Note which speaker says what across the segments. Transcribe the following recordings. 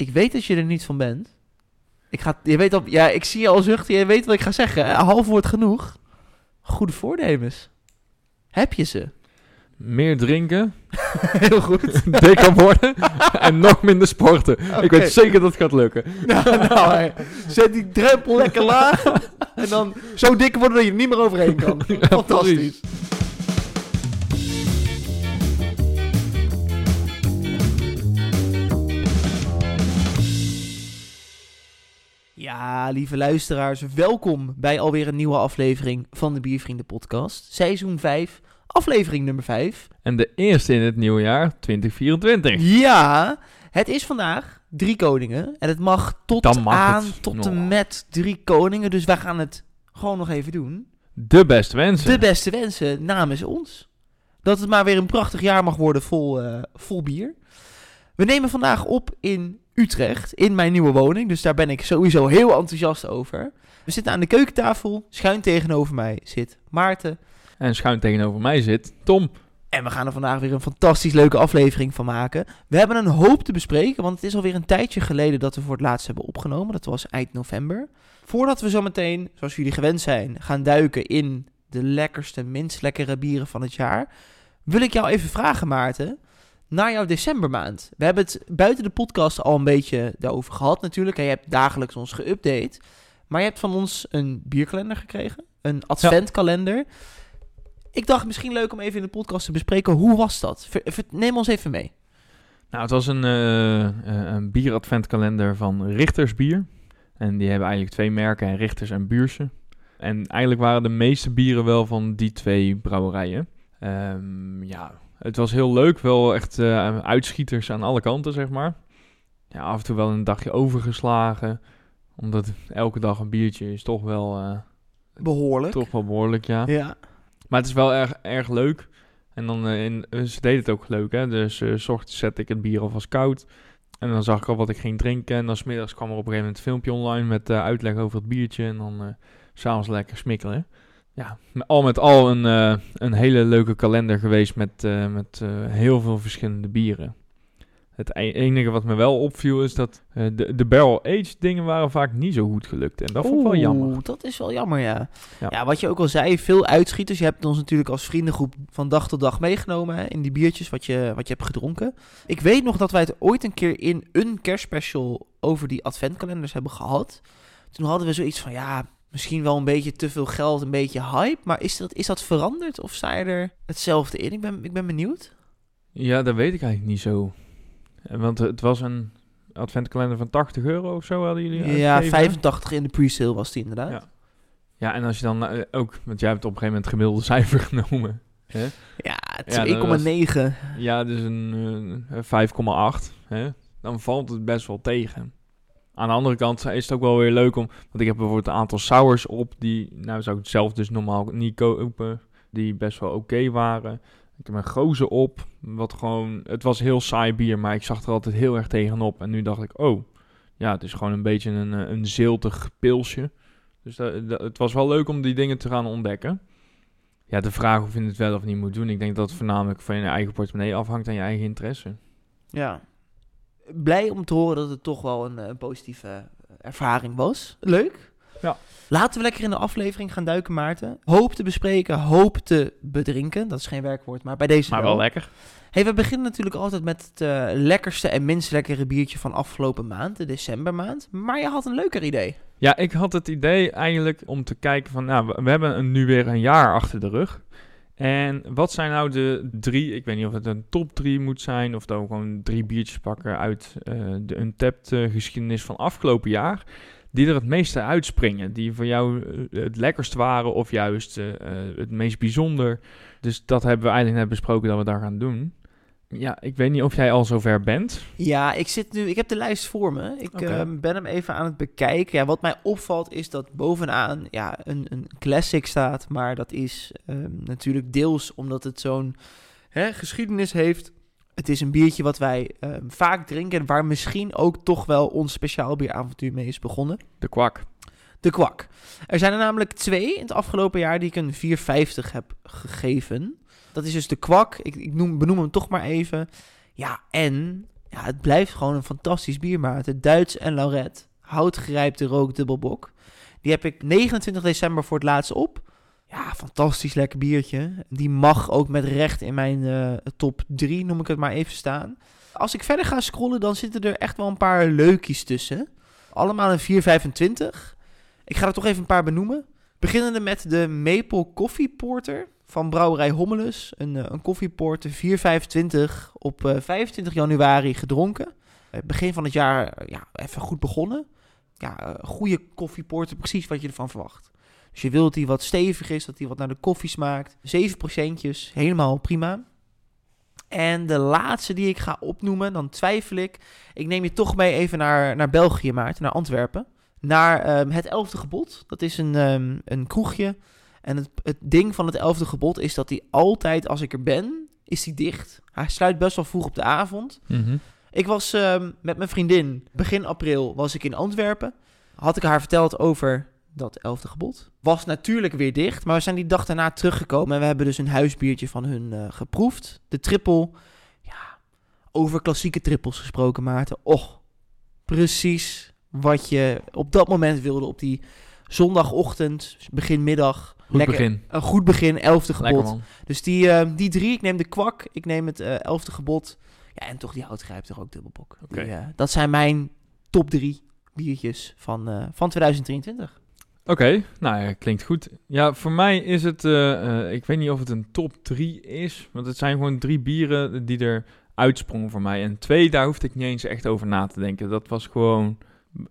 Speaker 1: Ik weet dat je er niet van bent. Ik, ga, je weet al, ja, ik zie je al zuchten, je weet wat ik ga zeggen. Een half woord genoeg. Goede voornemens. Heb je ze?
Speaker 2: Meer drinken,
Speaker 1: Heel goed.
Speaker 2: dikker worden en nog minder sporten. Ik weet zeker dat het gaat lukken.
Speaker 1: nou, nou zet die drempel lekker laag. En dan zo dik worden dat je er niet meer overheen kan. Fantastisch. Ja, lieve luisteraars, welkom bij alweer een nieuwe aflevering van de Biervrienden podcast. Seizoen 5, aflevering nummer 5.
Speaker 2: En de eerste in het nieuwe jaar, 2024.
Speaker 1: Ja, het is vandaag drie koningen. En het mag tot
Speaker 2: mag
Speaker 1: aan,
Speaker 2: het.
Speaker 1: tot en met drie koningen. Dus wij gaan het gewoon nog even doen.
Speaker 2: De beste wensen.
Speaker 1: De beste wensen namens ons. Dat het maar weer een prachtig jaar mag worden vol, eh, vol bier. We nemen vandaag op in Utrecht, in mijn nieuwe woning. Dus daar ben ik sowieso heel enthousiast over. We zitten aan de keukentafel. Schuin tegenover mij zit Maarten.
Speaker 2: En schuin tegenover mij zit Tom.
Speaker 1: En we gaan er vandaag weer een fantastisch leuke aflevering van maken. We hebben een hoop te bespreken, want het is alweer een tijdje geleden dat we voor het laatst hebben opgenomen. Dat was eind november. Voordat we zo meteen, zoals jullie gewend zijn, gaan duiken in de lekkerste, minst lekkere bieren van het jaar, wil ik jou even vragen, Maarten, naar jouw decembermaand. We hebben het buiten de podcast al een beetje daarover gehad natuurlijk. En je hebt dagelijks ons geüpdate. Maar je hebt van ons een bierkalender gekregen, een adventkalender. Ik dacht misschien leuk om even in de podcast te bespreken. Hoe was dat? Neem ons even mee.
Speaker 2: Nou, het was een, eh, eh, een bieradventkalender van Richters Bier. En die hebben eigenlijk twee merken, Richters en Buurse. En eigenlijk waren de meeste bieren wel van die twee brouwerijen. Ehm, ja, het was heel leuk. Wel echt eh, uitschieters aan alle kanten, zeg maar. Ja, af en toe wel een dagje overgeslagen. Omdat elke dag een biertje is toch wel, eh,
Speaker 1: Behoorlijk.
Speaker 2: toch wel behoorlijk, ja.
Speaker 1: Ja.
Speaker 2: Maar het is wel erg, erg leuk. En dan, eh, in, ze deden het ook leuk, hè. Dus s ochtends zette ik het bier alvast koud. En dan zag ik al wat ik ging drinken. En dan smiddags kwam er op een gegeven moment een filmpje online met uitleg over het biertje. En dan s'avonds lekker smikkelen. Ja, al met al een, eh, een hele leuke kalender geweest met, eh, met eh, heel veel verschillende bieren. Het e- enige wat me wel opviel is dat de, de barrel-aged dingen waren vaak niet zo goed gelukt. En dat vond ik wel jammer.
Speaker 1: Dat is wel jammer, ja.
Speaker 2: Ja.
Speaker 1: ja. wat je ook al zei, veel uitschieters. Je hebt ons natuurlijk als vriendengroep van dag tot dag meegenomen hè, in die biertjes wat je, wat je hebt gedronken. Ik weet nog dat wij het ooit een keer in een kerstspecial over die adventkalenders hebben gehad. Toen hadden we zoiets van, ja, misschien wel een beetje te veel geld, een beetje hype. Maar is dat, is dat veranderd of sta je er hetzelfde in? Ik ben, ik ben benieuwd.
Speaker 2: Ja, dat weet ik eigenlijk niet zo. Eh, Want het was een adventkalender van 80 euro of zo hadden jullie
Speaker 1: Ja,
Speaker 2: uitgegeven, hè?
Speaker 1: 85 in de pre-sale was die inderdaad.
Speaker 2: Ja. Ja, en als je dan eh, ook, want jij hebt op een gegeven moment het gemiddelde cijfer genomen. Hè?
Speaker 1: Ja,
Speaker 2: Ja, dat was-
Speaker 1: 2,9.
Speaker 2: Ja, dus een eh, 5,8. Hè? Dan valt het best wel tegen. Aan de andere kant is het ook wel weer leuk om, want ik heb bijvoorbeeld een aantal sours op die, nou zou ik zelf dus normaal niet kopen, die best wel oké waren. Ik heb een gozer op, wat gewoon, het was heel saai bier, maar ik zag er altijd heel erg tegenop. En nu dacht ik, oh, ja, het is gewoon een beetje een, eh, een ziltig pilsje. Dus dat- het was wel leuk om die dingen te gaan ontdekken. Ja, de vraag of je het wel of niet moet doen. Ik denk dat het voornamelijk van je eigen portemonnee afhangt en je eigen interesse.
Speaker 1: Ja. Blij om te horen dat het toch wel een, eh, een positieve eh, ervaring was. Leuk.
Speaker 2: Ja.
Speaker 1: Laten we lekker in de aflevering gaan duiken, Maarten. Hoop te bespreken, hoop te bedrinken. Dat is geen werkwoord, maar bij deze
Speaker 2: Maar wel lekker.
Speaker 1: Hey, we beginnen natuurlijk altijd met het eh, lekkerste en minst lekkere biertje van afgelopen maand, de decembermaand. Maar je had een leuker idee.
Speaker 2: Ja, ik had het idee eigenlijk om te kijken van, nou, we, we hebben een, nu weer een jaar achter de rug. En wat zijn nou de drie, ik weet niet of het een top drie moet zijn, of dan gewoon drie biertjes pakken uit eh, de Untapped eh, geschiedenis van afgelopen jaar, die er het meeste uitspringen. Die voor jou eh, het lekkerst waren of juist het meest bijzonder. Dus dat hebben we eigenlijk net besproken dat we daar gaan doen. Ja, ik weet niet of jij al zover bent.
Speaker 1: Ja, ik zit nu, ik heb de lijst voor me. Ik ehm, ben hem even aan het bekijken. Ja, wat mij opvalt is dat bovenaan ja, een, een classic staat. Maar dat is ehm, natuurlijk deels omdat het zo'n hè, geschiedenis heeft. Het is een biertje wat wij ehm, vaak drinken. Waar misschien ook toch wel ons speciaal bieravontuur mee is begonnen.
Speaker 2: De kwak.
Speaker 1: De kwak. Er zijn er namelijk twee in het afgelopen jaar die ik een 4,50 heb gegeven. Dat is dus de kwak. Ik, ik noem, benoem hem toch maar even. Ja, en Ja, het blijft gewoon een fantastisch bier, Maarten. Duits en Lauret. Houtgerijpte rook dubbelbok. Die heb ik 29 december voor het laatst op. Ja, fantastisch lekker biertje. Die mag ook met recht in mijn eh, top 3, noem ik het maar even staan. Als ik verder ga scrollen, dan zitten er echt wel een paar leukjes tussen. Allemaal een 4,25. Ik ga er toch even een paar benoemen. Beginnende met de Maple Coffee Porter van brouwerij Hommelus. Een, eh, een koffieporter 4,25 op eh, 25 januari gedronken. Eh, begin van het jaar ja, even goed begonnen. Ja, goede koffieporter, precies wat je ervan verwacht. Dus je wilt die wat stevig is, dat die wat naar de koffie smaakt. 7 procentjes, helemaal prima. En de laatste die ik ga opnoemen, dan twijfel ik. Ik neem je toch mee even naar, naar België, Maarten, naar Antwerpen. Naar ehm, het Elfde Gebod. Dat is een, ehm, een kroegje. En het, het ding van het Elfde Gebod is dat hij altijd, als ik er ben, is hij dicht. Hij sluit best wel vroeg op de avond.
Speaker 2: Mhm.
Speaker 1: Ik was ehm, met mijn vriendin, begin april was ik in Antwerpen. Had ik haar verteld over dat elfde gebod. Was natuurlijk weer dicht, maar we zijn die dag daarna teruggekomen. En we hebben dus een huisbiertje van hun eh, geproefd. De triple. Ja, over klassieke trippels gesproken, Maarten. Och, precies wat je op dat moment wilde op die zondagochtend, begin middag.
Speaker 2: Goed
Speaker 1: Lekker-
Speaker 2: begin.
Speaker 1: Een goed begin, elfde gebod. Dus die, eh, die drie, ik neem de kwak, ik neem het eh, elfde gebod. Ja, en toch die houtgrijp toch ook dubbelbok.
Speaker 2: Oké.
Speaker 1: Die, eh, dat zijn mijn top drie biertjes van, van 2023.
Speaker 2: Oké, nou ja, klinkt goed. Ja, voor mij is het, ik weet niet of het een top 3 is, want het zijn gewoon drie bieren die er uitsprongen voor mij. En twee, daar hoefde ik niet eens echt over na te denken. Dat was gewoon,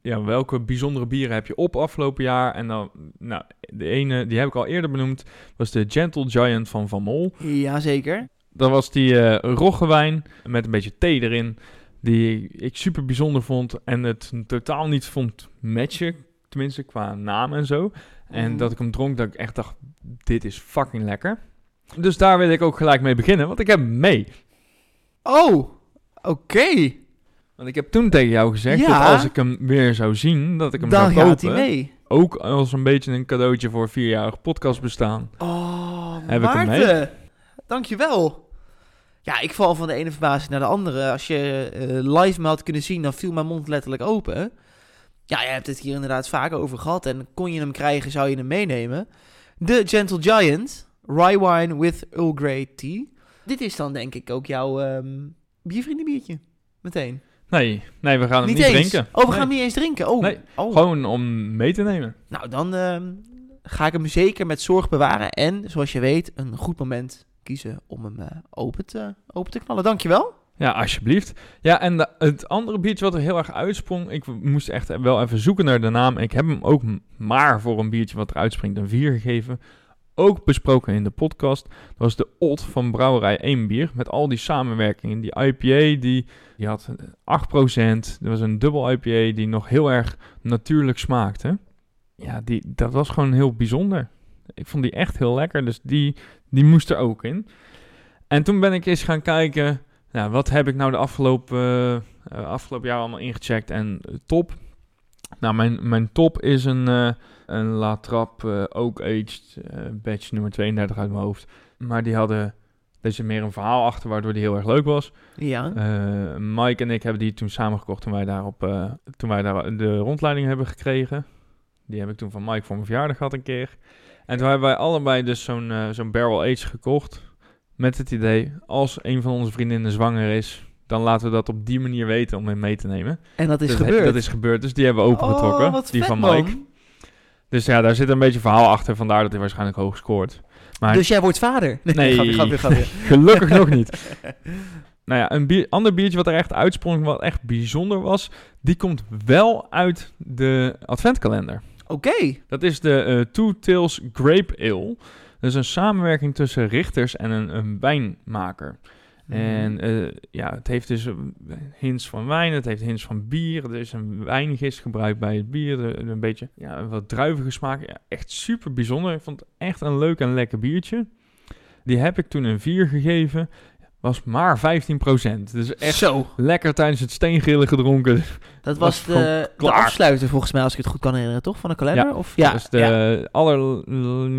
Speaker 2: ja, welke bijzondere bieren heb je op afgelopen jaar? En dan, nou, de ene, die heb ik al eerder benoemd, was de Gentle Giant van Van Mol.
Speaker 1: Jazeker.
Speaker 2: Dat was die eh roggewijn met een beetje thee erin. Die ik super bijzonder vond. En het totaal niet vond matchen. Tenminste, qua naam en zo. En
Speaker 1: Mhm.
Speaker 2: dat ik hem dronk, dat ik echt dacht, dit is fucking lekker. Dus daar wil ik ook gelijk mee beginnen, want ik heb hem mee.
Speaker 1: Oh, oké.
Speaker 2: Want ik heb toen tegen jou gezegd
Speaker 1: Ja.
Speaker 2: dat als ik hem weer zou zien, dat ik hem
Speaker 1: Dan
Speaker 2: zou
Speaker 1: gaat
Speaker 2: kopen.
Speaker 1: hij mee.
Speaker 2: Ook als een beetje een cadeautje voor vierjarig podcast bestaan.
Speaker 1: Oh,
Speaker 2: Heb ik hem
Speaker 1: Maarten. Dankjewel. Ja, ik val van de ene verbazing naar de andere. Als je eh, live me had kunnen zien, dan viel mijn mond letterlijk open. Ja, je hebt het hier inderdaad vaak over gehad. En kon je hem krijgen, zou je hem meenemen. De Gentle Giant, Rye Wine with Earl Grey Tea. Dit is dan denk ik ook jouw ehm biervriendenbiertje. Meteen.
Speaker 2: Nee, nee, we gaan hem
Speaker 1: niet
Speaker 2: drinken.
Speaker 1: Oh, we
Speaker 2: Nee,
Speaker 1: gaan hem niet eens drinken. Oh,
Speaker 2: Nee,
Speaker 1: oh.
Speaker 2: Gewoon om mee te nemen.
Speaker 1: Nou, dan ehm, ga ik hem zeker met zorg bewaren. En, zoals je weet, een goed moment kiezen om hem eh, open, te, open te knallen. Dankjewel.
Speaker 2: Ja, alsjeblieft. Ja, en de- het andere biertje wat er heel erg uitsprong, ik moest echt wel even zoeken naar de naam. Ik heb hem ook maar voor een biertje wat eruit springt een 4 gegeven. Ook besproken in de podcast. Dat was de Old van Brouwerij 1 bier. Met al die samenwerkingen. Die IPA, die, die had eh, 8%. Er was een dubbel IPA die nog heel erg natuurlijk smaakte. Ja, die, dat was gewoon heel bijzonder. Ik vond die echt heel lekker. Dus die, die moest er ook in. En toen ben ik eens gaan kijken... Nou, wat heb ik nou de afgelopen, eh, afgelopen jaar allemaal ingecheckt en eh, top? Nou, mijn, mijn top is een, eh een La Trappe eh, Oak Aged eh, batch nummer 32 uit mijn hoofd. Maar die hadden, er zit meer een verhaal achter waardoor die heel erg leuk was.
Speaker 1: Ja.
Speaker 2: Mike en ik hebben die toen samen gekocht toen wij, daarop, toen wij daar de rondleiding hebben gekregen. Die heb ik toen van Mike voor mijn verjaardag gehad een keer. En toen hebben wij allebei dus zo'n zo'n barrel aged gekocht. Met het idee, als een van onze vriendinnen zwanger is, dan laten we dat op die manier weten om hem mee te nemen.
Speaker 1: en dat is
Speaker 2: dat,
Speaker 1: gebeurd.
Speaker 2: Dat is gebeurd, dus die hebben we opengetrokken.
Speaker 1: Oh, wat
Speaker 2: die
Speaker 1: vet,
Speaker 2: van Mike.
Speaker 1: man.
Speaker 2: Dus ja, daar zit een beetje verhaal achter, vandaar dat hij waarschijnlijk hoog scoort. Maar
Speaker 1: Dus jij wordt vader?
Speaker 2: Nee.
Speaker 1: grapje, grapje, grapje.
Speaker 2: gelukkig nog niet. Nou ja, een bier, ander biertje wat er echt uitsprong, wat echt bijzonder was, die komt wel uit de adventkalender.
Speaker 1: Oké.
Speaker 2: Dat is de eh Two Tails Grape Ale. Dat is een samenwerking tussen richters en een, een wijnmaker. En eh, ja, het heeft dus een hints van wijn, het heeft hints van bier. Er is een wijngist gebruikt bij het bier. Er- Een beetje ja, een wat druivige smaak. Ja, echt super bijzonder. Ik vond het echt een leuk en lekker biertje. Die heb ik toen een 4 gegeven. Was maar 15%. Dus echt
Speaker 1: Zo.
Speaker 2: lekker tijdens het steengrillen gedronken.
Speaker 1: Dat
Speaker 2: was
Speaker 1: was de, de afsluiter volgens mij, als ik het goed kan herinneren, toch? Van de kalender?
Speaker 2: Ja,
Speaker 1: Of,
Speaker 2: Ja, dus de
Speaker 1: ja.
Speaker 2: aller...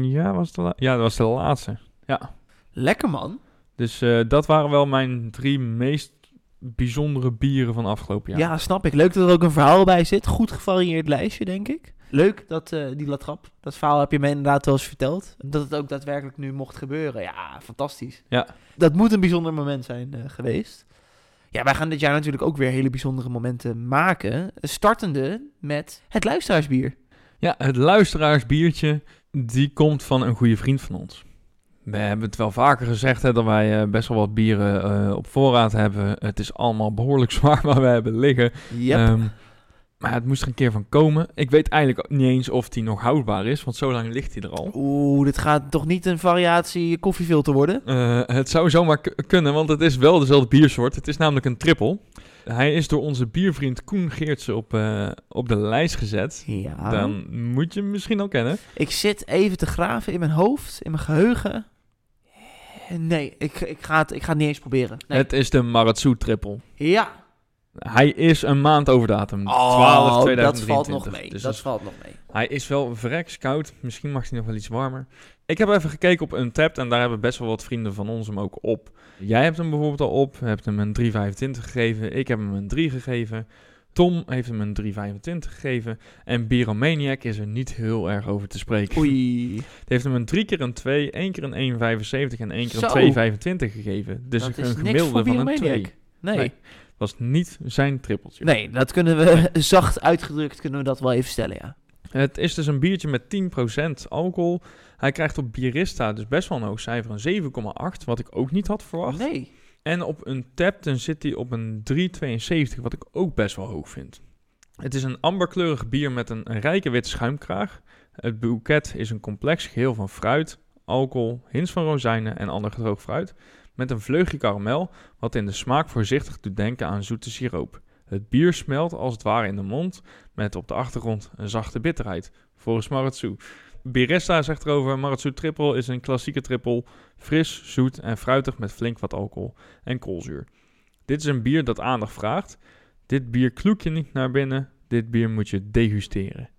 Speaker 2: Ja, was de ja, dat was de laatste. Ja.
Speaker 1: Lekker man.
Speaker 2: Dus eh, dat waren wel mijn drie meest bijzondere bieren van afgelopen
Speaker 1: Ja.
Speaker 2: jaar.
Speaker 1: snap ik. Leuk dat er ook een verhaal bij zit. Goed gevarieerd lijstje, denk ik. Leuk dat eh, die latrap, dat verhaal heb je me inderdaad wel eens verteld. Dat het ook daadwerkelijk nu mocht gebeuren. Ja, fantastisch.
Speaker 2: Ja.
Speaker 1: Dat moet een bijzonder moment zijn eh, geweest. Ja, wij gaan dit jaar natuurlijk ook weer hele bijzondere momenten maken. Startende met het luisteraarsbier.
Speaker 2: Ja, het luisteraarsbiertje, die komt van een goede vriend van ons. We hebben het wel vaker gezegd hè, dat wij eh, best wel wat bieren eh, op voorraad hebben. Het is allemaal behoorlijk zwaar waar we hebben liggen.
Speaker 1: Yep.
Speaker 2: Ehm, maar het moest er een keer van komen. Ik weet eigenlijk niet eens of die nog houdbaar is, want zo lang ligt hij er al.
Speaker 1: Oeh, dit gaat toch niet een variatie koffiefilter worden?
Speaker 2: Eh, het zou zomaar kunnen, want het is wel dezelfde biersoort. Het is namelijk een triple. Hij is door onze biervriend Koen Geertsen op, op de lijst gezet.
Speaker 1: Ja.
Speaker 2: Dan moet je hem misschien al kennen.
Speaker 1: Ik zit even te graven in mijn hoofd, in mijn geheugen. Nee, ik, ik, ga, het, ik ga het niet eens proberen. Nee.
Speaker 2: Het is de Maratsu triple.
Speaker 1: Ja.
Speaker 2: Hij is een maand over datum.
Speaker 1: Oh,
Speaker 2: 12 2023.
Speaker 1: dat valt nog mee.
Speaker 2: Dus
Speaker 1: dat
Speaker 2: dat-
Speaker 1: valt nog mee.
Speaker 2: hij is wel vreks koud. Misschien mag hij nog wel iets warmer. Ik heb even gekeken op Untapped en daar hebben best wel wat vrienden van ons hem ook op. Jij hebt hem bijvoorbeeld al op. hebt hem een 3,25 gegeven. Ik heb hem een 3 gegeven. Tom heeft hem een 3,25 gegeven. En Biromaniac is er niet heel erg over te spreken.
Speaker 1: Oei.
Speaker 2: Die heeft hem een 3 keer een 2, 1 keer een 1,75 en 1 keer een 2,25 gegeven. Dus
Speaker 1: dat
Speaker 2: een gemiddelde van een
Speaker 1: Bieromaniac.
Speaker 2: 2.
Speaker 1: Nee.
Speaker 2: Nee. was niet zijn trippeltje.
Speaker 1: Nee, dat kunnen we zacht uitgedrukt kunnen we dat wel even stellen, ja.
Speaker 2: Het is dus een biertje met 10% alcohol. Hij krijgt op Bierista dus best wel een hoog cijfer, een 7,8, wat ik ook niet had verwacht.
Speaker 1: Nee.
Speaker 2: En op een tap dan zit hij op een 3,72, wat ik ook best wel hoog vind. Het is een amberkleurig bier met een, rijke witte schuimkraag. Het boeket is een complex geheel van fruit, alcohol, hints van rozijnen en ander gedroogd fruit. Met een vleugje karamel, wat in de smaak voorzichtig doet denken aan zoete siroop. Het bier smelt als het ware in de mond, met op de achtergrond een zachte bitterheid. Volgens Maratsu. Biresta zegt erover, Maratsu Triple is een klassieke triple, fris, zoet en fruitig met flink wat alcohol en koolzuur. Dit is een bier dat aandacht vraagt. Dit bier kloek je niet naar binnen, dit bier moet je degusteren.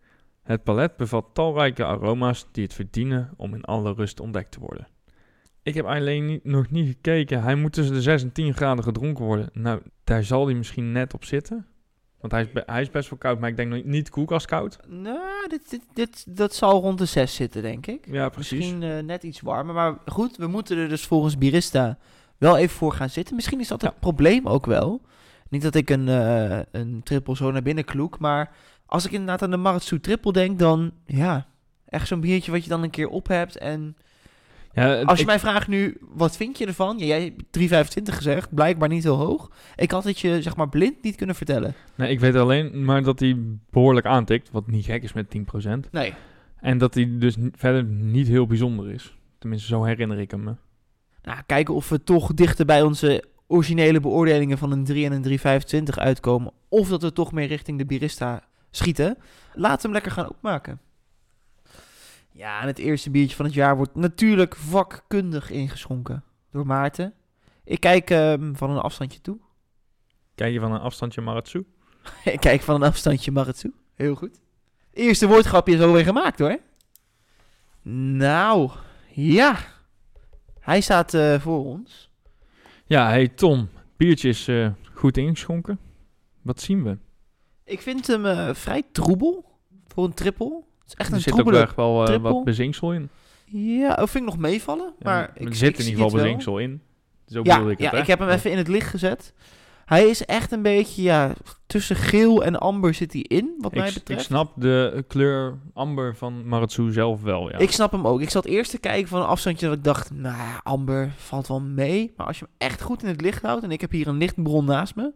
Speaker 2: Het palet bevat talrijke aroma's die het verdienen om in alle rust ontdekt te worden. Ik heb alleen nog niet gekeken. Hij moet tussen de 6 en 10 graden gedronken worden. Nou, daar zal hij misschien net op zitten. Want hij is, be- hij is best wel koud, maar ik denk nog niet koelkastkoud.
Speaker 1: Nou, dit, dit, dit, dat zal rond de 6 zitten, denk ik.
Speaker 2: Ja, precies.
Speaker 1: Misschien eh, net iets warmer. Maar goed, we moeten er dus volgens Birista wel even voor gaan zitten. Misschien is dat
Speaker 2: Ja.
Speaker 1: het probleem ook wel. Niet dat ik een, eh, een triple zo naar binnen kloek. Maar als ik inderdaad aan de Maratsu triple denk, dan ja, echt zo'n biertje wat je dan een keer op hebt. En
Speaker 2: Ja,
Speaker 1: als je
Speaker 2: ik-
Speaker 1: mij vraagt nu, wat vind je ervan? Ja, jij hebt 3,25 gezegd, blijkbaar niet heel hoog. Ik had het je, zeg maar, blind niet kunnen vertellen.
Speaker 2: nee, ik weet alleen maar dat hij behoorlijk aantikt, wat niet gek is met 10%.
Speaker 1: Nee.
Speaker 2: En dat hij dus verder niet heel bijzonder is. Tenminste, zo herinner ik hem me.
Speaker 1: Nou, kijken of we toch dichter bij onze originele beoordelingen van een 3 en een 3,25 uitkomen. Of dat we toch meer richting de Birista schieten. We hem lekker gaan opmaken. Ja, en het eerste biertje van het jaar wordt natuurlijk vakkundig ingeschonken door Maarten. Ik kijk ehm, van een afstandje toe.
Speaker 2: Kijk je van een afstandje Maratsu?
Speaker 1: Ik kijk van een afstandje Maratsu. Heel goed. Eerste woordgrapje is alweer gemaakt hoor. Nou, ja. Hij staat eh, voor ons.
Speaker 2: Ja, hey Tom, biertje is eh, goed ingeschonken. Wat zien we?
Speaker 1: Ik vind hem eh, vrij troebel voor een triple. Is echt
Speaker 2: er
Speaker 1: een
Speaker 2: zit ook echt wel eh, wat bezinksel in.
Speaker 1: Ja, dat vind ik nog meevallen.
Speaker 2: Ja,
Speaker 1: maar
Speaker 2: er
Speaker 1: ik,
Speaker 2: zit
Speaker 1: ik
Speaker 2: in ieder geval
Speaker 1: wel.
Speaker 2: bezinksel in. Zo
Speaker 1: Ja,
Speaker 2: ik
Speaker 1: ja
Speaker 2: het,
Speaker 1: ik heb hem even in het licht gezet. Hij is echt een beetje, ja, tussen geel en amber zit hij in, wat mij
Speaker 2: Ik, ik
Speaker 1: betreft.
Speaker 2: snap de kleur amber van Maratsu zelf wel, ja.
Speaker 1: Ik snap hem ook. Ik zat eerst te kijken van een afstandje dat ik dacht, nou amber valt wel mee. Maar als je hem echt goed in het licht houdt, en ik heb hier een lichtbron naast me,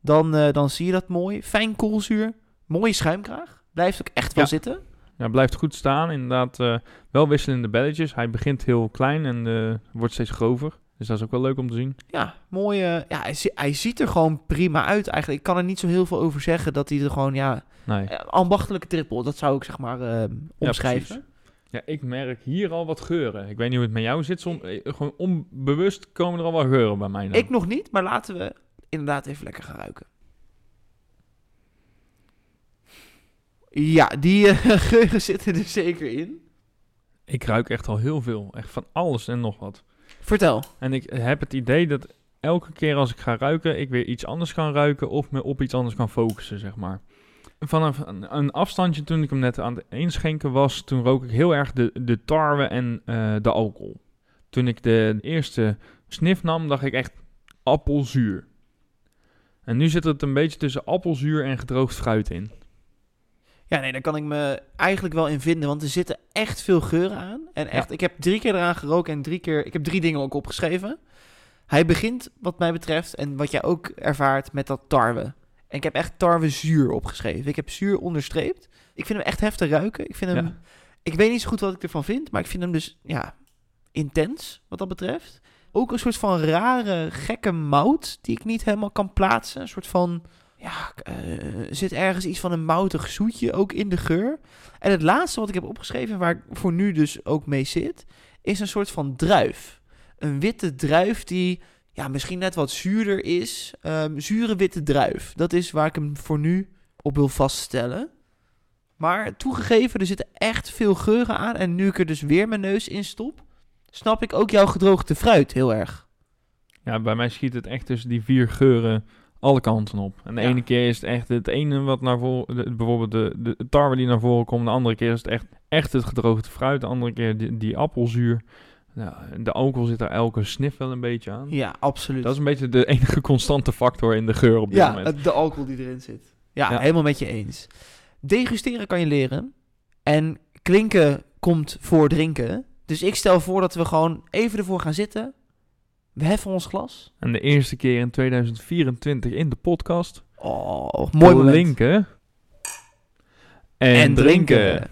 Speaker 1: dan, eh, dan zie je dat mooi. Fijn koolzuur, mooie schuimkraag. Blijft ook echt wel
Speaker 2: Ja.
Speaker 1: zitten.
Speaker 2: Ja, blijft goed staan. Inderdaad, eh, wel wisselende belletjes. Hij begint heel klein en eh, wordt steeds grover. Dus dat is ook wel leuk om te zien.
Speaker 1: Ja, mooi. eh, ja, hij, hij ziet er gewoon prima uit eigenlijk. Ik kan er niet zo heel veel over zeggen dat hij er gewoon, ja,
Speaker 2: Nee.
Speaker 1: ambachtelijke triple. Dat zou ik zeg maar omschrijven.
Speaker 2: Ja, ik merk hier al wat geuren. Ik weet niet hoe het met jou zit. Som, gewoon onbewust komen er al wel geuren bij mij. dan.
Speaker 1: ik nog niet, maar laten we inderdaad even lekker gaan ruiken. Ja, die eh, geuren zitten er zeker in.
Speaker 2: ik ruik echt al heel veel. Echt van alles en nog wat.
Speaker 1: Vertel.
Speaker 2: En ik heb het idee dat elke keer als ik ga ruiken, ik weer iets anders kan ruiken of me op iets anders kan focussen, zeg maar. Vanaf een, een afstandje toen ik hem net aan het inschenken was, toen rook ik heel erg de, de tarwe en eh, de alcohol. Toen ik de eerste snif nam, dacht ik echt appelzuur. En nu zit het een beetje tussen appelzuur en gedroogd fruit in.
Speaker 1: Ja, nee, daar kan ik me eigenlijk wel in vinden, want er zitten echt veel geuren aan. En echt, ik heb drie keer eraan geroken en drie keer, ik heb drie dingen ook opgeschreven. Hij begint, wat mij betreft, en wat jij ook ervaart, met dat tarwe. En ik heb echt tarwe zuur opgeschreven. Ik heb zuur onderstreept. Ik vind hem echt heftig ruiken. Ik vind hem,
Speaker 2: Ja.
Speaker 1: ik weet niet zo goed wat ik ervan vind, maar ik vind hem dus, ja, intens, wat dat betreft. Ook een soort van rare, gekke mout, die ik niet helemaal kan plaatsen. Een soort van, ja, eh, zit ergens iets van een moutig zoetje ook in de geur. En het laatste wat ik heb opgeschreven, waar ik voor nu dus ook mee zit, is een soort van druif. Een witte druif die ja, misschien net wat zuurder is. Ehm, zure witte druif. Dat is waar ik hem voor nu op wil vaststellen. Maar toegegeven, er zitten echt veel geuren aan. En nu ik er dus weer mijn neus in stop, snap ik ook jouw gedroogde fruit heel erg.
Speaker 2: Ja, bij mij schiet het echt tussen die vier geuren alle kanten op. En de
Speaker 1: Ja.
Speaker 2: ene keer is het echt het ene wat naar voren... bijvoorbeeld de, de tarwe die naar voren komt. De andere keer is het echt, echt het gedroogde fruit. De andere keer die, die appelzuur. Ja, de alcohol zit er elke snif wel een beetje aan.
Speaker 1: Ja, absoluut.
Speaker 2: Dat is een beetje de enige constante factor in de geur op dit
Speaker 1: ja,
Speaker 2: moment.
Speaker 1: het- de alcohol die erin zit. Ja,
Speaker 2: Ja.
Speaker 1: helemaal met je eens. Degusteren kan je leren. En klinken komt voor drinken. Dus ik stel voor dat we gewoon even ervoor gaan zitten. We heffen ons glas.
Speaker 2: En de eerste keer in 2024 in de podcast.
Speaker 1: Oh, mooi moment.
Speaker 2: Linken. En, drinken.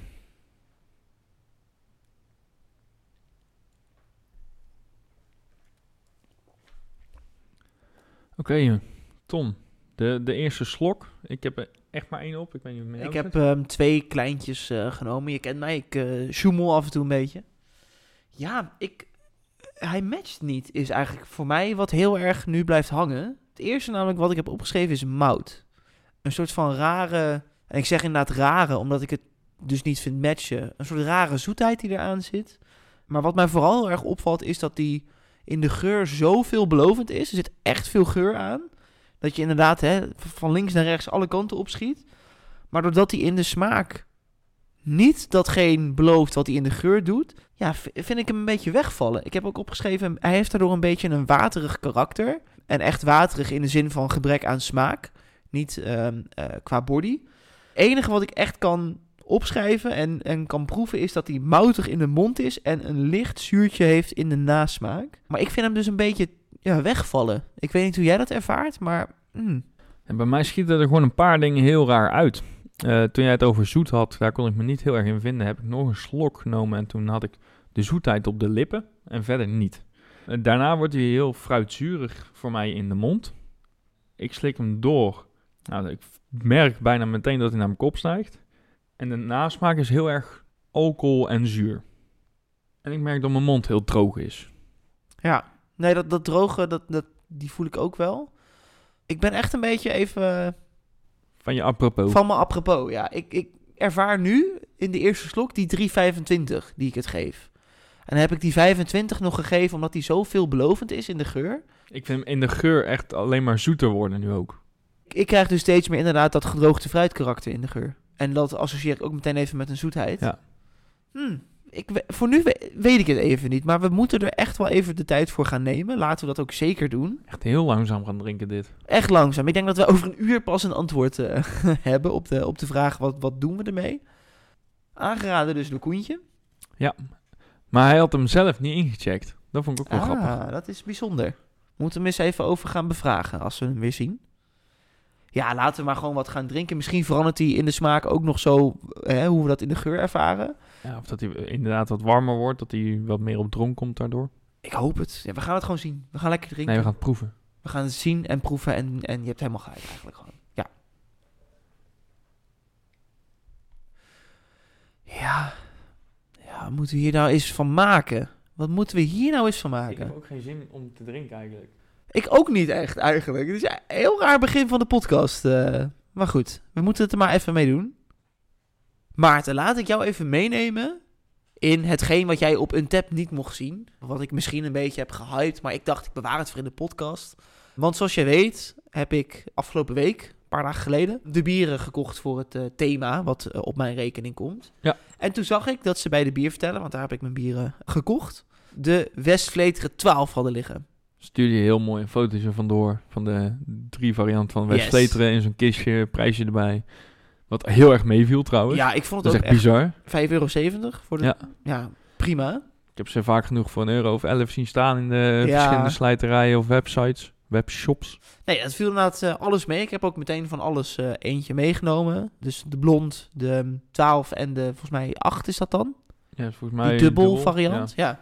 Speaker 2: Oké, Tom. De, de eerste slok. Ik heb er echt maar één op. Ik weet niet met
Speaker 1: Ik heb ehm, twee kleintjes eh, genomen. Je kent mij, ik eh sjoemel af en toe een beetje. Ja, ik, hij matcht niet, is eigenlijk voor mij wat heel erg nu blijft hangen. Het eerste namelijk wat ik heb opgeschreven is mout. Een soort van rare, en ik zeg inderdaad rare, omdat ik het dus niet vind matchen. Een soort rare zoetheid die eraan zit. Maar wat mij vooral heel erg opvalt is dat die in de geur zo veelbelovend is. Er zit echt veel geur aan. Dat je inderdaad hè, van links naar rechts alle kanten opschiet. Maar doordat hij in de smaak niet datgene belooft wat hij in de geur doet, ja, vind ik hem een beetje wegvallen. Ik heb ook opgeschreven, hij heeft daardoor een beetje een waterig karakter. En echt waterig in de zin van gebrek aan smaak. Niet ehm, eh, qua body. Enige wat ik echt kan opschrijven en, en kan proeven is dat hij moutig in de mond is en een licht zuurtje heeft in de nasmaak. Maar ik vind hem dus een beetje ja, wegvallen. Ik weet niet hoe jij dat ervaart, maar...
Speaker 2: En bij mij schieten er gewoon een paar dingen heel raar uit. Eh, toen jij het over zoet had, daar kon ik me niet heel erg in vinden. Heb ik nog een slok genomen en toen had ik de zoetheid op de lippen en verder niet. Eh, daarna wordt hij heel fruitzurig voor mij in de mond. Ik slik hem door. Nou, ik merk bijna meteen dat hij naar mijn kop stijgt. En de nasmaak is heel erg alcohol en zuur. En ik merk dat mijn mond heel droog is.
Speaker 1: Ja, nee, dat, dat droge, dat, dat, die voel ik ook wel. Ik ben echt een beetje even
Speaker 2: Van je apropos.
Speaker 1: van me apropos. Ja, ik, ik ervaar nu in de eerste slok die 3,25 die ik het geef. En dan heb ik die 25 nog gegeven omdat die zo veelbelovend is in de geur.
Speaker 2: Ik vind hem in de geur echt alleen maar zoeter worden nu ook.
Speaker 1: Ik, ik krijg dus steeds meer inderdaad dat gedroogde fruitkarakter in de geur. En dat associeer ik ook meteen even met een zoetheid.
Speaker 2: Ja.
Speaker 1: Hmm, ik, voor nu we- weet ik het even niet, maar we moeten er echt wel even de tijd voor gaan nemen. Laten we dat ook zeker doen.
Speaker 2: Echt heel langzaam gaan drinken dit.
Speaker 1: Echt langzaam. Ik denk dat we over een uur pas een antwoord eh, hebben op de, op de vraag wat, wat doen we ermee. Aangeraden dus door Koentje.
Speaker 2: Maar hij had hem zelf niet ingecheckt. Dat vond ik ook wel grappig.
Speaker 1: Ah, dat is bijzonder. Moeten we hem eens even over gaan bevragen als we hem weer zien. Ja, laten we maar gewoon wat gaan drinken. Misschien verandert hij in de smaak ook nog zo, hè, hoe we dat in de geur ervaren.
Speaker 2: Ja, of dat hij inderdaad wat warmer wordt, dat hij wat meer op dronk komt daardoor.
Speaker 1: Ik hoop het. Ja, we gaan het gewoon zien. We gaan lekker drinken.
Speaker 2: Nee, we gaan het proeven.
Speaker 1: We gaan het zien en proeven en, en je hebt helemaal gelijk eigenlijk gewoon. Ja. Ja. Ja, wat moeten we hier nou eens van maken? Wat moeten we hier nou eens van maken?
Speaker 2: ook geen zin om te drinken eigenlijk.
Speaker 1: Ik ook niet echt eigenlijk. Het is een heel raar begin van de podcast. eh. maar goed, we moeten het er maar even mee doen. Maarten, laat ik jou even meenemen in hetgeen wat jij op een tap niet mocht zien. Wat ik misschien een beetje heb gehyped, maar ik dacht ik bewaar het voor in de podcast. Want zoals je weet heb ik afgelopen week, een paar dagen geleden, de bieren gekocht voor het eh, thema wat eh, op mijn rekening komt.
Speaker 2: Ja.
Speaker 1: En toen zag ik dat ze bij de bier vertellen, want daar heb ik mijn bieren gekocht, de Westvleteren 12 hadden liggen.
Speaker 2: Stuur je heel mooi een fotootje vandoor van de drie varianten van West
Speaker 1: Yes.
Speaker 2: Vleteren in zo'n kistje, prijsje erbij. Wat heel erg meeviel trouwens.
Speaker 1: Ja, ik vond het ook
Speaker 2: echt bizar.
Speaker 1: 5,70 euro voor de...
Speaker 2: Ja.
Speaker 1: ja, prima.
Speaker 2: Ik heb ze vaak genoeg voor een euro of elf zien staan in de
Speaker 1: Ja.
Speaker 2: verschillende slijterijen of websites, webshops.
Speaker 1: Nee, het viel inderdaad eh, alles mee. Ik heb ook meteen van alles eh, eentje meegenomen. Dus de blond, de 12 en de volgens mij 8 is dat dan?
Speaker 2: Ja, volgens mij
Speaker 1: Die dubbel,
Speaker 2: dubbel,
Speaker 1: variant. Ja.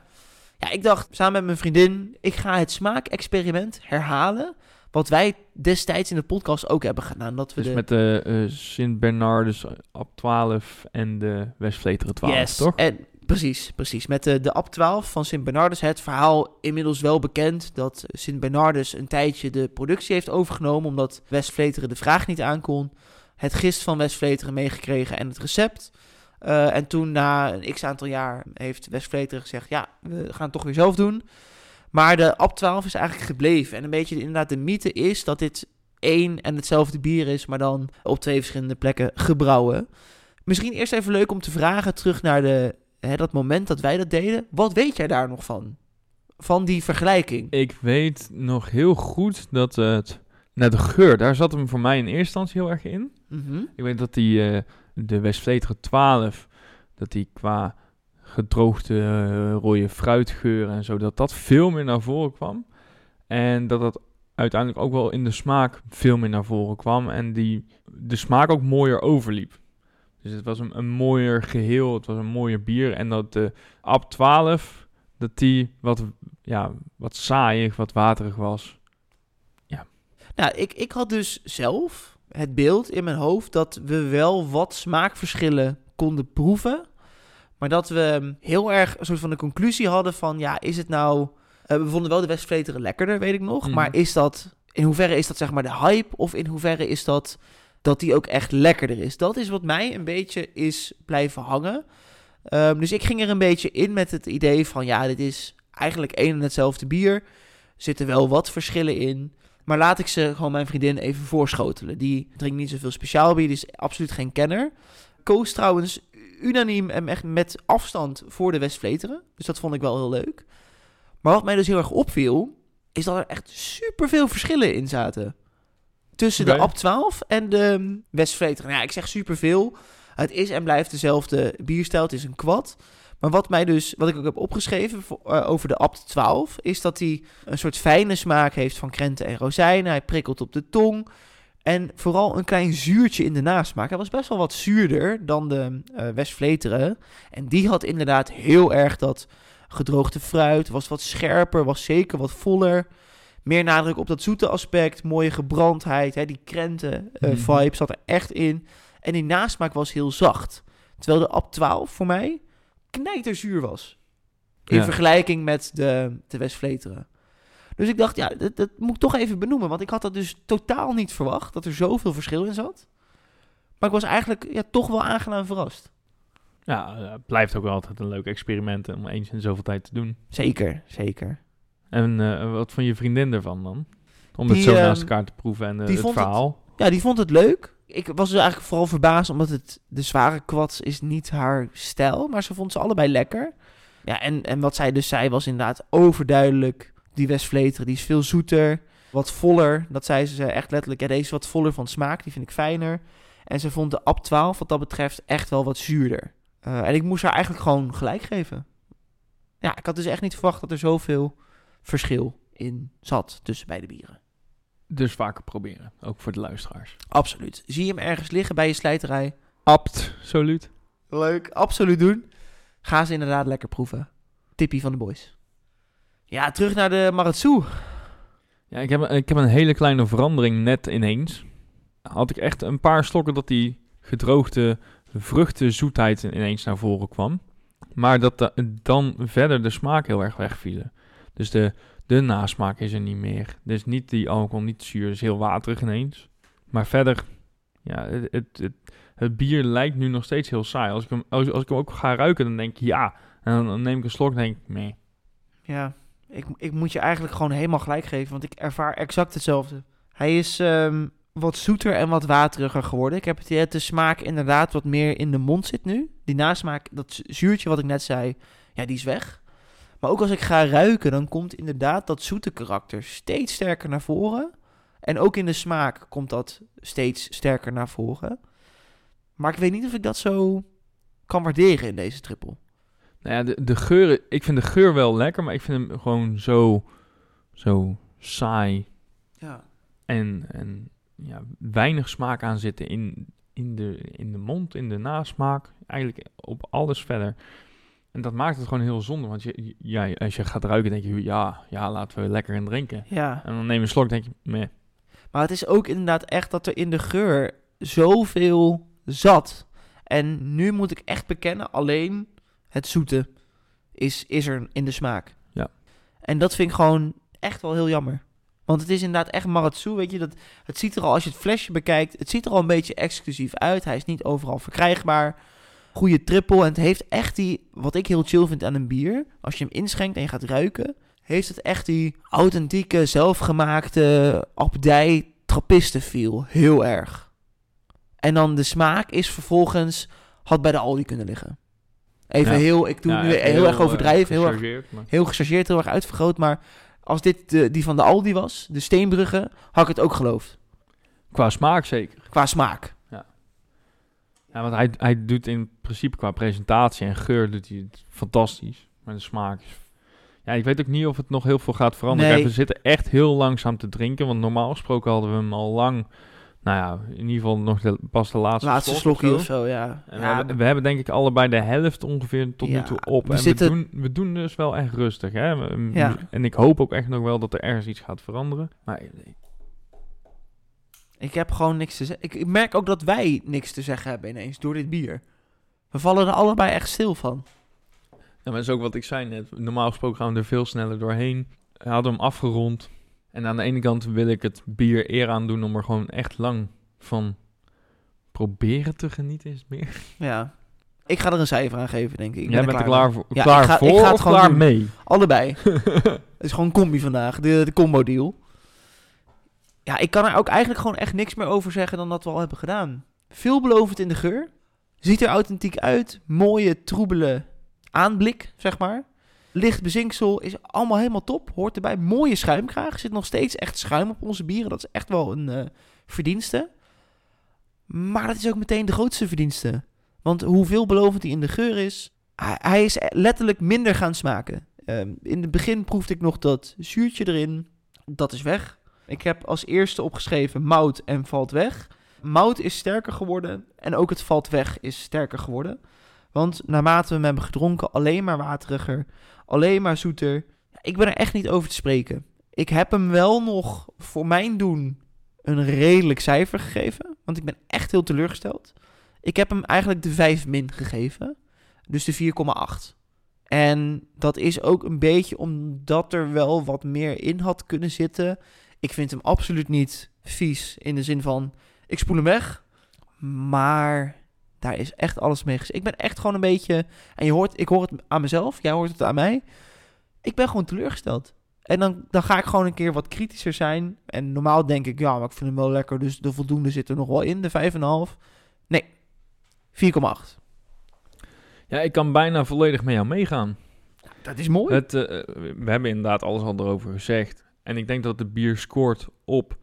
Speaker 1: ja. ik dacht samen met mijn vriendin, ik ga het smaakexperiment herhalen. Wat wij destijds in de podcast ook hebben gedaan. Dat we
Speaker 2: Dus
Speaker 1: de...
Speaker 2: met de eh Sint Bernardus ab 12 en de West Vleteren 12,
Speaker 1: yes.
Speaker 2: toch?
Speaker 1: En, precies, precies. Met de, de AB 12 van Sint Bernardus. Het verhaal inmiddels wel bekend dat Sint Bernardus een tijdje de productie heeft overgenomen. Omdat West Vleteren de vraag niet aankon. Het gist van West Vleteren meegekregen en het recept. Eh, en toen na een x aantal jaar heeft West Vleteren gezegd... ja, we gaan het toch weer zelf doen. Maar de AB 12 is eigenlijk gebleven. En een beetje inderdaad de mythe is dat dit één en hetzelfde bier is... maar dan op twee verschillende plekken gebrouwen. Misschien eerst even leuk om te vragen terug naar de, hè, dat moment dat wij dat deden. Wat weet jij daar nog van? Van die vergelijking?
Speaker 2: Ik weet nog heel goed dat het... Nou, de geur, daar zat hem voor mij in eerste instantie heel erg in.
Speaker 1: Mhm.
Speaker 2: Ik weet dat die, eh, de West Vleteren 12, dat die qua gedroogde eh, rode fruitgeuren en zo, dat dat veel meer naar voren kwam. En dat dat uiteindelijk ook wel in de smaak veel meer naar voren kwam. En die de smaak ook mooier overliep. Dus het was een, mooier geheel, het was een mooier bier. En dat de AB 12, dat die wat, ja, wat saaiig, wat waterig was.
Speaker 1: Nou, ik, ik had dus zelf het beeld in mijn hoofd dat we wel wat smaakverschillen konden proeven. Maar dat we heel erg een soort van de conclusie hadden van, ja, is het nou... eh, we vonden wel de Westvleteren lekkerder, weet ik nog.
Speaker 2: Mhm.
Speaker 1: Maar is dat, in hoeverre is dat zeg maar de hype? Of in hoeverre is dat dat die ook echt lekkerder is? Dat is wat mij een beetje is blijven hangen. Ehm, dus ik ging er een beetje in met het idee van, ja, dit is eigenlijk één en hetzelfde bier. Er zitten wel wat verschillen in. Maar laat ik ze gewoon mijn vriendin even voorschotelen. Die drinkt niet zoveel speciaal bier, die is absoluut geen kenner. Koos trouwens unaniem en echt met afstand voor de Westvleteren. Dus dat vond ik wel heel leuk. Maar wat mij dus heel erg opviel, is dat er echt superveel verschillen in zaten. Tussen de. AB 12 en de Westvleteren. Nou ja, ik zeg superveel. Het is en blijft dezelfde bierstijl. Het is een kwad. Maar wat mij dus, wat ik ook heb opgeschreven voor, eh, over de Abt 12, is dat hij een soort fijne smaak heeft van krenten en rozijnen. Hij prikkelt op de tong. En vooral een klein zuurtje in de nasmaak. Hij was best wel wat zuurder dan de eh Westvleteren. En die had inderdaad heel erg dat gedroogde fruit. Was wat scherper, was zeker wat voller. Meer nadruk op dat zoete aspect. Mooie gebrandheid. Hè, die krenten eh,
Speaker 2: Mhm.
Speaker 1: vibe zat er echt in. En die nasmaak was heel zacht. Terwijl de Abt 12 voor mij knijterzuur was. In
Speaker 2: Ja.
Speaker 1: vergelijking met de, de Westvleteren. Dus ik dacht, ja, dat, dat moet ik toch even benoemen. Want ik had dat dus totaal niet verwacht, dat er zoveel verschil in zat. Maar ik was eigenlijk ja, toch wel aangenaam verrast.
Speaker 2: Ja, eh, het blijft ook wel altijd een leuk experiment om eens in zoveel tijd te doen.
Speaker 1: Zeker, zeker.
Speaker 2: En eh, wat vond je vriendin ervan dan? Om
Speaker 1: Die,
Speaker 2: het zo
Speaker 1: ehm,
Speaker 2: naast elkaar te proeven en eh, het verhaal.
Speaker 1: Ja, die vond het leuk. Ik was dus eigenlijk vooral verbaasd, omdat het de zware kwats is niet haar stijl. Maar ze vond ze allebei lekker. Ja, en, en wat zij dus zei was inderdaad overduidelijk. Die Westvleteren, die is veel zoeter, wat voller. Dat zei ze echt letterlijk. Ja, deze is wat voller van smaak, die vind ik fijner. En ze vond de Ab 12 wat dat betreft echt wel wat zuurder. Eh, en ik moest haar eigenlijk gewoon gelijk geven. Ja, ik had dus echt niet verwacht dat er zoveel verschil in zat tussen beide bieren.
Speaker 2: Dus vaker proberen, ook voor de luisteraars.
Speaker 1: Absoluut. Zie je hem ergens liggen bij je slijterij?
Speaker 2: Absoluut.
Speaker 1: Leuk, absoluut doen. Ga ze inderdaad lekker proeven. Tippie van de boys. Ja, terug naar de Maratsu.
Speaker 2: Ja, ik heb, ik heb een hele kleine verandering net ineens. Had ik echt een paar slokken dat die gedroogde vruchtenzoetheid ineens naar voren kwam. Maar dat da- dan verder de smaak heel erg wegvielen. Dus de, de nasmaak is er niet meer. Dus niet die alcohol, niet zuur. is heel waterig ineens. Maar verder, ja, het, het, het, het bier lijkt nu nog steeds heel saai. Als ik, hem, als, als ik hem ook ga ruiken, dan denk ik, ja, En dan, dan neem ik een slok en denk ik, nee.
Speaker 1: Ja, ik, ik moet je eigenlijk gewoon helemaal gelijk geven, want ik ervaar exact hetzelfde. Hij is ehm, wat zoeter en wat wateriger geworden. Ik heb het idee de smaak inderdaad wat meer in de mond zit nu. Die nasmaak, dat zu- zuurtje wat ik net zei, ja, die is weg. Maar ook als ik ga ruiken, dan komt inderdaad dat zoete karakter steeds sterker naar voren. En ook in de smaak komt dat steeds sterker naar voren. Maar ik weet niet of ik dat zo kan waarderen in deze triple.
Speaker 2: Nou ja, de, de geur, ik vind de geur wel lekker, maar ik vind hem gewoon zo, zo saai
Speaker 1: Ja.
Speaker 2: en, en ja, weinig smaak aan zitten in, in, de, in de mond, in de nasmaak, eigenlijk op alles verder. En dat maakt het gewoon heel zonde, want je, je- ja, als je gaat ruiken, denk je, ja, ja, laten we lekker in drinken.
Speaker 1: Ja.
Speaker 2: En dan neem je een slok, denk je, meh.
Speaker 1: Maar het is ook inderdaad echt dat er in de geur zoveel zat. En nu moet ik echt bekennen, alleen het zoete is, is er in de smaak.
Speaker 2: Ja.
Speaker 1: En dat vind ik gewoon echt wel heel jammer. Want het is inderdaad echt maratsu, weet je. Dat, het ziet er al, als je het flesje bekijkt, het ziet er al een beetje exclusief uit. Hij is niet overal verkrijgbaar. Goede triple. En het heeft echt die, wat ik heel chill vind aan een bier. Als je hem inschenkt en je gaat ruiken, heeft het echt die authentieke, zelfgemaakte abdij trappisten feel. Heel erg. En dan de smaak is vervolgens, had bij de Aldi kunnen liggen. Even
Speaker 2: Ja.
Speaker 1: heel, ik doe
Speaker 2: Ja,
Speaker 1: nu heel, erg
Speaker 2: eh,
Speaker 1: overdrijven, heel erg
Speaker 2: maar-
Speaker 1: heel gechargeerd, heel erg uitvergroot. Maar als dit de, die van de Aldi was, de Steenbrugge, had ik het ook geloofd.
Speaker 2: Qua smaak zeker.
Speaker 1: Qua smaak.
Speaker 2: Ja, want hij, hij doet in principe qua presentatie en geur doet hij het fantastisch. Maar de smaak is... Ja, ik weet ook niet of het nog heel veel gaat veranderen.
Speaker 1: Nee.
Speaker 2: Kijk, we zitten echt heel langzaam te drinken. Want normaal gesproken hadden we hem al lang... Nou ja, in ieder geval nog de, pas de laatste,
Speaker 1: Laatste
Speaker 2: slok
Speaker 1: slokje
Speaker 2: of zo.
Speaker 1: ja.
Speaker 2: En we,
Speaker 1: ja
Speaker 2: hebben, we hebben denk ik allebei de helft ongeveer tot
Speaker 1: Ja,
Speaker 2: nu toe op.
Speaker 1: we
Speaker 2: en
Speaker 1: zitten-
Speaker 2: we, doen, we doen dus wel echt rustig. Hè? We-
Speaker 1: Ja.
Speaker 2: En ik hoop ook echt nog wel dat er ergens iets gaat veranderen. Maar
Speaker 1: Ik heb gewoon niks te zeggen. Ik, ik merk ook dat wij niks te zeggen hebben ineens door dit bier. We vallen er allebei echt stil van.
Speaker 2: Ja, maar dat is ook wat ik zei net. Normaal gesproken gaan we er veel sneller doorheen. We hadden hem afgerond. En aan de ene kant wil ik het bier eer aan doen om er gewoon echt lang van proberen te genieten, is het meer.
Speaker 1: Ja. Ik ga er een cijfer aan geven, denk ik. ik
Speaker 2: Jij
Speaker 1: ben
Speaker 2: bent er klaar voor,
Speaker 1: Ja,
Speaker 2: klaar
Speaker 1: ik ga- ik
Speaker 2: voor
Speaker 1: ga het
Speaker 2: of
Speaker 1: gewoon
Speaker 2: klaar
Speaker 1: doen.
Speaker 2: mee?
Speaker 1: Allebei. Het is gewoon een combi vandaag, de, de combo deal. Ja, ik kan er ook eigenlijk gewoon echt niks meer over zeggen dan dat we al hebben gedaan. Veelbelovend in de geur. Ziet er authentiek uit. Mooie, troebele aanblik, zeg maar. Licht bezinksel is allemaal helemaal top. Hoort erbij. Mooie schuimkraag. Zit nog steeds echt schuim op onze bieren. Dat is echt wel een eh, verdienste. Maar dat is ook meteen de grootste verdienste. Want hoe veelbelovend hij in de geur is, hij, hij is letterlijk minder gaan smaken. Ehm, in het begin proefde ik nog dat zuurtje erin. Dat is weg. Ik heb als eerste opgeschreven mout en valt weg. Mout is sterker geworden en ook het valt weg is sterker geworden. Want naarmate we hem hebben gedronken, alleen maar wateriger, alleen maar zoeter. Ik ben er echt niet over te spreken. Ik heb hem wel nog voor mijn doen een redelijk cijfer gegeven. Want ik ben echt heel teleurgesteld. Ik heb hem eigenlijk de 5 min gegeven. Dus de 4,8. En dat is ook een beetje omdat er wel wat meer in had kunnen zitten. Ik vind hem absoluut niet vies in de zin van ik spoel hem weg. Maar daar is echt alles mee gezegd. Ik ben echt gewoon een beetje. En je hoort, ik hoor het aan mezelf, jij hoort het aan mij. Ik ben gewoon teleurgesteld. En dan, dan ga ik gewoon een keer wat kritischer zijn. En normaal denk ik, ja, maar ik vind hem wel lekker. Dus de voldoende zit er nog wel in, de 5,5. Nee, 4,8.
Speaker 2: Ja, ik kan bijna volledig met jou meegaan.
Speaker 1: Dat is mooi.
Speaker 2: Het, eh, we hebben inderdaad alles al erover gezegd. En ik denk dat de bier scoort op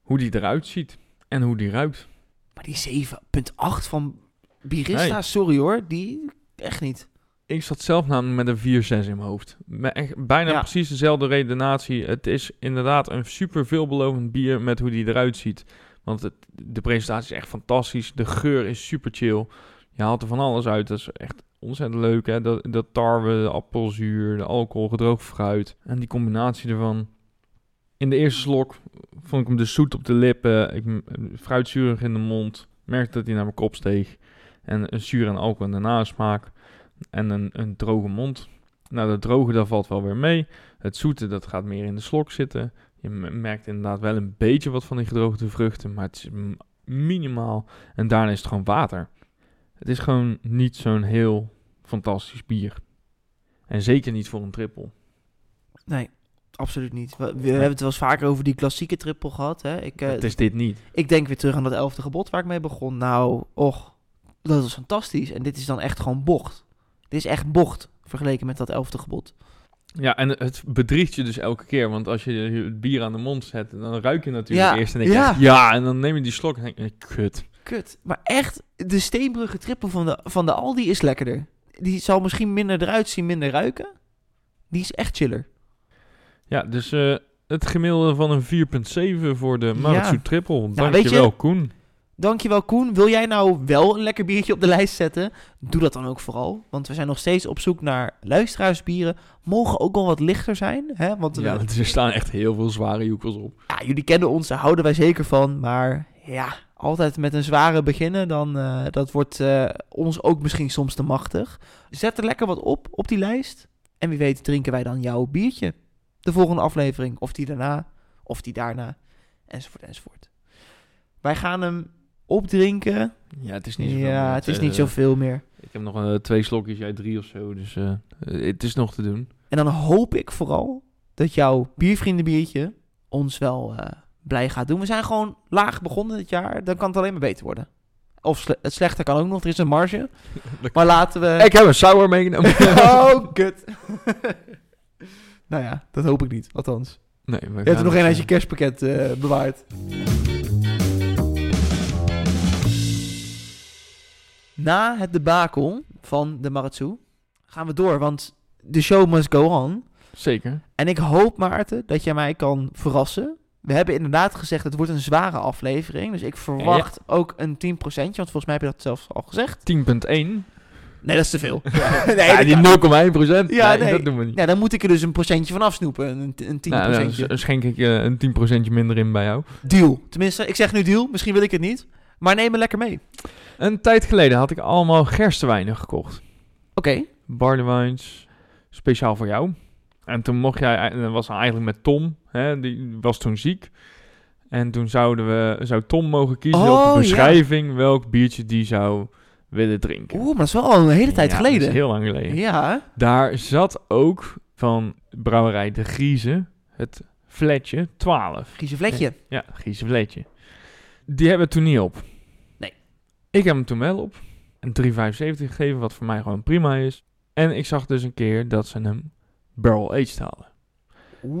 Speaker 2: hoe die eruit ziet en hoe die ruikt.
Speaker 1: Maar die 7,8 van Birista, sorry hoor, die echt niet.
Speaker 2: Ik zat zelf namelijk met een 4-6 in mijn hoofd. Met echt bijna
Speaker 1: Ja.
Speaker 2: precies dezelfde redenatie. Het is inderdaad een super veelbelovend bier met hoe die eruit ziet. Want het, de presentatie is echt fantastisch. De geur is super chill. Je haalt er van alles uit. Dat is echt ontzettend leuk. Hè? Dat, dat tarwe, de appelzuur, de alcohol, gedroogd fruit. En die combinatie ervan. In de eerste slok vond ik hem dus zoet op de lippen. Ik, fruitzurig in de mond. Merkte dat hij naar mijn kop steeg. En een zuur en alcohol in de nasmaak. En een, een droge mond. Nou, dat droge, dat valt wel weer mee. Het zoete, dat gaat meer in de slok zitten. Je merkt inderdaad wel een beetje wat van die gedroogde vruchten, maar het is minimaal. En daarna is het gewoon water. Het is gewoon niet zo'n heel fantastisch bier. En zeker niet voor een triple.
Speaker 1: Nee, absoluut niet. We, we hebben het wel eens vaker over die klassieke triple gehad. Hè? Ik, eh,
Speaker 2: het is dit niet.
Speaker 1: ik denk weer terug aan dat elfde gebod waar ik mee begon. Nou, och, dat was fantastisch. En dit is dan echt gewoon bocht. Dit is echt bocht, vergeleken met dat elfde gebod.
Speaker 2: Ja, en het bedriegt je dus elke keer. Want als je het bier aan de mond zet, dan ruik je natuurlijk
Speaker 1: Ja,
Speaker 2: eerst en denk je,
Speaker 1: ja.
Speaker 2: ja. en dan neem je die slok en denk je, kut.
Speaker 1: Kut. Maar echt, de steenbrugge triple van de, van de Aldi is lekkerder. Die zal misschien minder eruit zien, minder ruiken. Die is echt chiller.
Speaker 2: Ja, dus eh, het gemiddelde van een 4.7 voor de Maratsu
Speaker 1: Ja.
Speaker 2: Triple.
Speaker 1: weet
Speaker 2: Dankjewel,
Speaker 1: je-
Speaker 2: Koen.
Speaker 1: Dankjewel Koen. Wil jij nou wel een lekker biertje op de lijst zetten? Doe dat dan ook vooral. Want we zijn nog steeds op zoek naar luisteraarsbieren. Mogen ook wel wat lichter zijn. Hè? Want
Speaker 2: Ja,
Speaker 1: we-
Speaker 2: er staan echt heel veel zware joekels op.
Speaker 1: ja, jullie kennen ons, daar houden wij zeker van. Maar ja, altijd met een zware beginnen, dan eh, dat wordt eh, ons ook misschien soms te machtig. Zet er lekker wat op, op die lijst. En wie weet drinken wij dan jouw biertje. De volgende aflevering, of die daarna, of die daarna, enzovoort, enzovoort. Wij gaan hem opdrinken.
Speaker 2: Ja, het is niet zoveel
Speaker 1: Ja,
Speaker 2: meer.
Speaker 1: het is
Speaker 2: Eh,
Speaker 1: niet zoveel meer.
Speaker 2: Ik heb nog eh, twee slokjes, jij drie of zo. Dus eh, het is nog te doen.
Speaker 1: En dan hoop ik vooral dat jouw biervriendenbiertje ons wel blij gaat doen. We zijn gewoon laag begonnen dit jaar. Dan kan het alleen maar beter worden. Of sle- het slechte kan ook nog. Er is een marge. Maar laten we...
Speaker 2: Ik heb een sour meegenomen.
Speaker 1: oh, kut. nou ja, dat hoop ik niet. Althans.
Speaker 2: nee, we
Speaker 1: Je hebt er nog één uit je kerstpakket bewaard. Na het debakel van de Maratsu gaan we door, want de show must go on.
Speaker 2: Zeker.
Speaker 1: En ik hoop, Maarten, dat jij mij kan verrassen. We hebben inderdaad gezegd, het wordt een zware aflevering. Dus ik verwacht ook een 10%, want volgens mij heb je dat zelfs al gezegd.
Speaker 2: 10.1.
Speaker 1: Nee, dat is te veel. nee,
Speaker 2: ja, die
Speaker 1: kan-
Speaker 2: 0,1 procent.
Speaker 1: Ja,
Speaker 2: nee,
Speaker 1: nee.
Speaker 2: dat doen we niet.
Speaker 1: Ja, dan moet ik er dus een procentje van afsnoepen. Een, een 10%.
Speaker 2: Nou, dan s- schenk ik eh, een 10 procentje minder in bij jou.
Speaker 1: Deal. Tenminste, ik zeg nu deal. Misschien wil ik het niet. Maar neem me lekker mee.
Speaker 2: Een tijd geleden had ik allemaal gerstewijnen gekocht.
Speaker 1: Oké.
Speaker 2: Barleywijns, speciaal voor jou. En toen mocht jij, en dat was eigenlijk met Tom, hè, die was toen ziek. En toen zouden we, zou Tom mogen kiezen
Speaker 1: Oh,
Speaker 2: op
Speaker 1: ja.
Speaker 2: de beschrijving welk biertje die zou willen drinken.
Speaker 1: Oeh, maar dat is wel al een hele tijd
Speaker 2: Ja,
Speaker 1: geleden.
Speaker 2: Dat is heel lang geleden.
Speaker 1: Ja.
Speaker 2: Daar zat ook van brouwerij De Griezen het fletje 12.
Speaker 1: Grieze vletje.
Speaker 2: Ja, Griezen fletje. Die hebben we toen niet op. Ik heb hem toen wel op. Een 3,75 gegeven, wat voor mij gewoon prima is. En ik zag dus een keer dat ze hem barrel aged hadden.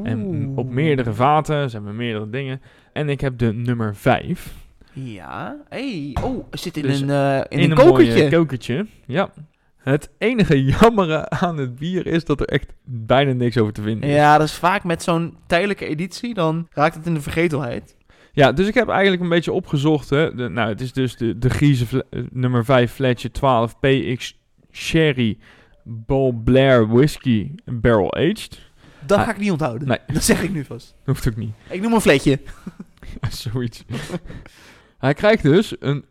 Speaker 2: En op meerdere vaten, ze hebben meerdere dingen. En ik heb de nummer 5.
Speaker 1: Ja. Hey. Oh, zit in
Speaker 2: Dus
Speaker 1: een, eh in,
Speaker 2: in
Speaker 1: een,
Speaker 2: een
Speaker 1: kokertje.
Speaker 2: Ja. Het enige jammere aan het bier is dat er echt bijna niks over te vinden is.
Speaker 1: Ja, dat is vaak met zo'n tijdelijke editie, dan raakt het in de vergetelheid.
Speaker 2: Ja, dus ik heb eigenlijk een beetje opgezocht. Hè. De, nou, het is dus de, de Grieze eh, nummer 5 Fletcher 12 PX Sherry Ball Blair Whisky Barrel Aged.
Speaker 1: Dat
Speaker 2: Ah,
Speaker 1: ga ik niet onthouden.
Speaker 2: nee.
Speaker 1: Dat zeg ik nu vast.
Speaker 2: Hoeft ook niet.
Speaker 1: Ik noem een vletje.
Speaker 2: Zoiets. Hij krijgt dus een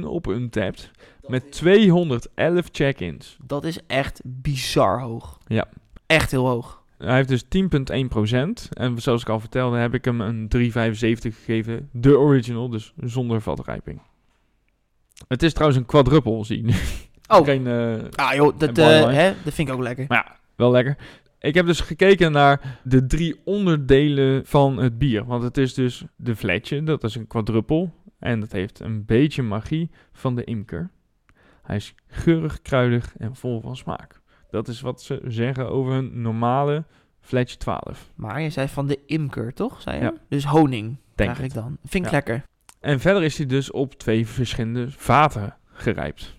Speaker 2: 4.15 op Untapped met 211 check-ins.
Speaker 1: Dat is echt bizar hoog.
Speaker 2: Ja.
Speaker 1: Echt heel hoog.
Speaker 2: Hij heeft dus 10.1%. En zoals ik al vertelde, heb ik hem een 3,75 gegeven. De original, dus zonder vatrijping. Het is trouwens een quadruppel, zie nu.
Speaker 1: Oh,
Speaker 2: Geen, eh,
Speaker 1: ah joh, dat, eh, hè, dat vind ik ook lekker.
Speaker 2: Maar ja, wel lekker. Ik heb dus gekeken naar de drie onderdelen van het bier. Want het is dus de fletje, dat is een quadruppel. En dat heeft een beetje magie van de imker. Hij is geurig, kruidig en vol van smaak. Dat is wat ze zeggen over een normale fletje 12.
Speaker 1: Maar je zei van de imker, toch? Zei je?
Speaker 2: Ja.
Speaker 1: Dus honing
Speaker 2: Denk
Speaker 1: krijg ik dan. Vind ik
Speaker 2: Ja.
Speaker 1: lekker.
Speaker 2: En verder is hij dus op twee verschillende vaten gerijpt.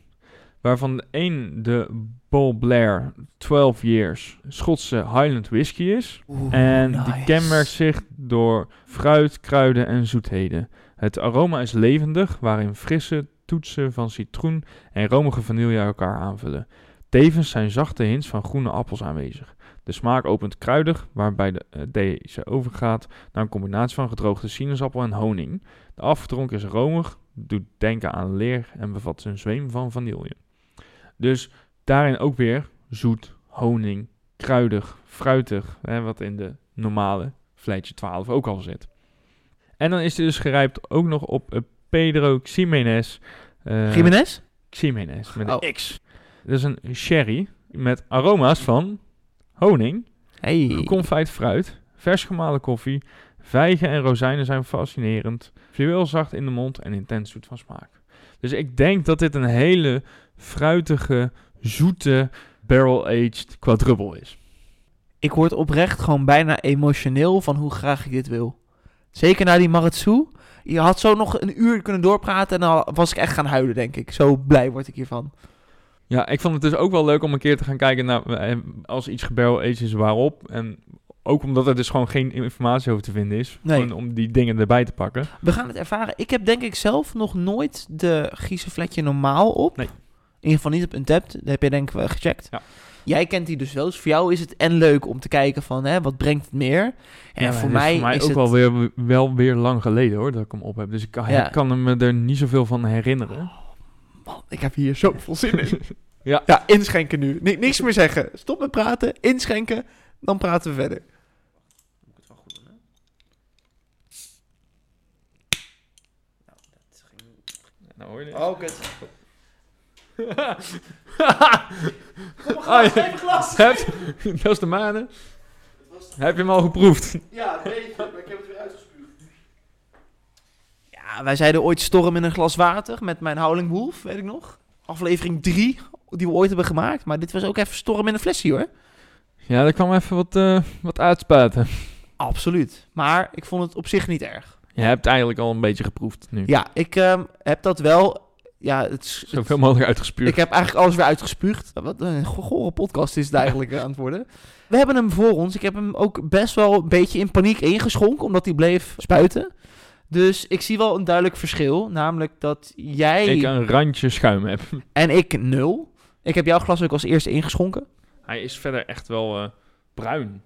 Speaker 2: Waarvan de een de Ball Blair 12 Years Schotse Highland Whisky is.
Speaker 1: Oeh,
Speaker 2: En die kenmerkt zich door fruit, kruiden en zoetheden. Het aroma is levendig, waarin frisse toetsen van citroen en romige vanille elkaar aanvullen. Tevens zijn zachte hints van groene appels aanwezig. De smaak opent kruidig, waarbij de, eh, deze overgaat naar een combinatie van gedroogde sinaasappel en honing. De afgedronken is romig, doet denken aan leer en bevat een zweem van vanille. Dus daarin ook weer zoet, honing, kruidig, fruitig, hè, wat in de normale Vleitje 12 ook al zit. En dan is hij dus gerijpt ook nog op eh, Pedro Ximenez. eh,
Speaker 1: Jiménez?
Speaker 2: Ximenez, met een
Speaker 1: Oh.
Speaker 2: X. Is een sherry. met aroma's van honing,
Speaker 1: Hey.
Speaker 2: geconfijt fruit, vers gemalen koffie, vijgen en rozijnen zijn fascinerend, fluweelzacht in de mond en intens zoet van smaak. Dus ik denk dat dit een hele fruitige, zoete, barrel-aged quadruple is.
Speaker 1: Ik word oprecht gewoon bijna emotioneel van hoe graag ik dit wil. Zeker na die Maratsu. Je had zo nog een uur kunnen doorpraten en dan was ik echt gaan huilen, denk ik. Zo blij word ik hiervan.
Speaker 2: Ja, ik vond het dus ook wel leuk om een keer te gaan kijken naar eh, als iets gebarrel-aged is waarop. En ook omdat er dus gewoon geen informatie over te vinden is.
Speaker 1: Nee.
Speaker 2: Om die dingen erbij te pakken.
Speaker 1: We gaan het ervaren. Ik heb denk ik zelf nog nooit de Giezenvletje normaal op.
Speaker 2: Nee.
Speaker 1: In ieder geval niet op Untapped. Dat heb je denk ik wel gecheckt.
Speaker 2: Ja.
Speaker 1: Jij kent die dus wel. Dus voor jou is het en leuk om te kijken van hè, wat brengt het meer. En
Speaker 2: Ja,
Speaker 1: voor,
Speaker 2: het
Speaker 1: mij
Speaker 2: is voor mij
Speaker 1: is
Speaker 2: ook
Speaker 1: het...
Speaker 2: wel, weer, wel weer lang geleden hoor, dat ik hem op heb. Dus ik
Speaker 1: Ja.
Speaker 2: ik kan me er niet zoveel van herinneren.
Speaker 1: Man, ik heb hier zoveel zin in.
Speaker 2: Ja.
Speaker 1: ja, inschenken nu. Ni- niks meer zeggen. Stop met praten, inschenken, dan praten we verder.
Speaker 2: Nou hoor je
Speaker 1: Oh, kut. Kom maar,
Speaker 2: Ah, ja.
Speaker 1: geef een glas.
Speaker 2: Heb, dat is de manen. Heb je hem al geproefd?
Speaker 1: Ja, een beetje, maar ik heb het weer uitgespuugd. Ja, wij zeiden ooit storm in een glas water met mijn Howling Wolf, weet ik nog. Aflevering 3, die we ooit hebben gemaakt. Maar dit was ook even storm in een flesje hoor.
Speaker 2: Ja, daar kwam even wat, eh, wat uitspuiten.
Speaker 1: Absoluut. Maar ik vond het op zich niet erg.
Speaker 2: Je hebt eigenlijk al een beetje geproefd nu.
Speaker 1: Ja, ik ehm, heb dat wel... Ja, het,
Speaker 2: Zoveel mogelijk uitgespuurd.
Speaker 1: Ik heb eigenlijk alles weer uitgespuugd. Wat een gore podcast is het eigenlijk eh, aan het worden. We hebben hem voor ons. Ik heb hem ook best wel een beetje in paniek ingeschonken, omdat hij bleef spuiten. Dus ik zie wel een duidelijk verschil. Namelijk dat jij
Speaker 2: Ik een randje schuim heb.
Speaker 1: en ik nul. Ik heb jouw glas ook als eerste ingeschonken.
Speaker 2: Hij is verder echt wel eh, bruin.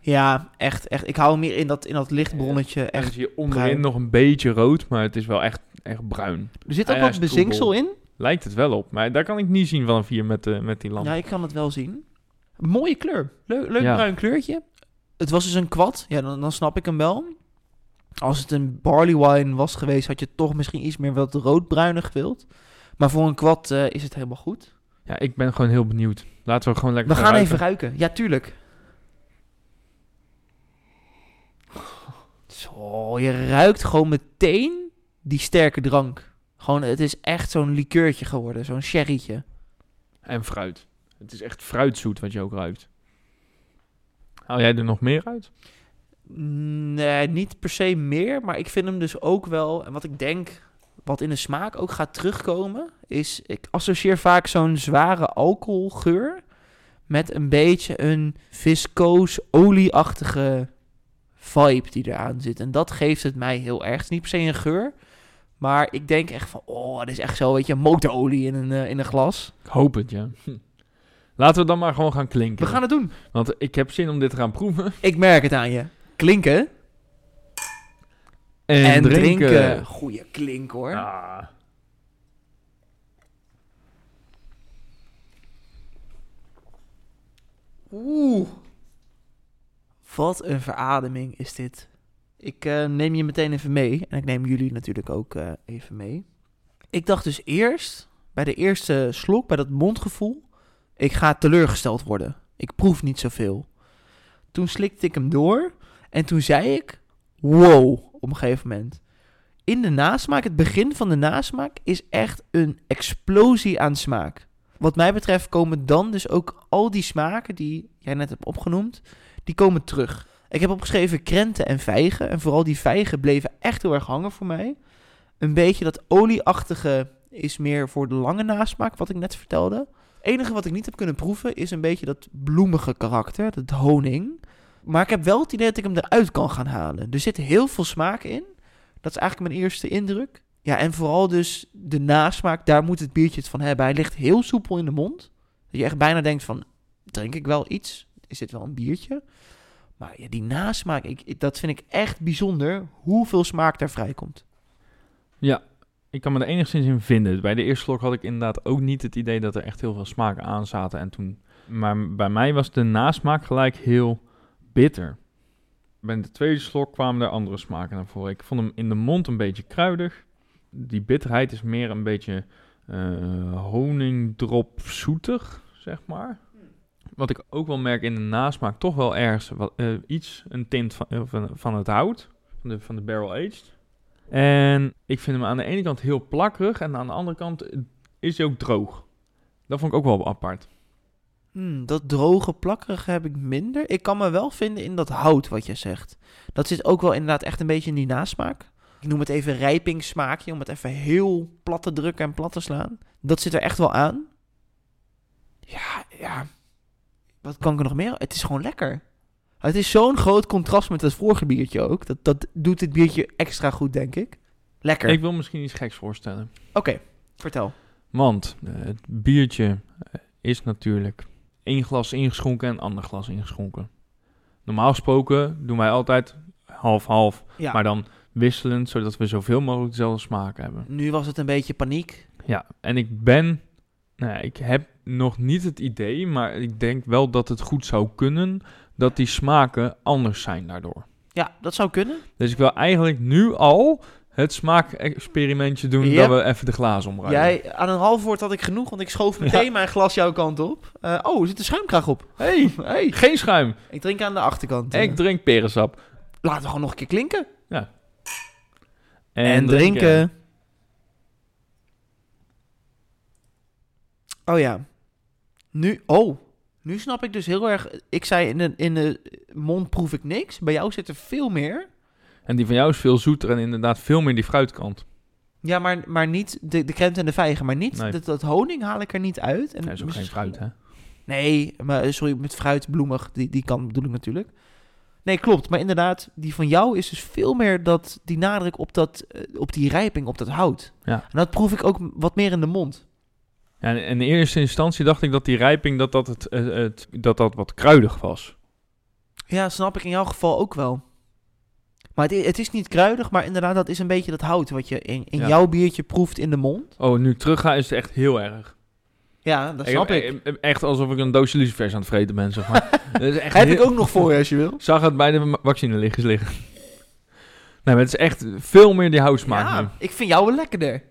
Speaker 1: Ja, echt, echt. Ik hou hem meer in dat, in dat lichtbronnetje.
Speaker 2: En
Speaker 1: Echt.
Speaker 2: je onderin
Speaker 1: bruin.
Speaker 2: nog een beetje rood, maar het is wel echt, echt bruin.
Speaker 1: Er zit
Speaker 2: Ah,
Speaker 1: ook
Speaker 2: ja,
Speaker 1: wat bezinksel in.
Speaker 2: Lijkt het wel op, maar daar kan ik niet zien vanaf hier met, eh, met die lamp.
Speaker 1: Ja, ik kan het wel zien. Mooie kleur. Leuk, leuk
Speaker 2: Ja.
Speaker 1: bruin kleurtje. Het was dus een kwad. Ja, dan, dan snap ik hem wel. Als het een barley wine was geweest, had je toch misschien iets meer wat roodbruinig gewild. Maar voor een kwad eh, is het helemaal goed.
Speaker 2: Ja, ik ben gewoon heel benieuwd. Laten we gewoon lekker
Speaker 1: We gaan even ruiken. Ja, tuurlijk. Zo, je ruikt gewoon meteen die sterke drank. Gewoon, het is echt zo'n likeurtje geworden. Zo'n sherrytje.
Speaker 2: En fruit. Het is echt fruitzoet wat je ook ruikt. Haal jij er nog meer uit?
Speaker 1: Nee, niet per se meer. Maar ik vind hem dus ook wel... En wat ik denk, wat in de smaak ook gaat terugkomen... is, ik associeer vaak zo'n zware alcoholgeur... met een beetje een viscoos, olieachtige vibe die eraan zit. En dat geeft het mij heel erg. Het is niet per se een geur... Maar ik denk echt van, oh, dit is echt zo, weet je, motorolie in een, eh, in een glas.
Speaker 2: Ik hoop het, ja. Hm. Laten we dan maar gewoon gaan klinken.
Speaker 1: We gaan het doen.
Speaker 2: Want ik heb zin om dit te gaan proeven.
Speaker 1: Ik merk het aan je. Klinken
Speaker 2: En,
Speaker 1: en,
Speaker 2: drinken.
Speaker 1: drinken. Goeie klink hoor.
Speaker 2: Ah.
Speaker 1: Oeh. Wat een verademing is dit. Ik eh, neem je meteen even mee. En ik neem jullie natuurlijk ook eh, even mee. Ik dacht dus eerst, bij de eerste slok, bij dat mondgevoel... ik ga teleurgesteld worden. Ik proef niet zoveel. Toen slikte ik hem door. En toen zei ik... Wow, op een gegeven moment. In de nasmaak, het begin van de nasmaak... is echt een explosie aan smaak. Wat mij betreft komen dan dus ook al die smaken die jij net hebt opgenoemd, die komen terug. Ik heb opgeschreven krenten en vijgen. En vooral die vijgen bleven echt heel erg hangen voor mij. Een beetje dat olieachtige is meer voor de lange nasmaak, wat ik net vertelde. Het enige wat ik niet heb kunnen proeven is een beetje dat bloemige karakter, dat honing. Maar ik heb wel het idee dat ik hem eruit kan gaan halen. Er zit heel veel smaak in. Dat is eigenlijk mijn eerste indruk. Ja, en vooral dus de nasmaak, daar moet het biertje het van hebben. Hij ligt heel soepel in de mond. Dat je echt bijna denkt van, drink ik wel iets? Is dit wel een biertje? Maar ja, die nasmaak, ik, dat vind ik echt bijzonder, hoeveel smaak daar vrijkomt.
Speaker 2: Ja, ik kan me er enigszins in vinden. Bij de eerste slok had ik inderdaad ook niet het idee dat er echt heel veel smaken aan zaten. En toen, maar bij mij was de nasmaak gelijk heel bitter. Bij de tweede slok kwamen er andere smaken naar voren. Ik vond hem in de mond een beetje kruidig. Die bitterheid is meer een beetje eh honingdrop zoetig, zeg maar. Wat ik ook wel merk in de nasmaak, toch wel ergens wat, eh, iets, een tint van, eh, van, van het hout, van de, van de barrel aged. En ik vind hem aan de ene kant heel plakkerig en aan de andere kant is hij ook droog. Dat vond ik ook wel apart.
Speaker 1: Hmm, dat droge, plakkerige heb ik minder. Ik kan me wel vinden in dat hout wat je zegt. Dat zit ook wel inderdaad echt een beetje in die nasmaak. Ik noem het even rijpingssmaakje, om het even heel plat te drukken en plat te slaan. Dat zit er echt wel aan. Ja, ja. Wat kan ik er nog meer? Het is gewoon lekker. Het is zo'n groot contrast met het vorige biertje ook. Dat, dat doet dit biertje extra goed, denk ik. Lekker.
Speaker 2: Ik wil misschien iets geks voorstellen.
Speaker 1: Oké, vertel.
Speaker 2: Want eh, het biertje eh, is natuurlijk één glas ingeschonken en ander glas ingeschonken. Normaal gesproken doen wij altijd half-half,
Speaker 1: Ja,
Speaker 2: maar dan wisselend, zodat we zoveel mogelijk dezelfde smaak hebben.
Speaker 1: nu was het een beetje paniek.
Speaker 2: Ja, en ik ben, nou ja, ik heb nog niet het idee, maar ik denk wel dat het goed zou kunnen dat die smaken anders zijn daardoor.
Speaker 1: Ja, dat zou kunnen.
Speaker 2: Dus ik wil eigenlijk nu al het smaakexperimentje doen
Speaker 1: Ja.
Speaker 2: dat we even de glazen omruimen.
Speaker 1: Jij, aan een half woord had ik genoeg, want ik schoof meteen mijn glas jouw kant op. Eh, oh, er zit een schuimkraag op.
Speaker 2: Hey,
Speaker 1: Hey.
Speaker 2: geen schuim.
Speaker 1: Ik drink aan de achterkant. eh.
Speaker 2: Ik drink perensap.
Speaker 1: Laten we gewoon nog een keer klinken.
Speaker 2: En,
Speaker 1: En, drinken. Oh ja. Nu, oh. Nu snap ik dus heel erg. Ik zei in de, in de mond proef ik niks. Bij jou zit er veel meer.
Speaker 2: En die van jou is veel zoeter en inderdaad veel meer die fruitkant.
Speaker 1: Ja, maar, maar niet de, de krent en de vijgen. Maar niet
Speaker 2: Nee.
Speaker 1: dat, dat honing haal ik er niet uit. En
Speaker 2: Dat is ook geen
Speaker 1: misschien-
Speaker 2: fruit, hè?
Speaker 1: Nee, maar eh, sorry, met fruit, bloemig, die, die kan bedoel ik natuurlijk. Nee, klopt. Maar inderdaad, die van jou is dus veel meer dat, die nadruk op, dat, eh, op die rijping, op dat hout.
Speaker 2: Ja.
Speaker 1: En dat proef ik ook wat meer in de mond.
Speaker 2: Ja, en in eerste instantie dacht ik dat die rijping dat dat, het, eh, het, dat, dat wat kruidig was.
Speaker 1: Ja, snap ik in jouw geval ook wel. Maar het, het is niet kruidig, maar inderdaad, dat is een beetje dat hout wat je in, in
Speaker 2: Ja.
Speaker 1: jouw biertje proeft in de mond.
Speaker 2: Oh, nu terugga is het echt heel erg.
Speaker 1: Ja, dat snap ik.
Speaker 2: eh, Echt alsof ik een doosje lucifers aan het vreten ben, zeg maar. Dat is echt
Speaker 1: Heb
Speaker 2: heel-
Speaker 1: ik ook nog voor je als je wil.
Speaker 2: Zag het bij de vaccineliggers liggen. Nee, maar het is echt veel meer die houtsmaak nu.
Speaker 1: Ja, ik vind jou wel lekkerder.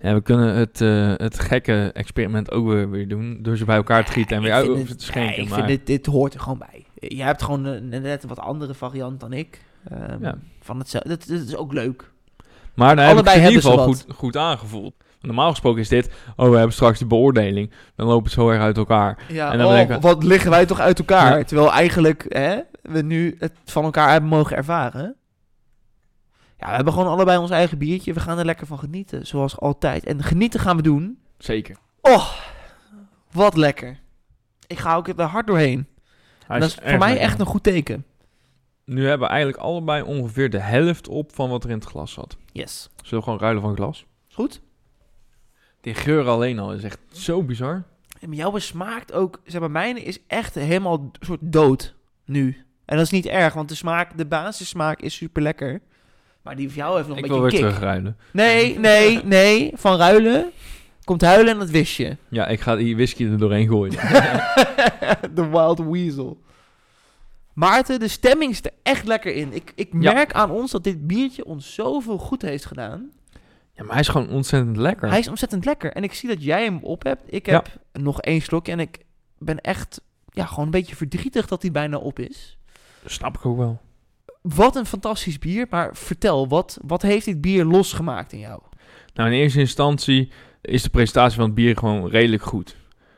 Speaker 2: Ja, we kunnen het, eh, het gekke experiment ook weer, weer doen. Door ze bij elkaar te gieten en weer uit over te schenken.
Speaker 1: ik
Speaker 2: maar
Speaker 1: vind dit, dit hoort er gewoon bij. Je hebt gewoon een, een net een wat andere variant dan ik. Ehm,
Speaker 2: Ja.
Speaker 1: Van hetzelfde. Dat, dat is ook leuk.
Speaker 2: Maar heb ik
Speaker 1: Allebei
Speaker 2: het in ieder geval goed, goed aangevoeld. Normaal gesproken is dit, oh we hebben straks de beoordeling. Dan loopt het zo erg uit elkaar.
Speaker 1: Ja,
Speaker 2: En dan
Speaker 1: oh,
Speaker 2: denken
Speaker 1: wat liggen wij toch uit elkaar?
Speaker 2: Ja.
Speaker 1: Terwijl eigenlijk hè, we nu het van elkaar hebben mogen ervaren. Ja, we hebben gewoon allebei ons eigen biertje. We gaan er lekker van genieten, zoals altijd. En genieten gaan we doen.
Speaker 2: Zeker.
Speaker 1: Oh, wat lekker. Ik ga ook er hard doorheen.
Speaker 2: Hij
Speaker 1: dat is voor mij
Speaker 2: lekker.
Speaker 1: echt een goed teken.
Speaker 2: Nu hebben we eigenlijk allebei ongeveer de helft op van wat er in het glas zat.
Speaker 1: Yes.
Speaker 2: Zullen we gewoon ruilen van glas?
Speaker 1: Is goed?
Speaker 2: Die geur alleen al is echt zo bizar.
Speaker 1: En bij jou smaakt ook, zeg maar, mijne is echt helemaal soort dood nu. En dat is niet erg, want de smaak, de basissmaak is super lekker. Maar die van jou heeft nog
Speaker 2: Ik
Speaker 1: een
Speaker 2: wil
Speaker 1: beetje
Speaker 2: weer
Speaker 1: kick.
Speaker 2: terugruilen.
Speaker 1: Nee, nee, nee. Van ruilen komt huilen en dat wist je.
Speaker 2: Ja, ik ga die whisky er doorheen gooien.
Speaker 1: de Wild Weasel. Maarten, de stemming is er echt lekker in. Ik, ik
Speaker 2: Ja.
Speaker 1: merk aan ons dat dit biertje ons zoveel goed heeft gedaan.
Speaker 2: ja, maar hij is gewoon ontzettend lekker.
Speaker 1: Hij is ontzettend lekker. En ik zie dat jij hem op hebt. Ik
Speaker 2: Ja.
Speaker 1: heb nog één slokje en ik ben echt ja, gewoon een beetje verdrietig dat hij bijna op is.
Speaker 2: Snap ik ook wel.
Speaker 1: Wat een fantastisch bier. Maar vertel, wat, wat heeft dit bier losgemaakt in jou?
Speaker 2: Nou, in eerste instantie is de presentatie van het bier gewoon redelijk goed.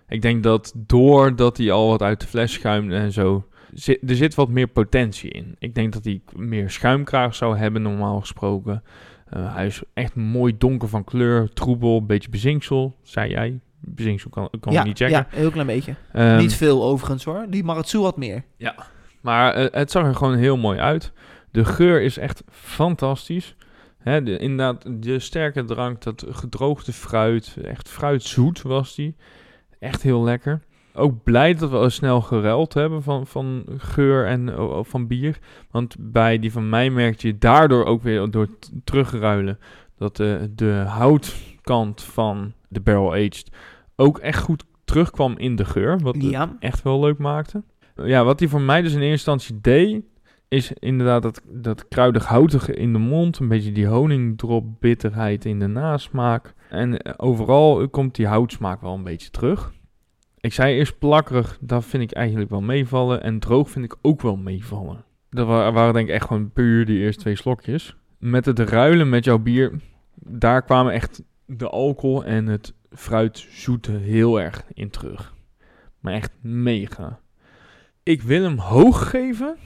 Speaker 2: Ik denk dat doordat hij al wat uit de fles schuimt en zo, zit, er zit wat meer potentie in. Ik denk dat hij meer schuimkraag zou hebben, normaal gesproken. Eh, hij is echt mooi donker van kleur, troebel, een beetje bezinksel, zei jij. Bezinksel kan, kan
Speaker 1: ja,
Speaker 2: ik niet checken.
Speaker 1: ja, een heel klein beetje.
Speaker 2: Ehm,
Speaker 1: niet veel overigens hoor. Die Maratsu had meer.
Speaker 2: Maar eh, het zag er gewoon heel mooi uit. De geur is echt fantastisch. Hè, de, inderdaad, de sterke drank, dat gedroogde fruit, echt fruitzoet was die. Echt heel lekker. Ook blij dat we al snel geruild hebben van, van geur en van bier. Want bij die van mij merkte je daardoor ook weer door terugruilen... dat de, de houtkant van de barrel aged ook echt goed terugkwam in de geur. Wat het
Speaker 1: Ja,
Speaker 2: echt wel leuk maakte. Ja, wat hij voor mij dus in eerste instantie deed, is inderdaad dat, dat kruidig houtige in de mond. Een beetje die honingdrop bitterheid in de nasmaak. En eh, overal komt die houtsmaak wel een beetje terug. Ik zei eerst plakkerig, dat vind ik eigenlijk wel meevallen. En droog vind ik ook wel meevallen. Dat wa- waren denk ik echt gewoon puur die eerste twee slokjes. Met het ruilen met jouw bier, daar kwamen echt de alcohol en het fruitzoete heel erg in terug. Maar echt mega. Ik wil hem hoog geven,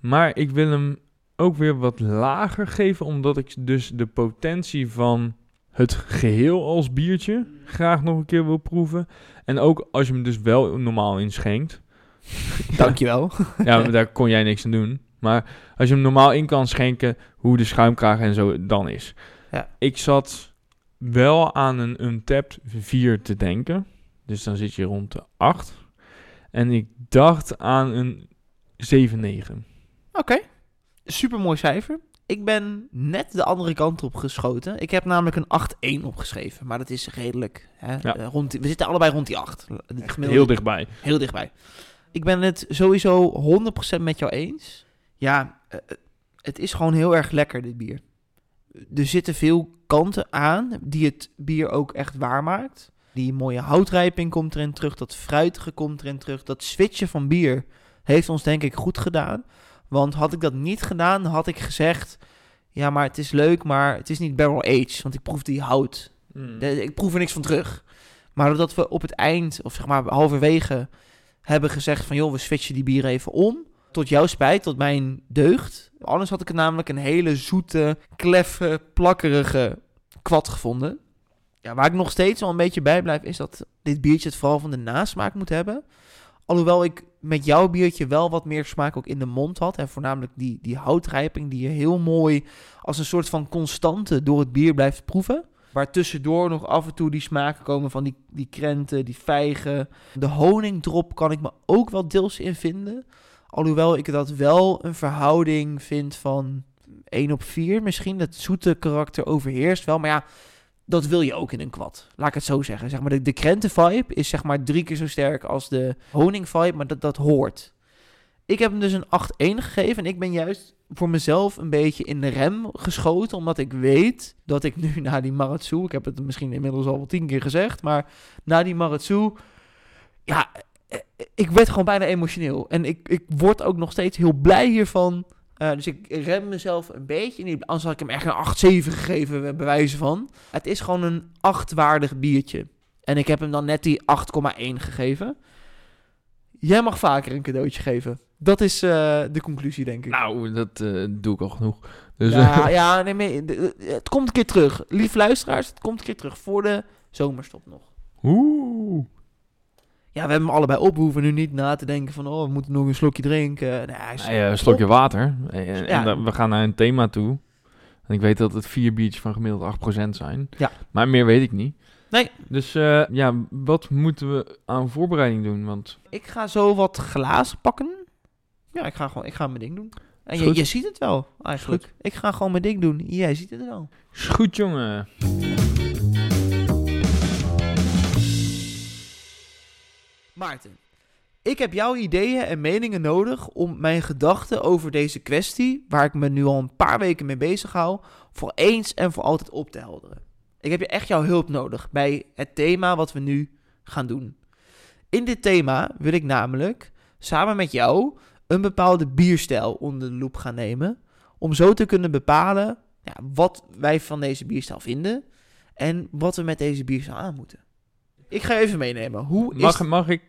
Speaker 2: maar ik wil hem ook weer wat lager geven, omdat ik dus de potentie van het geheel als biertje graag nog een keer wil proeven. En ook als je hem dus wel normaal inschenkt.
Speaker 1: Dankjewel.
Speaker 2: Ja, daar kon jij niks aan doen. Maar als je hem normaal in kan schenken, hoe de schuimkraag en zo dan is.
Speaker 1: Ja.
Speaker 2: Ik zat wel aan een Untapped 4 te denken. Dus dan zit je rond de 8. En ik dacht aan een 7-9.
Speaker 1: Oké. Super mooi cijfer. Ik ben net de andere kant op geschoten. Ik heb namelijk een 8-1 opgeschreven. Maar dat is redelijk. Hè?
Speaker 2: Ja.
Speaker 1: Eh, rond die- we zitten allebei rond die 8. Het gemiddelde-
Speaker 2: Heel dichtbij.
Speaker 1: Heel dichtbij. Ik ben het sowieso 100% met jou eens. Ja, eh, eh, het is gewoon heel erg lekker, dit bier. Er zitten veel kanten aan die het bier ook echt waar maakt. Die mooie houtrijping komt erin terug, dat fruitige komt erin terug. Dat switchen van bier heeft ons denk ik goed gedaan. Want had ik dat niet gedaan, had ik gezegd... Ja, maar het is leuk, maar het is niet barrel aged. Want ik proef die hout de- ik proef er niks van terug. Maar doordat we op het eind, of zeg maar halverwege, hebben gezegd van... joh, we switchen die bieren even om. Tot jouw spijt, tot mijn deugd. Anders had ik het namelijk een hele zoete, kleffe, plakkerige kwad gevonden. Ja, waar ik nog steeds wel een beetje bij blijf... is dat dit biertje het vooral van de nasmaak moet hebben. Alhoewel ik met jouw biertje wel wat meer smaak ook in de mond had. En voornamelijk die, die houtrijping die je heel mooi als een soort van constante door het bier blijft proeven. Waar tussendoor nog af en toe die smaken komen van die, die krenten, die vijgen. De honingdrop kan ik me ook wel deels in vinden. Alhoewel ik dat wel een verhouding vind van 1 op 4 misschien. Dat zoete karakter overheerst wel. Maar ja, dat wil je ook in een kwad. Laat ik het zo zeggen. Zeg maar, de, de krenten-vibe is zeg maar drie keer zo sterk als de honing-vibe. Maar dat, dat hoort. Ik heb hem dus een 8-1 gegeven. En ik ben juist voor mezelf een beetje in de rem geschoten. Omdat ik weet dat ik nu na die Maratsu... Ik heb het misschien inmiddels al wel tien keer gezegd. Maar na die Maratsu... Ja, eh, ik werd gewoon bijna emotioneel. En ik, ik word ook nog steeds heel blij hiervan. Eh, dus ik rem mezelf een beetje. Niet, anders had ik hem echt een 8-7 gegeven, bij wijze van. Het is gewoon een 8-waardig biertje. En ik heb hem dan net die 8,1 gegeven. Jij mag vaker een cadeautje geven. Dat is eh, de conclusie, denk ik.
Speaker 2: Nou, dat eh, doe ik al genoeg. Dus,
Speaker 1: ja, ja nee, nee, het komt een keer terug. Lief luisteraars, het komt een keer terug. Voor de zomerstop nog.
Speaker 2: Oeh.
Speaker 1: Ja, we hebben hem allebei op. We hoeven nu niet na te denken van... Oh, we moeten nog een slokje drinken. Nee,
Speaker 2: een slokje
Speaker 1: op.
Speaker 2: water. En, en
Speaker 1: Ja.
Speaker 2: dan- we gaan naar een thema toe. En ik weet dat het vier biertjes van gemiddeld 8% zijn.
Speaker 1: Ja.
Speaker 2: Maar meer weet ik niet.
Speaker 1: Nee.
Speaker 2: Dus eh, ja, wat moeten we aan voorbereiding doen? Want
Speaker 1: Ik ga zo wat glazen pakken. Ja, ik ga gewoon ik ga mijn ding doen. En je, je ziet het wel, eigenlijk. Ik ga gewoon mijn ding doen. Jij ziet het wel.
Speaker 2: is goed, jongen.
Speaker 1: Maarten, ik heb jouw ideeën en meningen nodig om mijn gedachten over deze kwestie, waar ik me nu al een paar weken mee bezig hou, voor eens en voor altijd op te helderen. Ik heb echt jouw hulp nodig bij het thema wat we nu gaan doen. In dit thema wil ik namelijk samen met jou een bepaalde bierstijl onder de loep gaan nemen, om zo te kunnen bepalen ja, wat wij van deze bierstijl vinden en wat we met deze bierstijl aan moeten. Ik ga je even meenemen. Hoe is
Speaker 2: Mag, mag ik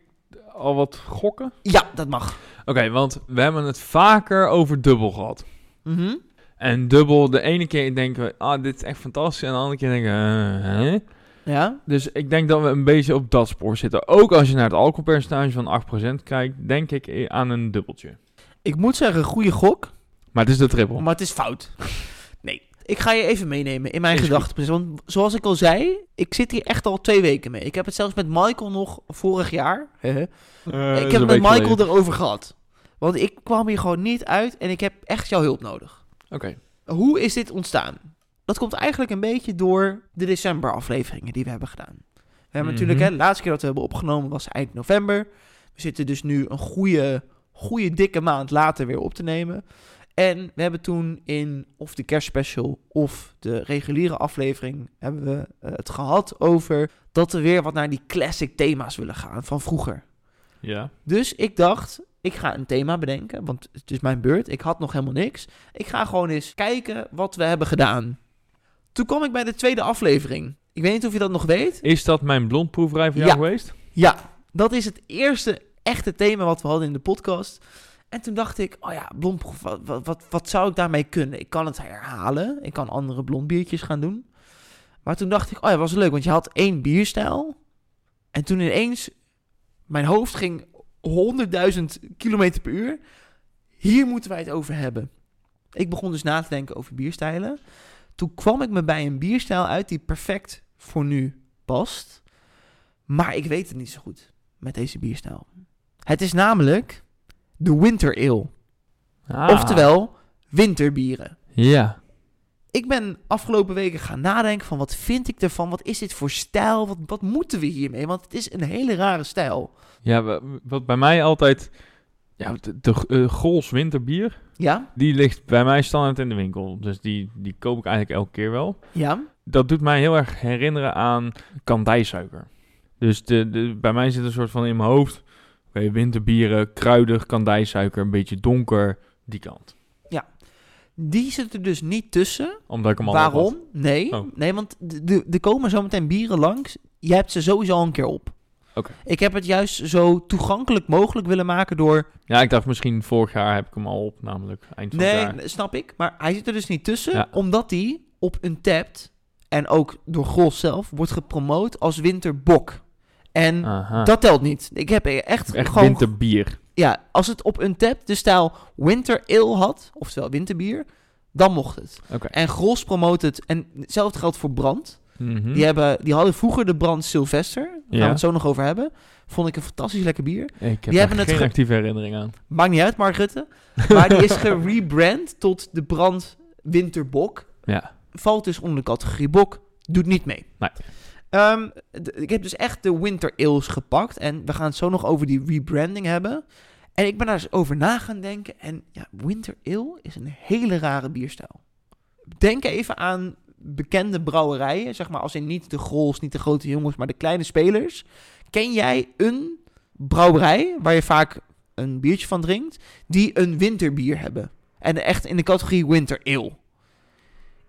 Speaker 2: al wat gokken?
Speaker 1: ja, dat mag.
Speaker 2: Oké, want we hebben het vaker over dubbel gehad.
Speaker 1: Mhm.
Speaker 2: En dubbel, de ene keer denken we, ah, dit is echt fantastisch. En de andere keer denken we, eh, hè?
Speaker 1: Ja.
Speaker 2: Dus ik denk dat we een beetje op dat spoor zitten. Ook als je naar het alcoholpercentage van 8% kijkt, denk ik aan een dubbeltje.
Speaker 1: Ik moet zeggen, goede gok,
Speaker 2: Maar het is de triple.
Speaker 1: maar het is fout. Ik ga je even meenemen in mijn
Speaker 2: Is
Speaker 1: gedachtenproces. Want zoals ik al zei, ik zit hier echt al twee weken mee. Ik heb het zelfs met Michael nog vorig jaar.
Speaker 2: Eh,
Speaker 1: ik heb het met Michael erover gehad. Want ik kwam hier gewoon niet uit en ik heb echt jouw hulp nodig.
Speaker 2: Oké.
Speaker 1: Hoe is dit ontstaan? Dat komt eigenlijk een beetje door de december afleveringen die we hebben gedaan. We hebben
Speaker 2: Mhm.
Speaker 1: natuurlijk, hè, de laatste keer dat we hebben opgenomen was eind november. We zitten dus nu een goede, goede dikke maand later weer op te nemen. En we hebben toen in of de kerstspecial of de reguliere aflevering hebben we eh, het gehad over dat we weer wat naar die classic thema's willen gaan van vroeger.
Speaker 2: Ja.
Speaker 1: Dus ik dacht, ik ga een thema bedenken, want het is mijn beurt. Ik had nog helemaal niks. Ik ga gewoon eens kijken wat we hebben gedaan. Toen kwam ik bij de tweede aflevering. Ik weet niet of je dat nog weet.
Speaker 2: Is dat mijn blondproeverij voor
Speaker 1: Ja.
Speaker 2: jou geweest?
Speaker 1: Ja, dat is het eerste echte thema wat we hadden in de podcast. En toen dacht ik, oh ja, blondproef, wat, wat, wat, wat zou ik daarmee kunnen? Ik kan het herhalen. Ik kan andere blondbiertjes gaan doen. Maar toen dacht ik, oh ja, was leuk, want je had één bierstijl. En toen ineens, mijn hoofd ging 100.000 kilometer per uur. Hier moeten wij het over hebben. Ik begon dus na te denken over bierstijlen. Toen kwam ik me bij een bierstijl uit die perfect voor nu past. Maar ik weet het niet zo goed met deze bierstijl. Het is namelijk de Winter Ale.
Speaker 2: Ah.
Speaker 1: Oftewel, winterbieren.
Speaker 2: Ja.
Speaker 1: Ik ben afgelopen weken gaan nadenken van wat vind ik ervan? Wat is dit voor stijl? Wat, wat moeten we hiermee? Want het is een hele rare stijl.
Speaker 2: Ja, wa- wat bij mij altijd... Ja, de, de eh, Gols winterbier,
Speaker 1: Ja?
Speaker 2: die ligt bij mij standaard in de winkel. Dus die, die koop ik eigenlijk elke keer wel.
Speaker 1: Ja?
Speaker 2: Dat doet mij heel erg herinneren aan kandijsuiker. Dus de, de, bij mij zit een soort van in mijn hoofd... Oké, winterbieren, kruidig, kandijsuiker, een beetje donker, die kant.
Speaker 1: Die zit er dus niet tussen.
Speaker 2: Omdat ik hem al
Speaker 1: Waarom? Nee.
Speaker 2: Oh.
Speaker 1: Nee, want er komen zometeen bieren langs. Je hebt ze sowieso al een keer op.
Speaker 2: Oké.
Speaker 1: Ik heb het juist zo toegankelijk mogelijk willen maken door...
Speaker 2: Ja, ik dacht misschien vorig jaar heb ik hem al op, namelijk eind van
Speaker 1: Nee,
Speaker 2: het jaar.
Speaker 1: snap ik. Maar hij zit er dus niet tussen,
Speaker 2: Ja.
Speaker 1: omdat hij op een tapt en ook door Gros zelf wordt gepromoot als winterbok. En
Speaker 2: Aha.
Speaker 1: dat telt niet. Ik heb echt,
Speaker 2: Echt
Speaker 1: gewoon...
Speaker 2: winterbier.
Speaker 1: Ja, als het op een tap de stijl winter ale had, oftewel winterbier, dan mocht het. En Gros promoot het, en hetzelfde geldt voor Brand.
Speaker 2: Mhm.
Speaker 1: Die, hebben, die hadden vroeger de Brand Sylvester, daar gaan we het zo nog over hebben. Vond ik een fantastisch lekker bier.
Speaker 2: Ik heb
Speaker 1: Die hebben het
Speaker 2: geen
Speaker 1: ge-
Speaker 2: actieve herinnering aan.
Speaker 1: Maakt niet uit, Mark Rutte. Maar die is gerebrand tot de Brand Winterbok.
Speaker 2: Ja.
Speaker 1: Valt dus onder de categorie bok. Doet niet mee.
Speaker 2: Nee.
Speaker 1: Ehm, ik heb dus echt de Winter Ales gepakt. En we gaan het zo nog over die rebranding hebben. En ik ben daar eens over na gaan denken. En ja, Winter Ale is een hele rare bierstijl. Denk even aan bekende brouwerijen. Zeg maar als in niet de grols, niet de grote jongens, maar de kleine spelers. Ken jij een brouwerij waar je vaak een biertje van drinkt, die een winterbier hebben? En echt in de categorie Winter Ale.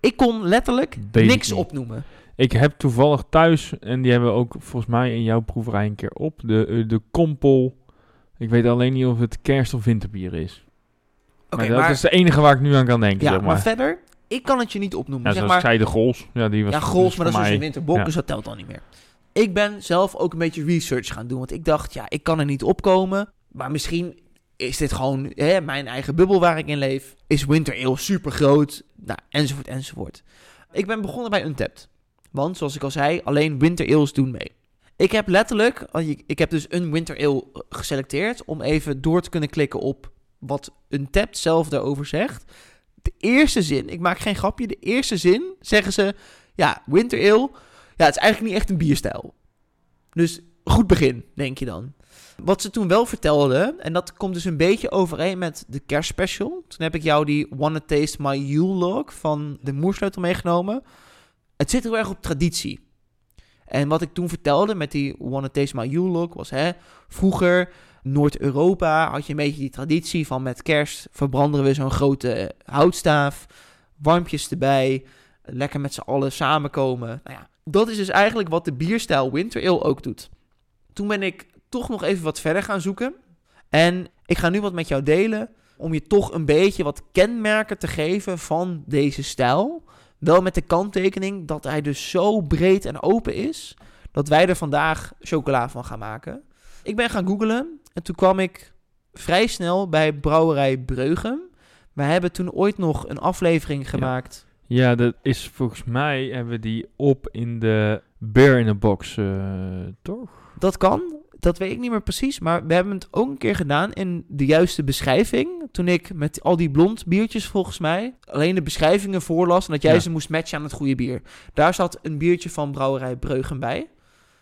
Speaker 1: Ik kon letterlijk niks opnoemen.
Speaker 2: Ik heb toevallig thuis, en die hebben we ook volgens mij in jouw proeverij een keer op, de, eh, de kompel. Ik weet alleen niet of het kerst- of winterbier is.
Speaker 1: Oké,
Speaker 2: maar dat is de enige waar ik nu aan kan denken,
Speaker 1: ja,
Speaker 2: zeg
Speaker 1: maar.
Speaker 2: maar.
Speaker 1: verder, ik kan het je niet opnoemen.
Speaker 2: Ja,
Speaker 1: zeg maar,
Speaker 2: zij de Gols. Ja, die was
Speaker 1: ja,
Speaker 2: dus
Speaker 1: grols, maar dat is dus
Speaker 2: mij-
Speaker 1: een winterbok,
Speaker 2: ja.
Speaker 1: dus dat telt dan niet meer. Ik ben zelf ook een beetje research gaan doen, want ik dacht, ja, ik kan er niet opkomen, maar misschien is dit gewoon hè, mijn eigen bubbel waar ik in leef. Is Winter Ale super groot, nou, enzovoort, enzovoort. Ik ben begonnen bij Untapped, want zoals ik al zei, alleen Winter Ales doen mee. Ik heb letterlijk, ik heb dus een Winter Ale geselecteerd om even door te kunnen klikken op wat Untapped zelf daarover zegt. De eerste zin, ik maak geen grapje, de eerste zin zeggen ze, ja, Winter Ale, ja, het is eigenlijk niet echt een bierstijl. Dus goed begin, denk je dan. Wat ze toen wel vertelden, en dat komt dus een beetje overeen met de kerstspecial. Toen heb ik jou die Wanna Taste My Yule Log van de Moersleutel meegenomen. Het zit heel erg op traditie. En wat ik toen vertelde met die Wanna Taste My Yule Log was, hè, vroeger Noord-Europa had je een beetje die traditie van met kerst verbranden we zo'n grote houtstaaf, warmpjes erbij, lekker met z'n allen samenkomen. Nou ja, dat is dus eigenlijk wat de bierstijl Winter Ale ook doet. Toen ben ik toch nog even wat verder gaan zoeken. En ik ga nu wat met jou delen om je toch een beetje wat kenmerken te geven van deze stijl. Wel met de kanttekening dat hij dus zo breed en open is dat wij er vandaag chocola van gaan maken. Ik ben gaan googlen en toen kwam ik vrij snel bij Brouwerij Breugem. We hebben toen ooit nog een aflevering gemaakt.
Speaker 2: Ja, dat is volgens mij hebben we die op in de Bear in a Box, eh, toch?
Speaker 1: Dat kan, dat weet ik niet meer precies. Maar we hebben het ook een keer gedaan in de juiste beschrijving. Toen ik met al die blond biertjes volgens mij alleen de beschrijvingen voorlas. En dat jij
Speaker 2: Ja.
Speaker 1: ze moest matchen aan het goede bier. Daar zat een biertje van Brouwerij Breugem bij.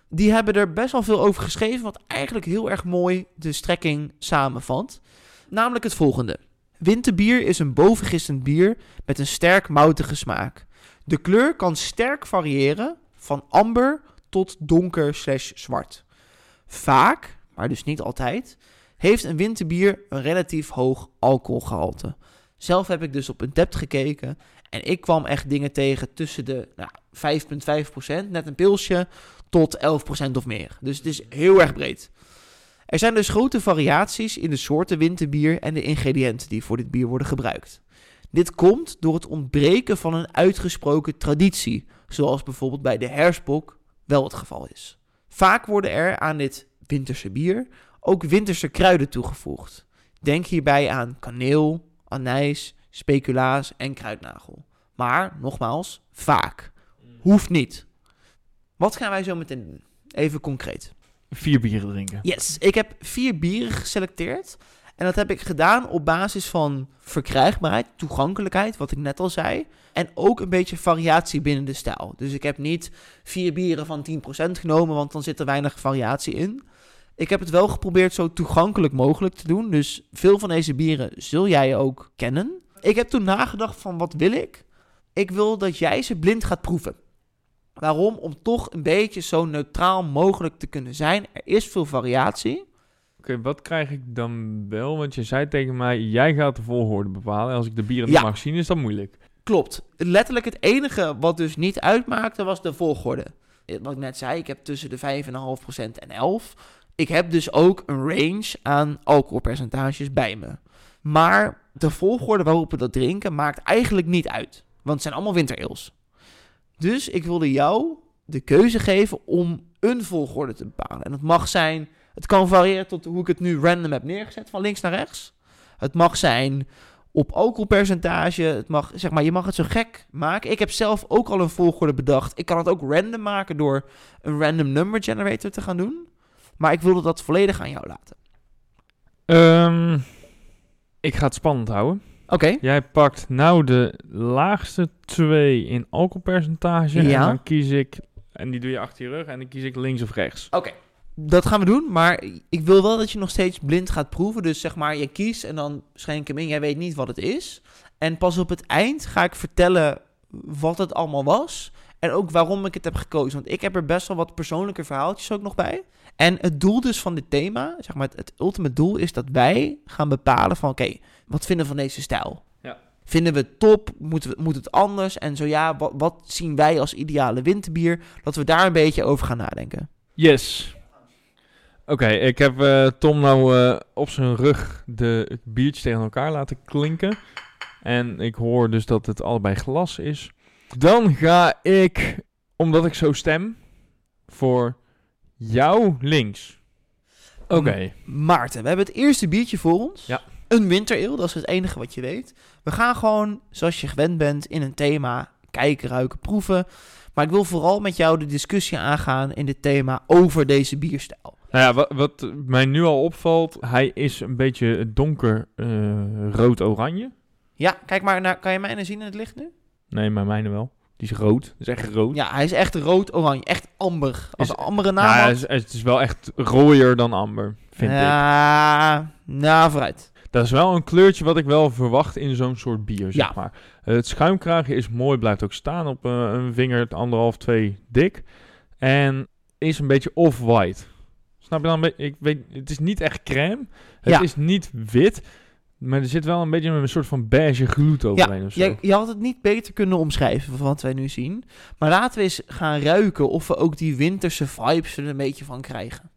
Speaker 1: Die hebben er best wel veel over geschreven. Wat eigenlijk heel erg mooi de strekking samenvat. Namelijk het volgende. Winterbier is een bovengistend bier met een sterk moutige smaak. De kleur kan sterk variëren van amber tot donker slash zwart. Vaak, maar dus niet altijd, heeft een winterbier een relatief hoog alcoholgehalte. Zelf heb ik dus op een dept gekeken en ik kwam echt dingen tegen tussen de nou, 5,5%, net een pilsje, tot 11% of meer. Dus het is heel erg breed. Er zijn dus grote variaties in de soorten winterbier en de ingrediënten die voor dit bier worden gebruikt. Dit komt door het ontbreken van een uitgesproken traditie, zoals bijvoorbeeld bij de herspok wel het geval is. Vaak worden er aan dit winterse bier ook winterse kruiden toegevoegd. Denk hierbij aan kaneel, anijs, speculaas en kruidnagel. Maar, nogmaals, vaak. Hoeft niet. Wat gaan wij zo meteen doen? Even concreet.
Speaker 2: Vier bieren drinken.
Speaker 1: Yes, ik heb vier bieren geselecteerd. En dat heb ik gedaan op basis van verkrijgbaarheid, toegankelijkheid, wat ik net al zei. En ook een beetje variatie binnen de stijl. Dus ik heb niet vier bieren van 10% genomen, want dan zit er weinig variatie in. Ik heb het wel geprobeerd zo toegankelijk mogelijk te doen. Dus veel van deze bieren zul jij ook kennen. Ik heb toen nagedacht van wat wil ik? Ik wil dat jij ze blind gaat proeven. Waarom? Om toch een beetje zo neutraal mogelijk te kunnen zijn. Er is veel variatie.
Speaker 2: Oké, wat krijg ik dan wel? Want je zei tegen mij, jij gaat de volgorde bepalen. En als ik de bieren
Speaker 1: Ja.
Speaker 2: niet mag zien, is dat moeilijk.
Speaker 1: Klopt. Letterlijk het enige wat dus niet uitmaakte was de volgorde. Wat ik net zei, ik heb tussen de 5,5% en 11. Ik heb dus ook een range aan alcoholpercentages bij me. Maar de volgorde waarop we dat drinken maakt eigenlijk niet uit. Want het zijn allemaal winterales. Dus ik wilde jou de keuze geven om een volgorde te bepalen. En het mag zijn, het kan variëren tot hoe ik het nu random heb neergezet, van links naar rechts. Het mag zijn op alcoholpercentage. Het mag, zeg maar, je mag het zo gek maken. Ik heb zelf ook al een volgorde bedacht. Ik kan het ook random maken door een random number generator te gaan doen. Maar ik wilde dat volledig aan jou laten.
Speaker 2: Ehm, ik ga het spannend houden.
Speaker 1: Oké.
Speaker 2: Jij pakt nou de laagste twee in alcoholpercentage. En
Speaker 1: Ja.
Speaker 2: dan kies ik, en die doe je achter je rug, en dan kies ik links of rechts.
Speaker 1: Oké. Dat gaan we doen, maar ik wil wel dat je nog steeds blind gaat proeven. Dus zeg maar, je kiest en dan schenk hem in. Jij weet niet wat het is. En pas op het eind ga ik vertellen wat het allemaal was. En ook waarom ik het heb gekozen. Want ik heb er best wel wat persoonlijke verhaaltjes ook nog bij. En het doel dus van dit thema, zeg maar, het, het ultieme doel is dat wij gaan bepalen van... Oké, wat vinden we van deze stijl?
Speaker 2: Ja.
Speaker 1: Vinden we het top? Moet, we, moet het anders? En zo ja, wat, wat zien wij als ideale winterbier? Dat we daar een beetje over gaan nadenken.
Speaker 2: Yes. Oké, ik heb eh, Tom nou eh, op zijn rug de biertjes tegen elkaar laten klinken. En ik hoor dus dat het allebei glas is. Dan ga ik, omdat ik zo stem, voor jou links. Oké.
Speaker 1: Maarten, we hebben het eerste biertje voor ons.
Speaker 2: Ja.
Speaker 1: Een wintereel, dat is het enige wat je weet. We gaan gewoon, zoals je gewend bent, in een thema kijken, ruiken, proeven. Maar ik wil vooral met jou de discussie aangaan in dit thema over deze bierstijl.
Speaker 2: Nou ja, wat, wat mij nu al opvalt, hij is een beetje donker eh, rood-oranje.
Speaker 1: Ja, kijk maar naar, kan je mij nou zien in het licht nu?
Speaker 2: Nee, maar mijne wel. Die is rood. Dat is echt rood.
Speaker 1: Ja, hij is echt rood-oranje, echt amber. Als
Speaker 2: Is-
Speaker 1: een ambere naam
Speaker 2: Nou,
Speaker 1: had.
Speaker 2: het, is, het is wel echt rooier dan amber, vind ik.
Speaker 1: ja, nou vooruit.
Speaker 2: Dat is wel een kleurtje wat ik wel verwacht in zo'n soort bier, zeg
Speaker 1: Ja.
Speaker 2: maar. Het schuimkraagje is mooi, blijft ook staan op eh, een vinger, anderhalf, twee dik. En is een beetje off-white. Snap je dan? een beetje- Ik weet, het is niet echt crème. Het
Speaker 1: Ja.
Speaker 2: is niet wit. Maar er zit wel een beetje een soort van beige gloed overheen of zo.
Speaker 1: Je, je had het niet beter kunnen omschrijven van wat wij nu zien. Maar laten we eens gaan ruiken of we ook die winterse vibes er een beetje van krijgen.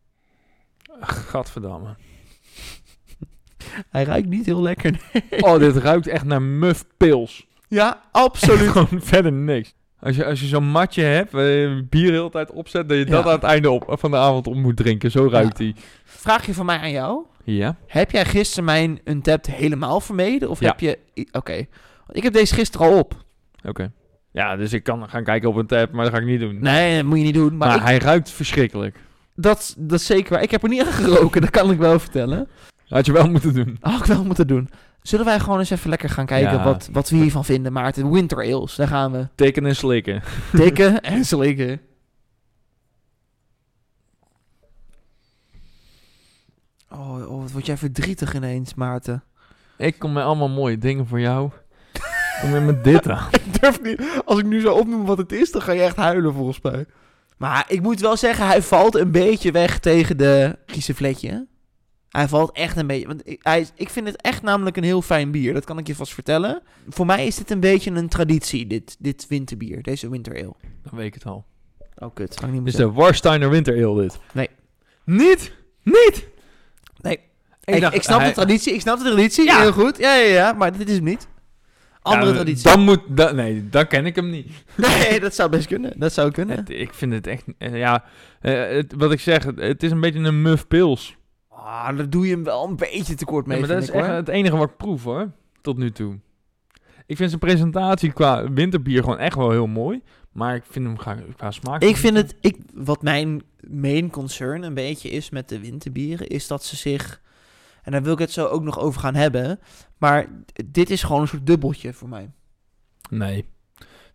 Speaker 2: Gadverdamme.
Speaker 1: Hij ruikt niet heel lekker.
Speaker 2: Oh, dit ruikt echt naar muf pils.
Speaker 1: Ja, absoluut.
Speaker 2: Gewoon verder niks. Als je, als je zo'n matje hebt, je bier de hele tijd opzet, dat je dat aan het einde op, van de avond op moet drinken. Zo ruikt hij.
Speaker 1: Vraagje van mij aan jou.
Speaker 2: Ja.
Speaker 1: Heb jij gisteren mijn Untapped helemaal vermeden? Of heb je... Oké. Ik heb deze gisteren al op.
Speaker 2: Oké. Ja, dus ik kan gaan kijken op een tab, maar dat ga ik niet doen.
Speaker 1: Nee, dat moet je niet doen. Maar,
Speaker 2: maar
Speaker 1: ik-
Speaker 2: hij ruikt verschrikkelijk.
Speaker 1: dat, dat is zeker waar. Ik heb er niet aan geroken, dat kan ik wel vertellen.
Speaker 2: Had je wel moeten doen.
Speaker 1: Had ik wel moeten doen. Zullen wij gewoon eens even lekker gaan kijken
Speaker 2: Ja.
Speaker 1: wat, wat we hiervan vinden, Maarten? Winter Ales, daar gaan we.
Speaker 2: Teken en slikken.
Speaker 1: Tikken en slikken. Oh, oh, wat word jij verdrietig ineens, Maarten.
Speaker 2: Ik kom met allemaal mooie dingen voor jou. Kom je met dit aan.
Speaker 1: Ik durf niet. Als ik nu zou opnoemen wat het is, dan ga je echt huilen volgens mij. Maar ik moet wel zeggen, hij valt een beetje weg tegen de Giesevletje. Hij valt echt een beetje. Want ik, hij, ik vind het echt namelijk een heel fijn bier. Dat kan ik je vast vertellen. Voor mij is dit een beetje een traditie, dit, dit winterbier. Deze winter ale.
Speaker 2: Dan weet ik het al.
Speaker 1: Oh, kut. Kan ik niet meer
Speaker 2: Is de Warsteiner Winter Ale dit?
Speaker 1: Nee.
Speaker 2: Niet? Niet?
Speaker 1: Nee. Ik, ik, snap de traditie, ik snap de traditie,
Speaker 2: Ja.
Speaker 1: heel goed. Ja, ja, ja, maar dit is hem niet. Andere
Speaker 2: Ja,
Speaker 1: traditie.
Speaker 2: Dan moet... Dan, nee, dan ken ik hem niet.
Speaker 1: Nee, dat zou best kunnen. Dat zou kunnen.
Speaker 2: Het- ik vind het echt... eh, ja, eh, het, wat ik zeg, het, het is een beetje een muf pils.
Speaker 1: Ah, daar doe je hem wel een beetje tekort mee,
Speaker 2: Ja, maar dat is
Speaker 1: vind ik,
Speaker 2: echt
Speaker 1: hoor.
Speaker 2: het enige wat ik proef hoor. Tot nu toe. Ik vind zijn presentatie qua winterbier gewoon echt wel heel mooi. Maar ik vind hem qua, qua smaak...
Speaker 1: Ik vind het, ik, wat mijn main concern een beetje is met de winterbieren, is dat ze zich, en daar wil ik het zo ook nog over gaan hebben, maar dit is gewoon een soort dubbeltje voor mij.
Speaker 2: Nee.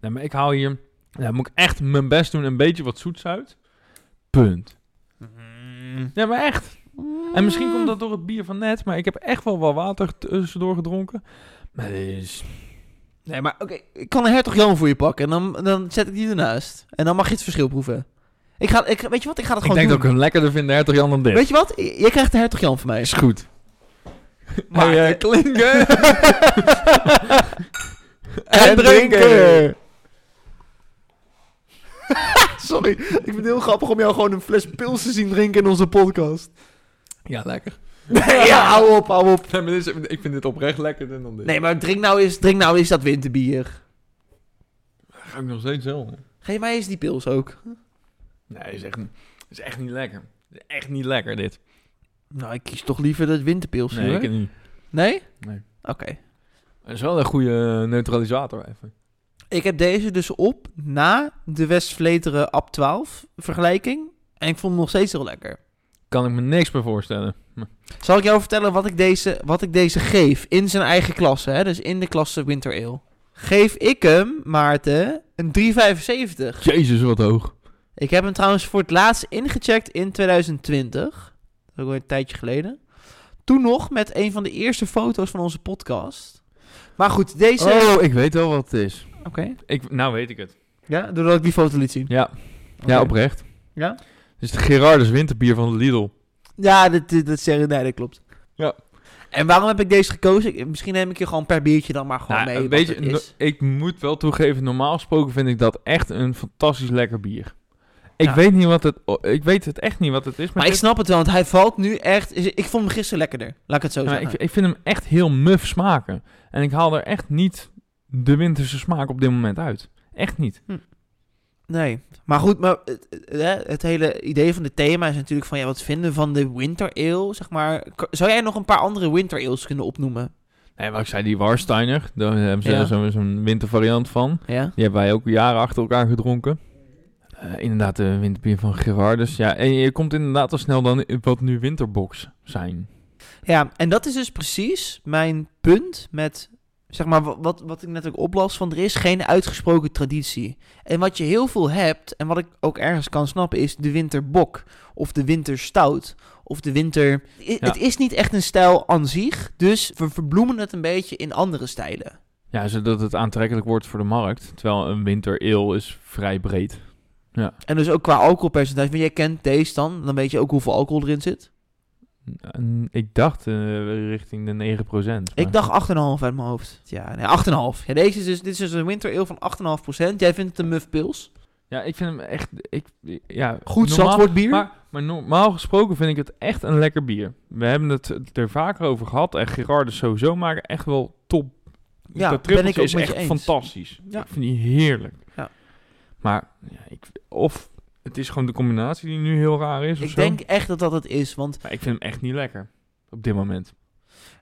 Speaker 2: Nee, maar ik hou hier... Ja, moet ik echt mijn best doen. Een beetje wat zoets uit. Punt. Ja, maar echt. En misschien komt dat door het bier van net. Maar ik heb echt wel wat water tussendoor gedronken. Maar dit is...
Speaker 1: Nee, maar oké, ik kan een hertog Jan voor je pakken en dan, dan zet ik die ernaast. En dan mag je het verschil proeven. Ik ga, ik, weet je wat, ik ga dat
Speaker 2: Ik
Speaker 1: gewoon
Speaker 2: denk dat
Speaker 1: doen.
Speaker 2: ik hem lekkerder vind, de hertog Jan, dan dit.
Speaker 1: Weet je wat, je krijgt de hertog Jan van mij.
Speaker 2: Is goed.
Speaker 1: Maar-
Speaker 2: Hey, eh, klinken.
Speaker 1: en drinken. Sorry, ik vind het heel grappig om jou gewoon een fles pils te zien drinken in onze podcast.
Speaker 2: Ja, lekker.
Speaker 1: Nee, ja, hou op, hou op.
Speaker 2: Nee, maar dit is- ik vind dit oprecht lekkerder dan dit.
Speaker 1: Nee, maar drink nou eens, drink nou eens dat winterbier.
Speaker 2: ga ik nog steeds zelf.
Speaker 1: Geef mij eens die pils ook.
Speaker 2: Nee, is echt, is echt niet lekker. Is echt niet lekker, dit.
Speaker 1: Nou, ik kies toch liever dat winterpils.
Speaker 2: Nee,
Speaker 1: hoor.
Speaker 2: ik niet.
Speaker 1: Nee?
Speaker 2: Nee.
Speaker 1: Oké.
Speaker 2: Het is wel een goede neutralisator even.
Speaker 1: Ik heb deze dus op na de West-Vleteren Ab 12 vergelijking. En ik vond hem nog steeds heel lekker.
Speaker 2: Kan ik me niks meer voorstellen. Maar-
Speaker 1: Zal ik jou vertellen wat ik deze, wat ik deze geef in zijn eigen klasse, hè? dus in de klasse Winter Ale? Geef ik hem, Maarten, een 3,75.
Speaker 2: Jezus, wat hoog.
Speaker 1: Ik heb hem trouwens voor het laatst ingecheckt in 2020. Dat is ook een tijdje geleden. Toen nog met een van de eerste foto's van onze podcast. Maar goed, deze...
Speaker 2: Oh, ik weet wel wat het is.
Speaker 1: Oké.
Speaker 2: Ik, nou weet ik het.
Speaker 1: Ja, doordat ik die foto liet zien.
Speaker 2: Ja, ja oprecht.
Speaker 1: Ja?
Speaker 2: Is de Gerardus winterbier van de Lidl.
Speaker 1: Ja, dat, dat, zeggen, nee, dat klopt.
Speaker 2: Ja.
Speaker 1: En waarom heb ik deze gekozen? Misschien neem ik je gewoon per biertje dan maar gewoon
Speaker 2: Nou,
Speaker 1: mee. is.
Speaker 2: no- ik moet wel toegeven, normaal gesproken vind ik dat echt een fantastisch lekker bier. Ik
Speaker 1: Ja.
Speaker 2: weet niet wat het, oh, ik weet het echt niet wat het is.
Speaker 1: Maar ik
Speaker 2: dit.
Speaker 1: snap het wel, want hij valt nu echt... Ik vond hem gisteren lekkerder, laat ik het zo
Speaker 2: Ja,
Speaker 1: zeggen.
Speaker 2: ik, ik vind hem echt heel muf smaken. En ik haal er echt niet de winterse smaak op dit moment uit. Echt niet.
Speaker 1: Nee, maar goed, maar het, het- het hele idee van het thema is natuurlijk van... Ja, wat vinden van de winter ale, zeg maar. Zou jij nog een paar andere winter ales kunnen opnoemen?
Speaker 2: Nee, wat ik zei, die Warsteiner, daar hebben ze
Speaker 1: Ja.
Speaker 2: zo- zo'n wintervariant van.
Speaker 1: Ja?
Speaker 2: Die hebben wij ook jaren achter elkaar gedronken. Eh, inderdaad, de winterbier van Gerardus. Ja, en je komt inderdaad al snel dan wat nu winterbox zijn.
Speaker 1: Ja, en dat is dus precies mijn punt met... Zeg maar, wa- wat, wat ik net ook oplas, van er is geen uitgesproken traditie. En wat je heel veel hebt, en wat ik ook ergens kan snappen, is de winterbok. Of de winterstout. Of de winter... I-
Speaker 2: Ja.
Speaker 1: Het is niet echt een stijl aan zich, dus we verbloemen het een beetje in andere stijlen.
Speaker 2: Ja, zodat het aantrekkelijk wordt voor de markt. Terwijl een winter ale is vrij breed.
Speaker 1: En dus ook qua alcoholpercentage. Want jij kent deze dan, dan weet je ook hoeveel alcohol erin zit.
Speaker 2: Ik dacht eh, richting de 9%.
Speaker 1: Ik dacht 8,5 uit mijn hoofd. Ja, nee, 8,5. Ja, deze is dus, dit is dus een winter ale van 8,5%. Jij vindt het een muff pils.
Speaker 2: Ja, ik vind hem echt... Ik, ja,
Speaker 1: Goed
Speaker 2: normaal-
Speaker 1: zat wordt bier.
Speaker 2: Maar, maar normaal gesproken vind ik het echt een lekker bier. We hebben het er vaker over gehad. En Gerardus sowieso maken echt wel top.
Speaker 1: Ja,
Speaker 2: dat
Speaker 1: ben ik ook
Speaker 2: is
Speaker 1: met
Speaker 2: echt
Speaker 1: je eens.
Speaker 2: fantastisch.
Speaker 1: Ja.
Speaker 2: Ik vind die heerlijk.
Speaker 1: Ja.
Speaker 2: Maar ja, ik, of het is gewoon de combinatie die nu heel raar is. Of
Speaker 1: ik
Speaker 2: zo.
Speaker 1: denk echt dat dat het is. Want
Speaker 2: Maar ik vind hem echt niet lekker. Op dit moment.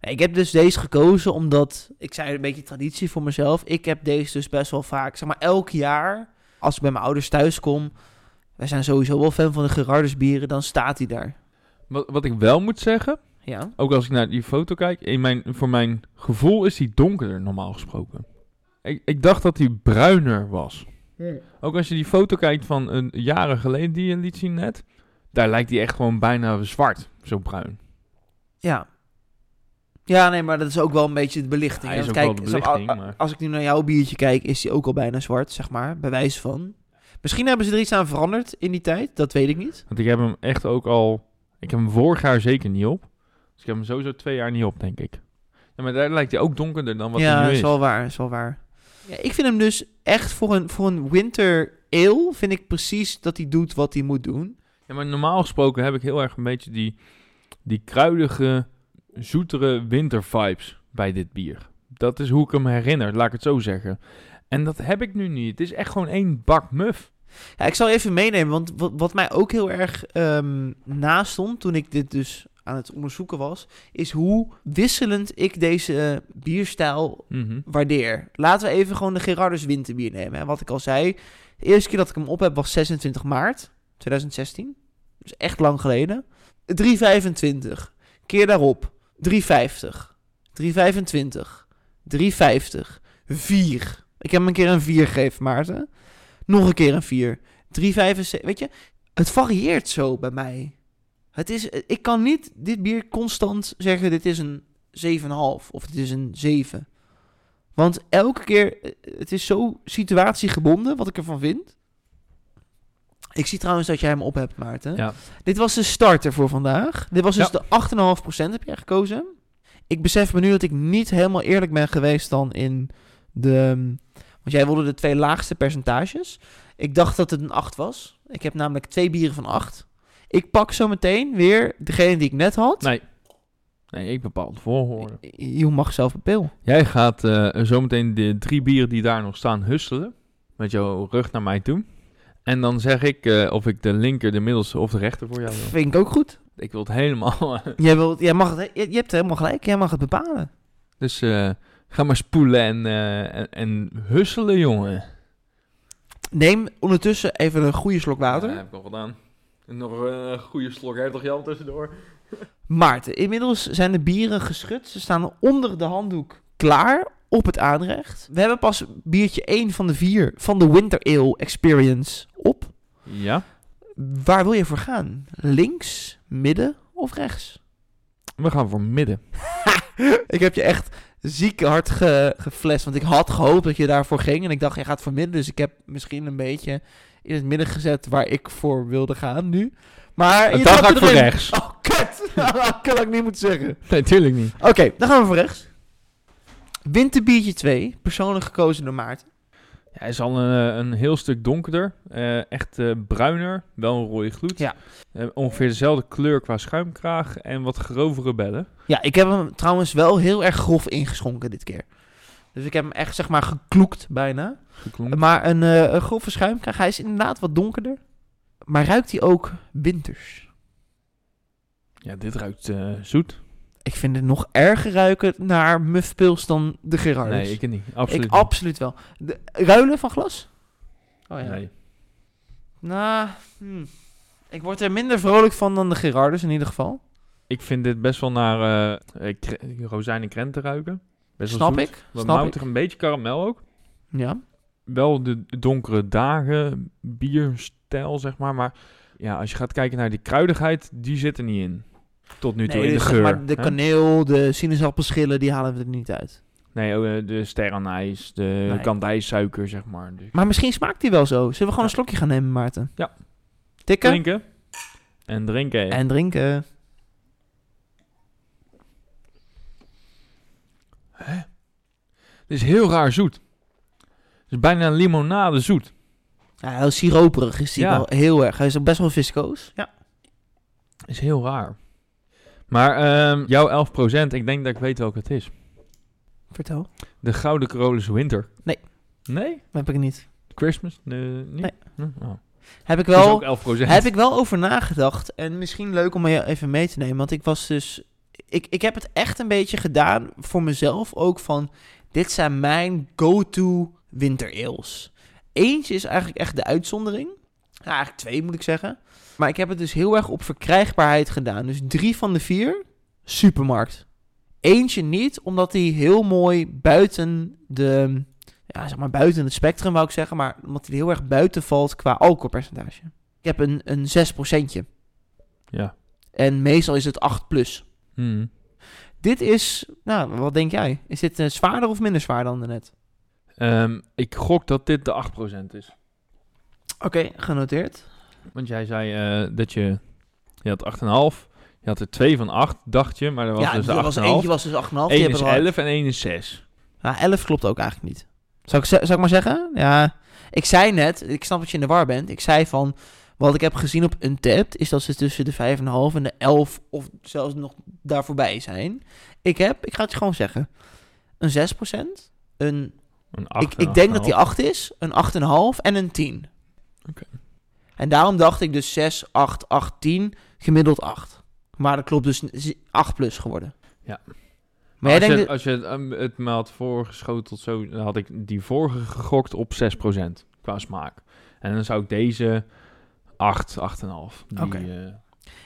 Speaker 1: ik heb dus deze gekozen omdat... Ik zei een beetje traditie voor mezelf. Ik heb deze dus best wel vaak... Zeg maar elk jaar, als ik bij mijn ouders thuis kom... Wij zijn sowieso wel fan van de Gerardus bieren. Dan staat hij daar.
Speaker 2: Wat, wat ik wel moet zeggen.
Speaker 1: Ja.
Speaker 2: Ook als ik naar die foto kijk. In mijn, voor mijn gevoel is die donkerder normaal gesproken. Ik, ik dacht dat die bruiner was. Ook als je die foto kijkt van een jaren geleden die je liet zien net. Daar lijkt die echt gewoon bijna zwart. Zo bruin.
Speaker 1: Ja. Ja, nee, maar dat is ook wel een beetje de belichting.
Speaker 2: Hij is ook wel
Speaker 1: kijk,
Speaker 2: de
Speaker 1: zo-
Speaker 2: belichting,
Speaker 1: a- a-
Speaker 2: maar-
Speaker 1: als ik nu naar jouw biertje kijk, is die ook al bijna zwart, zeg maar. Bij wijze van. Misschien hebben ze er iets aan veranderd in die tijd, dat weet ik niet.
Speaker 2: Want ik heb hem echt ook al... Ik heb hem vorig jaar zeker niet op. Dus ik heb hem sowieso twee jaar niet op, denk ik. Ja, maar daar lijkt hij ook donkerder dan wat
Speaker 1: ja,
Speaker 2: hij nu
Speaker 1: is
Speaker 2: is.
Speaker 1: wel waar, is wel waar. Ja, ik vind hem dus echt voor een, voor een winter ale, vind ik precies dat hij doet wat hij moet doen.
Speaker 2: Ja, maar normaal gesproken heb ik heel erg een beetje die, die kruidige, zoetere wintervibes bij dit bier. Dat is hoe ik hem herinner, laat ik het zo zeggen. En dat heb ik nu niet. Het is echt gewoon één bak muf.
Speaker 1: Ja, ik zal even meenemen, want wat, wat mij ook heel erg ehm nastond toen ik dit dus aan het onderzoeken was, is hoe wisselend ik deze eh, bierstijl
Speaker 2: Mhm.
Speaker 1: waardeer. Laten we even gewoon de Gerardus winterbier nemen. Hè. Wat ik al zei, de eerste keer dat ik hem op heb was 26 maart 2016. Dus echt lang geleden. 3,25. Keer daarop 3,50. 3,25. 3,50. 4. Ik heb hem een keer een 4 gegeven, Maarten. Nog een keer een 4. 3,75. Weet je, het varieert zo bij mij. Het is, ik kan niet dit bier constant zeggen, dit is een 7,5 of dit is een 7. Want elke keer, eh, het is zo situatiegebonden wat ik ervan vind. Ik zie trouwens dat jij hem op hebt, Maarten.
Speaker 2: Ja.
Speaker 1: Dit was de starter voor vandaag. Dit was dus
Speaker 2: Ja.
Speaker 1: de 8,5% heb jij gekozen. Ik besef me nu dat ik niet helemaal eerlijk ben geweest dan in de... Want jij wilde de twee laagste percentages. Ik dacht dat het een 8 was. Ik heb namelijk twee bieren van 8. Ik pak zo meteen weer degene die ik net had.
Speaker 2: Nee. Nee, ik bepaal de volgorde.
Speaker 1: Je mag zelf bepalen.
Speaker 2: Jij gaat eh, zometeen de drie bieren die daar nog staan husselen. Met jouw rug naar mij toe. En dan zeg ik eh, of ik de linker, de middelste of de rechter voor jou wil.
Speaker 1: Vind ik ook goed.
Speaker 2: Ik wil het helemaal.
Speaker 1: Jij, wilt, jij, mag het, je, je hebt helemaal gelijk. Jij mag het bepalen.
Speaker 2: dus eh, ga maar spoelen en, eh, en, en husselen, jongen.
Speaker 1: Neem ondertussen even een goede slok water.
Speaker 2: Ja, heb ik al gedaan. Nog eh, een goede slok heeft toch Jan tussendoor?
Speaker 1: Maarten, inmiddels zijn de bieren geschud. Ze staan onder de handdoek klaar op het aanrecht. We hebben pas biertje 1 van de 4 van de Winter Ale Experience op.
Speaker 2: Ja.
Speaker 1: Waar wil je voor gaan? Links, midden of rechts?
Speaker 2: We gaan voor midden.
Speaker 1: ik heb je echt ziek hard ge geflasht. Want ik had gehoopt dat je daarvoor ging. En ik dacht, je gaat voor midden. Dus ik heb misschien een beetje in het midden gezet waar ik voor wilde gaan nu. Maar je
Speaker 2: dan ga ik voor
Speaker 1: erin.
Speaker 2: rechts.
Speaker 1: Oh, kut. dat kan ik niet moeten zeggen.
Speaker 2: Nee, tuurlijk niet.
Speaker 1: Oké, dan gaan we voor rechts. Winterbiertje 2, persoonlijk gekozen door Maarten.
Speaker 2: Ja, hij is al een, eh, een heel stuk donkerder. eh, echt eh, bruiner. Wel een rode gloed.
Speaker 1: Ja.
Speaker 2: Eh, ongeveer dezelfde kleur qua schuimkraag. En wat grovere bellen.
Speaker 1: Ja, ik heb hem trouwens wel heel erg grof ingeschonken dit keer. Dus ik heb hem echt, zeg maar, gekloekt bijna.
Speaker 2: Geklonken.
Speaker 1: Maar een, eh een grove schuimkraag, hij is inderdaad wat donkerder. Maar ruikt hij ook winters?
Speaker 2: Ja, dit ruikt eh, zoet.
Speaker 1: Ik vind het nog erger ruiken naar muffpils dan de Gerardus.
Speaker 2: Nee, ik niet. Absoluut
Speaker 1: Ik
Speaker 2: niet.
Speaker 1: absoluut wel. De, ruilen van glas? Oh ja.
Speaker 2: Nee.
Speaker 1: Nou, hmm. ik word er minder vrolijk van dan de Gerardus in ieder geval.
Speaker 2: Ik vind dit best wel naar eh, eh, rozijn en krenten ruiken. Best wel
Speaker 1: Snap
Speaker 2: zoet.
Speaker 1: ik.
Speaker 2: Wat
Speaker 1: Snap
Speaker 2: een beetje karamel ook.
Speaker 1: Ja.
Speaker 2: Wel de donkere dagen, bierstijl zeg maar. Maar ja, als je gaat kijken naar die kruidigheid, die zit er niet in. Tot nu toe
Speaker 1: Nee,
Speaker 2: in de
Speaker 1: dus
Speaker 2: geur.
Speaker 1: maar de
Speaker 2: hè?
Speaker 1: kaneel, de sinaasappelschillen, die halen we er niet uit.
Speaker 2: Nee, ook, eh, de sterrenijs, de
Speaker 1: Nee.
Speaker 2: kandijsuiker zeg maar. Dus
Speaker 1: Maar misschien smaakt die wel zo. Zullen we gewoon
Speaker 2: Ja.
Speaker 1: een slokje gaan nemen, Maarten?
Speaker 2: Ja.
Speaker 1: Tikken
Speaker 2: drinken en drinken.
Speaker 1: en drinken.
Speaker 2: Het is heel raar zoet. Is bijna een limonade zoet.
Speaker 1: Ja, heel siroperig is
Speaker 2: Ja.
Speaker 1: wel heel erg. Hij is ook best wel viscoos. Ja.
Speaker 2: Is heel raar. Maar ehm, jouw 11%, ik denk dat ik weet welke het is.
Speaker 1: Vertel.
Speaker 2: De Gouden Carolus Winter.
Speaker 1: Nee.
Speaker 2: Nee?
Speaker 1: Dat heb ik niet.
Speaker 2: Christmas? Nee.
Speaker 1: Nee.
Speaker 2: Hm, Oh.
Speaker 1: Heb ik
Speaker 2: Is
Speaker 1: wel...
Speaker 2: ook 11%.
Speaker 1: Heb ik wel over nagedacht. En misschien leuk om je even mee te nemen. Want ik was dus. Ik, ik heb het echt een beetje gedaan voor mezelf ook van. Dit zijn mijn go-to winter ales. Eentje is eigenlijk echt de uitzondering. Eigenlijk twee moet ik zeggen. Maar ik heb het dus heel erg op verkrijgbaarheid gedaan. Dus drie van de vier, supermarkt. Eentje niet, omdat die heel mooi buiten de... Ja, zeg maar buiten het spectrum wou ik zeggen. Maar omdat die heel erg buiten valt qua alcoholpercentage. Ik heb een, een 6%.
Speaker 2: Ja.
Speaker 1: En meestal is het 8 plus.
Speaker 2: Hm.
Speaker 1: Dit is, nou, wat denk jij? Is dit eh, zwaarder of minder zwaar dan net?
Speaker 2: Ehm, ik gok dat dit de 8% is.
Speaker 1: Oké, genoteerd.
Speaker 2: Want jij zei eh, dat je... Je had 8,5. Je had er 2 van 8, dacht je. Maar er was
Speaker 1: ja,
Speaker 2: dus
Speaker 1: er was,
Speaker 2: 8,5.
Speaker 1: eentje was dus 8,5. die
Speaker 2: 1
Speaker 1: hebben
Speaker 2: is
Speaker 1: we al-
Speaker 2: 11 en 1 is 6.
Speaker 1: Nou, 11 klopt ook eigenlijk niet. Zou ik, zou ik maar zeggen? Ja. Ik zei net, ik snap dat je in de war bent. Ik zei van, wat ik heb gezien op Untapped... is dat ze tussen de 5,5 en de 11 of zelfs nog daar voorbij zijn. Ik heb, ik ga het je gewoon zeggen... een 6%, een,
Speaker 2: Een 8
Speaker 1: ik, ik denk dat die 8 is, een 8,5 en een 10.
Speaker 2: Oké.
Speaker 1: En daarom dacht ik dus 6, 8, 8, 10, gemiddeld 8. Maar dat klopt dus is 8 plus geworden.
Speaker 2: Ja.
Speaker 1: Maar
Speaker 2: als,
Speaker 1: jij
Speaker 2: je, als je het, um, het me had voorgeschoteld zo, dan had ik die vorige gegokt op 6% qua smaak. En dan zou ik deze 8, 8,5. Die,
Speaker 1: Oké.
Speaker 2: eh,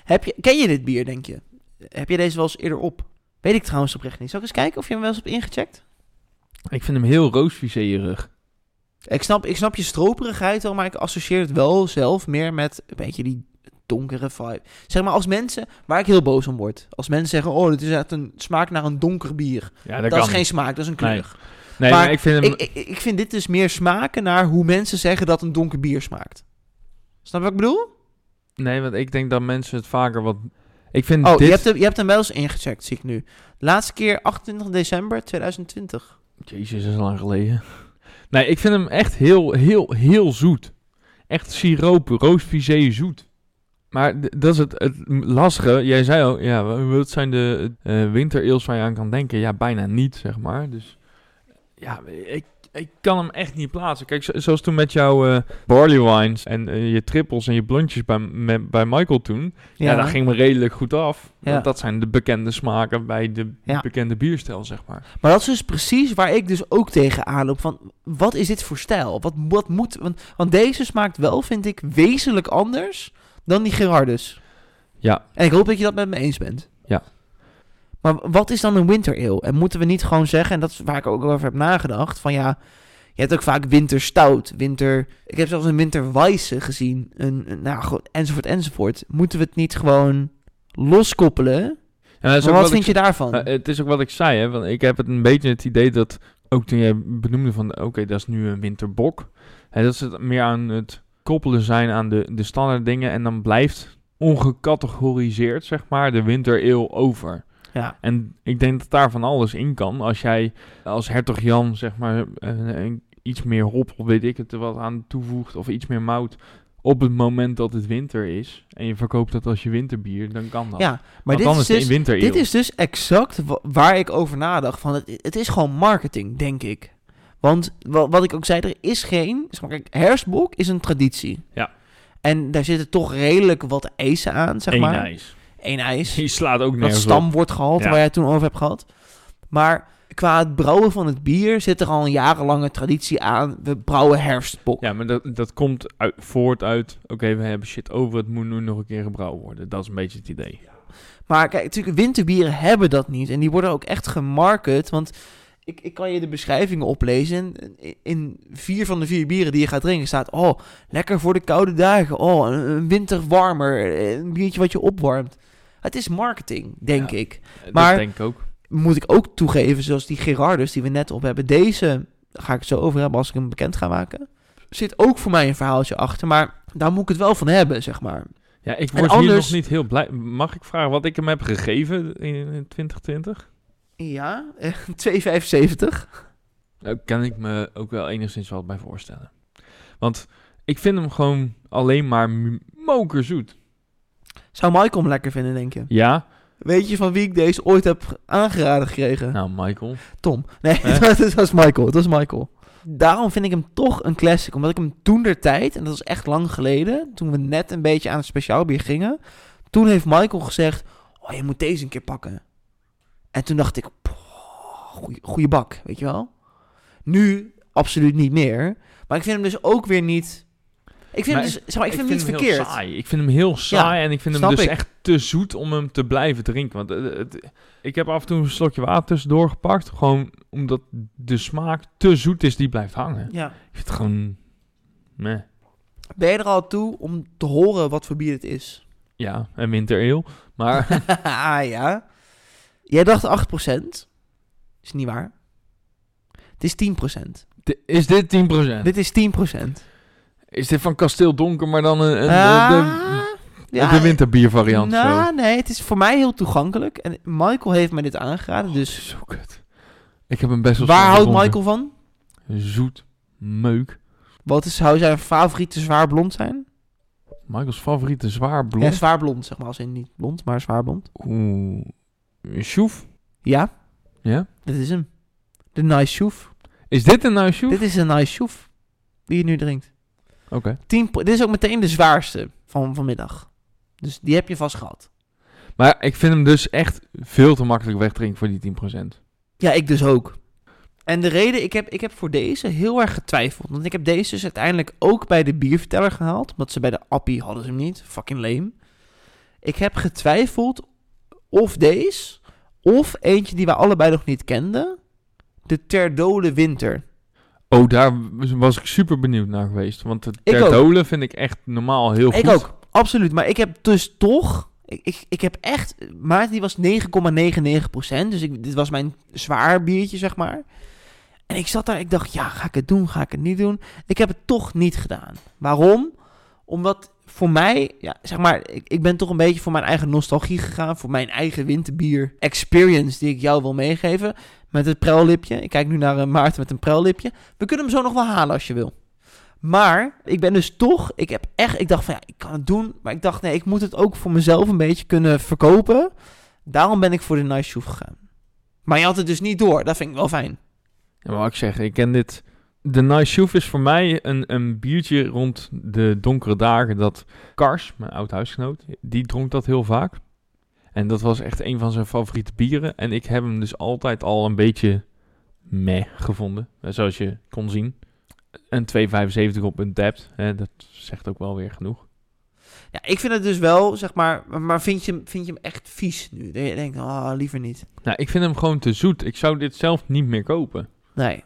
Speaker 1: Heb je, ken je dit bier, denk je? Heb je deze wel eens eerder op? Weet ik trouwens oprecht niet. Zal ik eens kijken of je hem wel eens hebt ingecheckt?
Speaker 2: Ik vind hem heel roosviseerig.
Speaker 1: Ik snap, ik snap je stroperigheid wel, maar ik associeer het wel zelf meer met een beetje die donkere vibe. Zeg maar als mensen, waar ik heel boos om word. Als mensen zeggen, oh, dit is echt een smaak naar een donker bier.
Speaker 2: Ja,
Speaker 1: Dat,
Speaker 2: dat,
Speaker 1: is geen smaak, dat is een kleur.
Speaker 2: nee,
Speaker 1: maar
Speaker 2: maar ik vind hem...
Speaker 1: Ik, ik, ik vind dit dus meer smaken naar hoe mensen zeggen dat een donker bier smaakt. Snap je wat ik bedoel?
Speaker 2: Nee, want ik denk dat mensen het vaker wat... Ik vind
Speaker 1: Oh,
Speaker 2: dit...
Speaker 1: je, hebt hem, je hebt hem wel eens ingecheckt, zie ik nu. Laatste keer 28 december 2020.
Speaker 2: Jezus, is lang geleden. Nee, ik vind hem echt heel, heel, heel zoet. Echt siroop, roosvisé zoet. Maar dat is het, het lastige. Jij zei al, ja, wa- wat zijn de eh wintereels waar je aan kan denken? Ja, bijna niet, zeg maar. Dus ja, ik, ik kan hem echt niet plaatsen. Kijk, zo- zoals toen met jouw eh, barley wines en eh, je trippels en je blondjes bij, bij Michael toen. Ja, dat ging me redelijk goed af.
Speaker 1: Ja.
Speaker 2: Want dat zijn de bekende smaken bij de
Speaker 1: Ja.
Speaker 2: bekende bierstijl, zeg maar.
Speaker 1: Maar dat is dus precies waar ik dus ook tegen aanloop. Van, wat is dit voor stijl? Wat, wat moet... Want, want deze smaakt wel, vind ik, wezenlijk anders dan die Gerardus.
Speaker 2: Ja,
Speaker 1: En ik hoop dat je dat met me eens bent.
Speaker 2: Ja.
Speaker 1: Maar wat is dan een wintereel? En moeten we niet gewoon zeggen, en dat is waar ik ook over heb nagedacht, van ja, je hebt ook vaak winterstout, winter... Ik heb zelfs een winterwijze gezien, een, een- nou, enzovoort, enzovoort. Moeten we het niet gewoon loskoppelen?
Speaker 2: Is ook
Speaker 1: wat
Speaker 2: ik
Speaker 1: vind je daarvan?
Speaker 2: Het is ook wat ik zei, hè. Want ik heb het een beetje het idee dat... Ook toen jij benoemde van... Oké, dat is nu een winterbok. Hè, dat ze het meer aan het koppelen zijn aan de, de standaard dingen. En dan blijft ongecategoriseerd, zeg maar, de wintereel over.
Speaker 1: Ja.
Speaker 2: En ik denk dat daar van alles in kan. Als jij als hertog Jan, zeg maar, eh, eh, iets meer hop of weet ik het er wat aan toevoegt. Of iets meer mout op het moment dat het winter is. En je verkoopt dat als je winterbier, dan kan dat.
Speaker 1: ja, maar
Speaker 2: Want
Speaker 1: dit is, dus,
Speaker 2: een
Speaker 1: dit is dus exact wa- waar ik over nadacht. Van het, het is gewoon marketing, denk ik. Want wa- wat ik ook zei, er is geen... zeg maar, Kijk, is een traditie.
Speaker 2: Ja.
Speaker 1: En daar zitten toch redelijk wat eisen aan, zeg
Speaker 2: Eén
Speaker 1: maar.
Speaker 2: ijs.
Speaker 1: Eén ijs.
Speaker 2: Die slaat ook
Speaker 1: Dat
Speaker 2: nergens
Speaker 1: stamwoordgehalte
Speaker 2: Ja.
Speaker 1: waar jij het toen over hebt gehad. Maar qua het brouwen van het bier zit er al een jarenlange traditie aan. We brouwen herfstbok.
Speaker 2: Ja, maar dat, dat komt uit, voort uit... Oké, we hebben shit over, het moet nu nog een keer gebrouwen worden. Dat is een beetje het idee.
Speaker 1: Maar kijk, natuurlijk, winterbieren hebben dat niet. En die worden ook echt gemarket. Want ik, ik kan je de beschrijvingen oplezen. In, vier van de vier bieren die je gaat drinken staat... Oh, lekker voor de koude dagen. Oh, een winterwarmer. Een biertje wat je opwarmt. Het is marketing, denk
Speaker 2: Ja.
Speaker 1: ik.
Speaker 2: Eh,
Speaker 1: Maar-
Speaker 2: Dat denk ik ook.
Speaker 1: Moet ik ook toegeven, zoals die Gerardus die we net op hebben. Deze, ga ik het zo over hebben als ik hem bekend ga maken. Zit ook voor mij een verhaaltje achter. Maar daar moet ik het wel van hebben, zeg maar.
Speaker 2: Ja, ik word hier nog niet heel blij. Mag ik vragen wat ik hem heb gegeven in, in 2020?
Speaker 1: Ja, eh, 2,75.
Speaker 2: Daar kan ik me ook wel enigszins wat bij voorstellen. Want ik vind hem gewoon alleen maar mokerzoet.
Speaker 1: Zou Michael hem lekker vinden, denk je?
Speaker 2: Ja?
Speaker 1: Weet je van wie ik deze ooit heb aangeraden gekregen?
Speaker 2: Nou, Michael.
Speaker 1: Tom. Nee,
Speaker 2: Hè?
Speaker 1: dat was Michael. Het was Michael. Daarom vind ik hem toch een classic. Omdat ik hem toen der tijd, en dat was echt lang geleden, toen we net een beetje aan het speciaal bier gingen, toen heeft Michael gezegd, oh, je moet deze een keer pakken. En toen dacht ik, goeie, goeie bak, weet je wel. Nu absoluut niet meer. Maar ik vind hem dus ook weer niet... Ik vind
Speaker 2: Maar
Speaker 1: hem dus, zeg maar, ik vind hem niet
Speaker 2: hem
Speaker 1: verkeerd.
Speaker 2: heel saai. Ik vind hem heel saai en ik vind hem dus
Speaker 1: ik.
Speaker 2: echt te zoet om hem te blijven drinken. Want eh, het- ik heb af en toe een slokje water tussendoor gepakt. Gewoon omdat de smaak te zoet is die blijft hangen.
Speaker 1: Ja.
Speaker 2: Ik vind het gewoon... Meh.
Speaker 1: Ben je er al toe om te horen wat voor bier het is?
Speaker 2: Ja, een wintereel. Maar
Speaker 1: ah ja. Jij dacht 8%. Is niet waar. Het is 10%.
Speaker 2: De- is dit 10%?
Speaker 1: Dit is 10%.
Speaker 2: Is dit van Kasteel Donker, maar dan een, een,
Speaker 1: Ah,
Speaker 2: de,
Speaker 1: ja,
Speaker 2: de winterbiervariant?
Speaker 1: Nou,
Speaker 2: zo.
Speaker 1: nee, het is voor mij heel toegankelijk. En Michael heeft mij dit aangeraden,
Speaker 2: Dus
Speaker 1: dus...
Speaker 2: zo kut. Ik heb hem best wel
Speaker 1: Waar houdt. Michael van?
Speaker 2: Zoet. Meuk.
Speaker 1: Wat is, zou zijn favoriete zwaar blond zijn?
Speaker 2: Michaels favoriete zwaar blond.
Speaker 1: Ja, zwaar blond, zeg maar. Als in niet blond, maar zwaar blond.
Speaker 2: Oeh. Sjoef.
Speaker 1: Ja,
Speaker 2: Ja.
Speaker 1: dit is hem. De Nice Shoef.
Speaker 2: Is dit een nou sjoef?
Speaker 1: Dit is een Nice Shoef. Die je nu drinkt.
Speaker 2: Oké.
Speaker 1: 10 pro- dit is ook meteen de zwaarste van vanmiddag. Dus die heb je vast gehad.
Speaker 2: Maar ik vind hem dus echt veel te makkelijk wegdrinken voor die 10%.
Speaker 1: Ja, ik dus ook. En de reden, ik heb, ik heb voor deze heel erg getwijfeld. Want ik heb deze dus uiteindelijk ook bij de bierverteller gehaald. Omdat ze bij de appie hadden ze hem niet. Fucking lame. Ik heb getwijfeld of deze, of eentje die we allebei nog niet kenden. De Terdole Winter.
Speaker 2: Oh, daar was ik super benieuwd naar geweest. Want. Terdolen vind ik echt normaal heel goed.
Speaker 1: Ik ook, absoluut. Maar ik heb dus toch... Ik, ik, ik heb echt... Maarten die was 9,99%. Dus ik, dit was mijn zwaar biertje, zeg maar. En ik zat daar, ik dacht, ja, ga ik het doen, ga ik het niet doen? Ik heb het toch niet gedaan. Waarom? Omdat voor mij, ja, zeg maar, ik, ik ben toch een beetje voor mijn eigen nostalgie gegaan. Voor mijn eigen winterbier experience die ik jou wil meegeven. Met het prellipje. Ik kijk nu naar eh, Maarten met een prellipje. We kunnen hem zo nog wel halen als je wil. Maar ik ben dus toch, ik heb echt, ik dacht van ja, ik kan het doen. Maar ik dacht nee, ik moet het ook voor mezelf een beetje kunnen verkopen. Daarom ben ik voor de Nice Shoe gegaan. Maar je had het dus niet door, dat vind ik wel fijn.
Speaker 2: Ja, maar wat ik zeg, ik ken dit. De Nice Shoef is voor mij een, een biertje rond de donkere dagen dat Kars, mijn oud huisgenoot, die dronk dat heel vaak. En dat was echt een van zijn favoriete bieren. En ik heb hem dus altijd al een beetje meh gevonden, eh, zoals je kon zien. Een 2,75 op een hè, dat zegt ook wel weer genoeg.
Speaker 1: Ja, ik vind het dus wel, zeg maar, maar- vind je, hem- vind je hem echt vies nu? Dat je denkt, ah, liever niet.
Speaker 2: Nou, ik vind hem gewoon te zoet. Ik zou dit zelf niet meer kopen.
Speaker 1: Nee.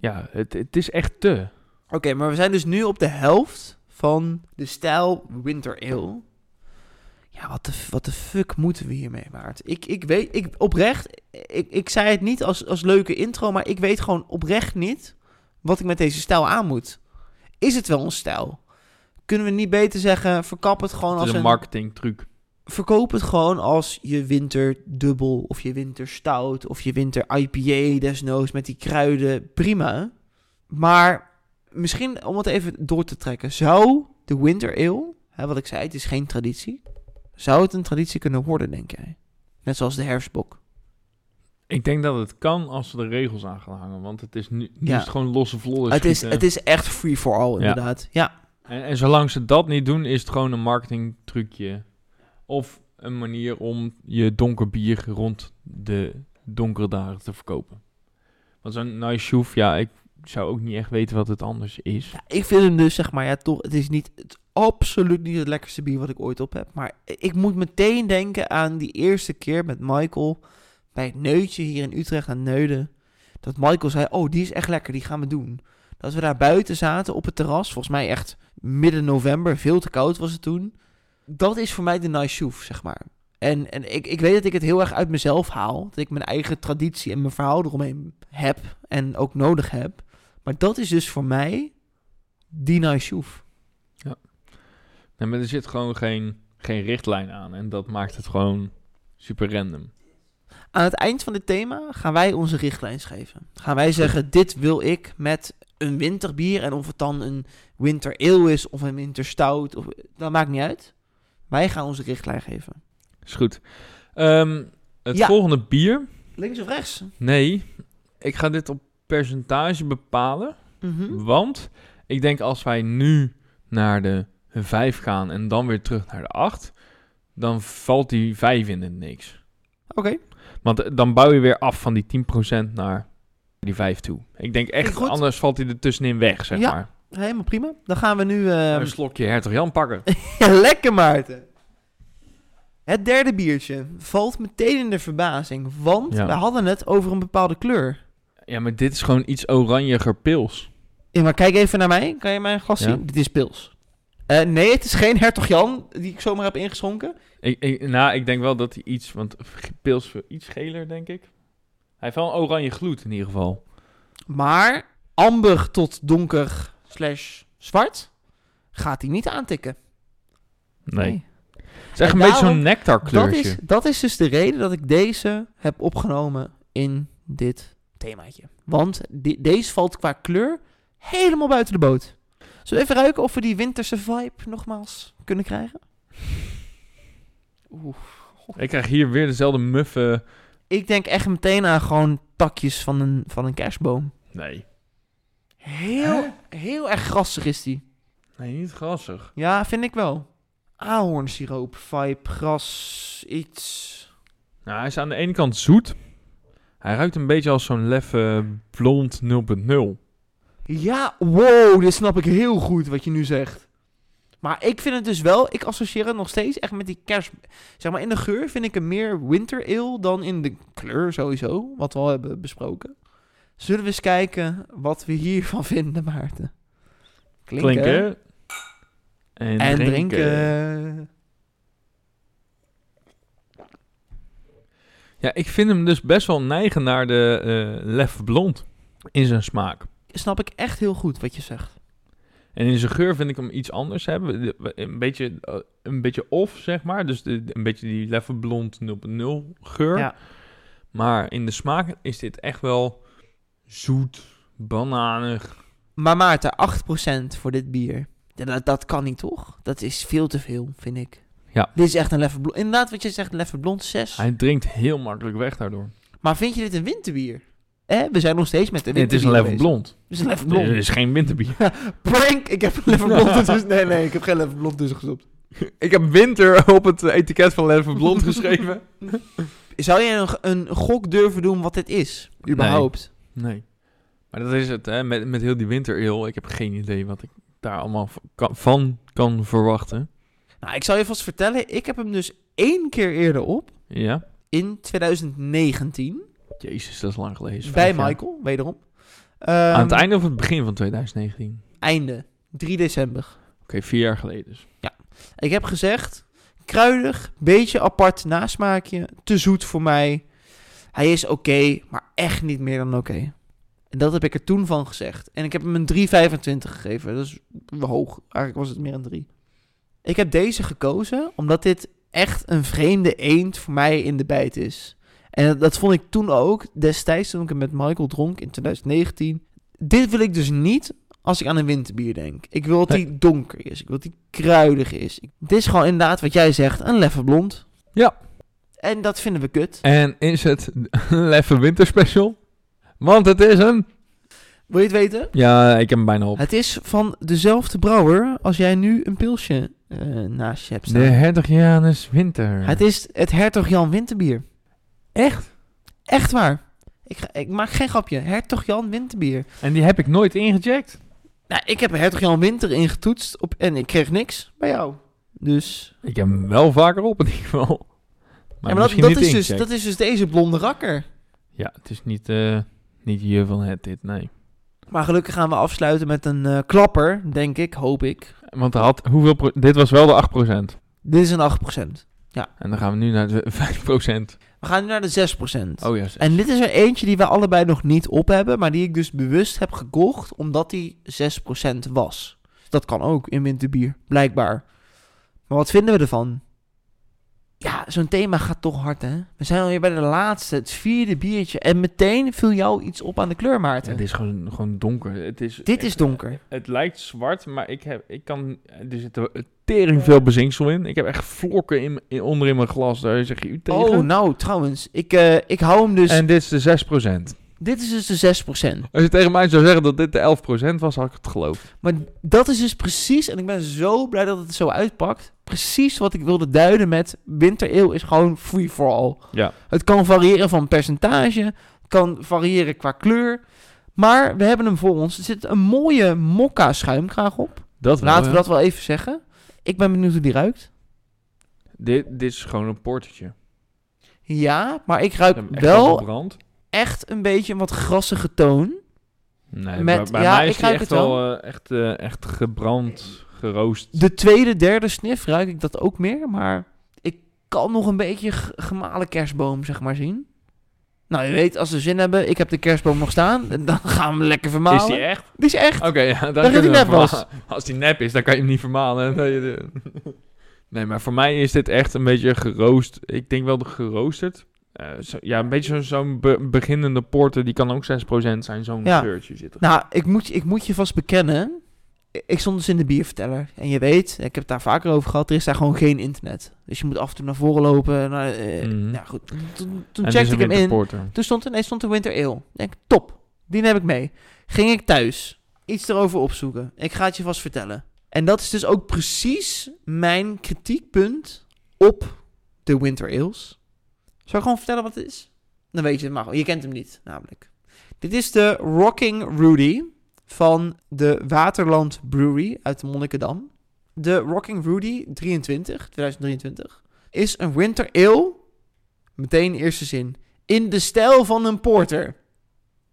Speaker 2: Ja, het, het is echt te.
Speaker 1: Oké, maar we zijn dus nu op de helft van de stijl Winter Ale. Ja, wat de, wat de fuck moeten we hiermee, Maart? Ik, ik weet, ik, oprecht, ik, ik zei het niet als, als leuke intro, maar ik weet gewoon oprecht niet wat ik met deze stijl aan moet. Is het wel een stijl? Kunnen we niet beter zeggen, verkap het gewoon
Speaker 2: Het
Speaker 1: als
Speaker 2: een
Speaker 1: een...
Speaker 2: marketing truc.
Speaker 1: verkoop het gewoon als je winter dubbel of je winter stout of je winter IPA desnoods met die kruiden. Prima. Maar misschien om het even door te trekken. Zou de winter ale, hè, wat ik zei, het is geen traditie. Zou het een traditie kunnen worden, denk jij? Net zoals de herfstbok.
Speaker 2: Ik denk dat het kan als we de regels aan gaan hangen. Want het is nu, nu
Speaker 1: Ja.
Speaker 2: is het gewoon losse vlodder
Speaker 1: Het is, het is echt free for all, inderdaad. Ja.
Speaker 2: En, en zolang ze dat niet doen, is het gewoon een marketing trucje. Of een manier om je donker bier rond de donkere dagen te verkopen. Want zo'n nice shoef, ja, ik zou ook niet echt weten wat het anders is.
Speaker 1: Ja, ik vind hem dus, zeg maar, ja, toch, het is niet, het, absoluut niet het lekkerste bier wat ik ooit op heb. Maar ik moet meteen denken aan die eerste keer met Michael bij het Neutje hier in Utrecht aan Neuden. Dat Michael zei, oh, die is echt lekker, die gaan we doen. Dat we daar buiten zaten op het terras, volgens mij echt midden november, veel te koud was het toen. Dat is voor mij de nice shoef, zeg maar. En, en ik, ik weet dat ik het heel erg uit mezelf haal. Dat ik mijn eigen traditie en mijn verhaal eromheen heb en ook nodig heb. Maar dat is dus voor mij die nice shoef.
Speaker 2: Nee, maar er zit gewoon geen, geen richtlijn aan. En dat maakt het gewoon super random.
Speaker 1: Aan het eind van dit thema gaan wij onze richtlijn geven. Gaan wij zeggen, dit wil ik met een winterbier. En of het dan een winter ale is of een winter stout, of, dat maakt niet uit. Wij gaan onze richtlijn geven.
Speaker 2: Is goed. Ehm, het
Speaker 1: Ja.
Speaker 2: volgende bier.
Speaker 1: Links of rechts?
Speaker 2: Nee, ik ga dit op percentage bepalen.
Speaker 1: Mhm.
Speaker 2: Want ik denk als wij nu naar de 5 gaan en dan weer terug naar de 8, dan valt die 5 in het niks.
Speaker 1: Oké.
Speaker 2: Want eh, dan bouw je weer af van die 10% naar die 5 toe. Ik denk echt,
Speaker 1: goed.
Speaker 2: anders valt hij er tussenin weg, zeg
Speaker 1: Ja.
Speaker 2: maar.
Speaker 1: Helemaal prima. Dan gaan we nu... ehm,
Speaker 2: Een slokje Hertog Jan pakken.
Speaker 1: Lekker Maarten. Het derde biertje valt meteen in de verbazing. Want
Speaker 2: Ja.
Speaker 1: we hadden het over een bepaalde kleur.
Speaker 2: Ja, maar dit is gewoon iets oranjiger pils.
Speaker 1: Ja, maar kijk even naar mij. Kan je mijn glas
Speaker 2: Ja.
Speaker 1: zien? Dit is pils. Eh, nee, het is geen Hertog Jan die ik zomaar heb ingeschonken.
Speaker 2: Ik, ik, nou, ik denk wel dat hij iets, want pils iets geler, denk ik. Hij heeft wel een oranje gloed in ieder geval.
Speaker 1: Maar amber tot donker slash zwart gaat hij niet aantikken.
Speaker 2: Nee. Het is echt
Speaker 1: En
Speaker 2: een beetje zo'n
Speaker 1: daarom-
Speaker 2: nectar
Speaker 1: Dat is, dat is dus de reden dat ik deze heb opgenomen in dit themaatje. Want deze valt qua kleur helemaal buiten de boot. Zullen we even ruiken of we die winterse vibe nogmaals kunnen krijgen? Oeh.
Speaker 2: Ik krijg hier weer dezelfde muffe...
Speaker 1: Ik denk echt meteen aan gewoon takjes van een, van een kerstboom.
Speaker 2: Nee.
Speaker 1: Heel, heel erg grassig is die.
Speaker 2: Nee, niet grassig.
Speaker 1: Ja, vind ik wel. Ahornsiroop, vibe, gras, iets.
Speaker 2: Nou, hij is aan de ene kant zoet. Hij ruikt een beetje als zo'n leffe blond 0.0.
Speaker 1: Ja, wow, dit snap ik heel goed wat je nu zegt. Maar ik vind het dus wel, ik associeer het nog steeds echt met die kerst... Zeg maar, in de geur vind ik hem meer winter ale dan in de kleur sowieso, wat we al hebben besproken. Zullen we eens kijken wat we hiervan vinden, Maarten?
Speaker 2: Klinken. En,
Speaker 1: En
Speaker 2: drinken.
Speaker 1: drinken.
Speaker 2: Ja, ik vind hem dus best wel neigen naar de eh leffe blond. In zijn smaak.
Speaker 1: Snap ik echt heel goed wat je zegt.
Speaker 2: En in zijn geur vind ik hem iets anders hebben. Een beetje, eh, een beetje off, zeg maar. Dus de, een beetje die leffe blond 0.0 geur.
Speaker 1: Ja.
Speaker 2: Maar in de smaak is dit echt wel zoet, bananig.
Speaker 1: Maar Maarten, 8% voor dit bier. Ja, dat, dat kan niet, toch? Dat is veel te veel, vind ik.
Speaker 2: Ja.
Speaker 1: Dit is echt een leffe blond. Inderdaad, wat je zegt, leffe blond 6.
Speaker 2: Hij drinkt heel makkelijk weg daardoor.
Speaker 1: Maar vind je dit een winterbier? Eh, we zijn nog steeds met de
Speaker 2: Nee, het is
Speaker 1: winterbier
Speaker 2: een
Speaker 1: bezig.
Speaker 2: blond.
Speaker 1: Het is een
Speaker 2: Nee,
Speaker 1: blond.
Speaker 2: Is geen winterbier.
Speaker 1: Prank! Ik heb een leffe blond tussen... Nee, nee, ik heb geen leffe blond tussen gestopt.
Speaker 2: ik heb winter op het etiket van leffe blond geschreven.
Speaker 1: Zou je een, een gok durven doen wat dit is? Überhaupt?
Speaker 2: Nee. Maar dat is het, hè. Met, met heel die wintereel. Ik heb geen idee wat ik daar allemaal kan- van kan verwachten.
Speaker 1: Nou, ik zal je vast vertellen. Ik heb hem dus één keer eerder op.
Speaker 2: Ja.
Speaker 1: In 2019.
Speaker 2: Jezus, dat is lang geleden.
Speaker 1: Bij
Speaker 2: jaar.
Speaker 1: Michael, wederom.
Speaker 2: Aan het
Speaker 1: Ehm,
Speaker 2: einde of het begin van 2019?
Speaker 1: Einde. 3 december.
Speaker 2: Oké, vier jaar geleden dus.
Speaker 1: Ik heb gezegd, kruidig, beetje apart nasmaakje, te zoet voor mij. Hij is oké, maar echt niet meer dan oké. En dat heb ik er toen van gezegd. En ik heb hem een 3,25 gegeven. Dat is hoog. Eigenlijk was het meer een 3. Ik heb deze gekozen omdat dit echt een vreemde eend voor mij in de bijt is. En dat, vond ik toen ook, destijds toen ik hem met Michael dronk in 2019. Dit wil ik dus niet als ik aan een winterbier denk. Ik wil dat die donker is. Ik wil dat die kruidig is. Dit is gewoon inderdaad wat jij zegt, een leffe blond.
Speaker 2: Ja.
Speaker 1: En dat vinden we kut.
Speaker 2: En is het een leffe winterspecial? Want het is een...
Speaker 1: Wil je het weten?
Speaker 2: Ja, ik heb hem bijna op.
Speaker 1: Het is van dezelfde brouwer als jij nu een pilsje eh, naast je hebt
Speaker 2: De
Speaker 1: staan.
Speaker 2: Hertog Janus Winter.
Speaker 1: Het is het Hertog Jan Winterbier.
Speaker 2: Echt?
Speaker 1: Echt waar. Ik, ga- ik maak geen grapje. Hertog Jan Winterbier.
Speaker 2: En die heb ik nooit ingecheckt.
Speaker 1: Nou, ik heb Hertog Jan Winter ingetoetst op, en ik kreeg niks bij jou. Dus...
Speaker 2: Ik heb hem wel vaker op in ieder geval. Maar,
Speaker 1: ja, maar dat,
Speaker 2: misschien
Speaker 1: dat,
Speaker 2: niet
Speaker 1: is dus, dat is dus deze blonde rakker.
Speaker 2: Ja, het is niet, eh niet van het dit, nee.
Speaker 1: Maar gelukkig gaan we afsluiten met een eh, klapper, denk ik, hoop ik.
Speaker 2: Want hij had, hoeveel pro- dit was wel de 8%.
Speaker 1: Dit is een 8%.
Speaker 2: En dan gaan we nu naar de 5%.
Speaker 1: We gaan nu naar de 6%.
Speaker 2: Oh ja.
Speaker 1: En dit is er eentje die we allebei nog niet op hebben, maar die ik dus bewust heb gekocht omdat die 6% was. Dat kan ook in winterbier, blijkbaar. Maar wat vinden we ervan? Ja, zo'n thema gaat toch hard, hè? We zijn alweer bij de laatste, het vierde biertje. En meteen viel jou iets op aan de kleur,
Speaker 2: Ja,
Speaker 1: Maarten.
Speaker 2: het is gewoon, gewoon donker. Het is,
Speaker 1: Dit is donker.
Speaker 2: Het lijkt zwart, maar ik heb, ik kan, er zit er tering veel bezinksel in. Ik heb echt vlokken in, in, onder in mijn glas. Daar zeg je u tegen.
Speaker 1: Oh, nou, trouwens. Ik, eh, ik hou hem dus...
Speaker 2: en dit is de 6%.
Speaker 1: Dit is dus de 6%.
Speaker 2: Als je tegen mij zou zeggen dat dit de 11% was, had ik het geloofd.
Speaker 1: Maar dat is dus precies, en ik ben zo blij dat het zo uitpakt. Precies wat ik wilde duiden met wintereel is gewoon free for all.
Speaker 2: Ja.
Speaker 1: Het kan variëren van percentage, het kan variëren qua kleur. Maar we hebben hem voor ons. Er zit een mooie mokka schuimkraag op.
Speaker 2: Dat wel,
Speaker 1: Laten we dat wel even zeggen. Ik ben benieuwd hoe die ruikt.
Speaker 2: Dit, dit is gewoon een portertje.
Speaker 1: Ja, maar ik ruik
Speaker 2: Ik echt
Speaker 1: wel echt een beetje een wat grassige toon.
Speaker 2: Nee,
Speaker 1: Met-
Speaker 2: bij,
Speaker 1: ja,
Speaker 2: mij
Speaker 1: ik
Speaker 2: is die
Speaker 1: ruik
Speaker 2: echt
Speaker 1: het wel.
Speaker 2: wel eh, echt, eh, echt gebrand, geroost.
Speaker 1: De tweede, derde snif ruik ik dat ook meer, maar ik kan nog een beetje gemalen kerstboom, zeg maar, zien. Nou, je weet, als we zin hebben, ik heb de kerstboom nog staan, en dan gaan we hem lekker vermalen.
Speaker 2: Is die echt?
Speaker 1: Die is echt.
Speaker 2: Oké, ja, dan
Speaker 1: die nep was.
Speaker 2: Als die nep is, dan kan je hem niet vermalen. Nee, maar voor mij is dit echt een beetje geroost. Ik denk wel de geroosterd. Eh, zo- ja, een beetje zo- zo'n be- beginnende porter, die kan ook 6% zijn, zo'n
Speaker 1: Ja.
Speaker 2: geurtje zitten.
Speaker 1: Nou, ik moet, ik moet je vast bekennen. Ik stond dus in de bierverteller. En je weet, ik heb het daar vaker over gehad, er is daar gewoon geen internet. Dus je moet af en toe naar voren lopen. Naar, eh,
Speaker 2: Mhm.
Speaker 1: Nou goed, toen, checkte ik hem in. Toen stond er, nee, stond er Winter Ale. Ik denk, top, die neem ik mee. Ging ik thuis, iets erover opzoeken. Ik ga het je vast vertellen. En dat is dus ook precies mijn kritiekpunt op de Winter Ales. Zal ik gewoon vertellen wat het is? Dan weet je het maar. Je kent hem niet, namelijk. Dit is de Rocking Rudy van de Waterland Brewery uit Monnikendam. De Rocking Rudy 23, 2023, is een Winter Ale, meteen eerste zin, in de stijl van een porter.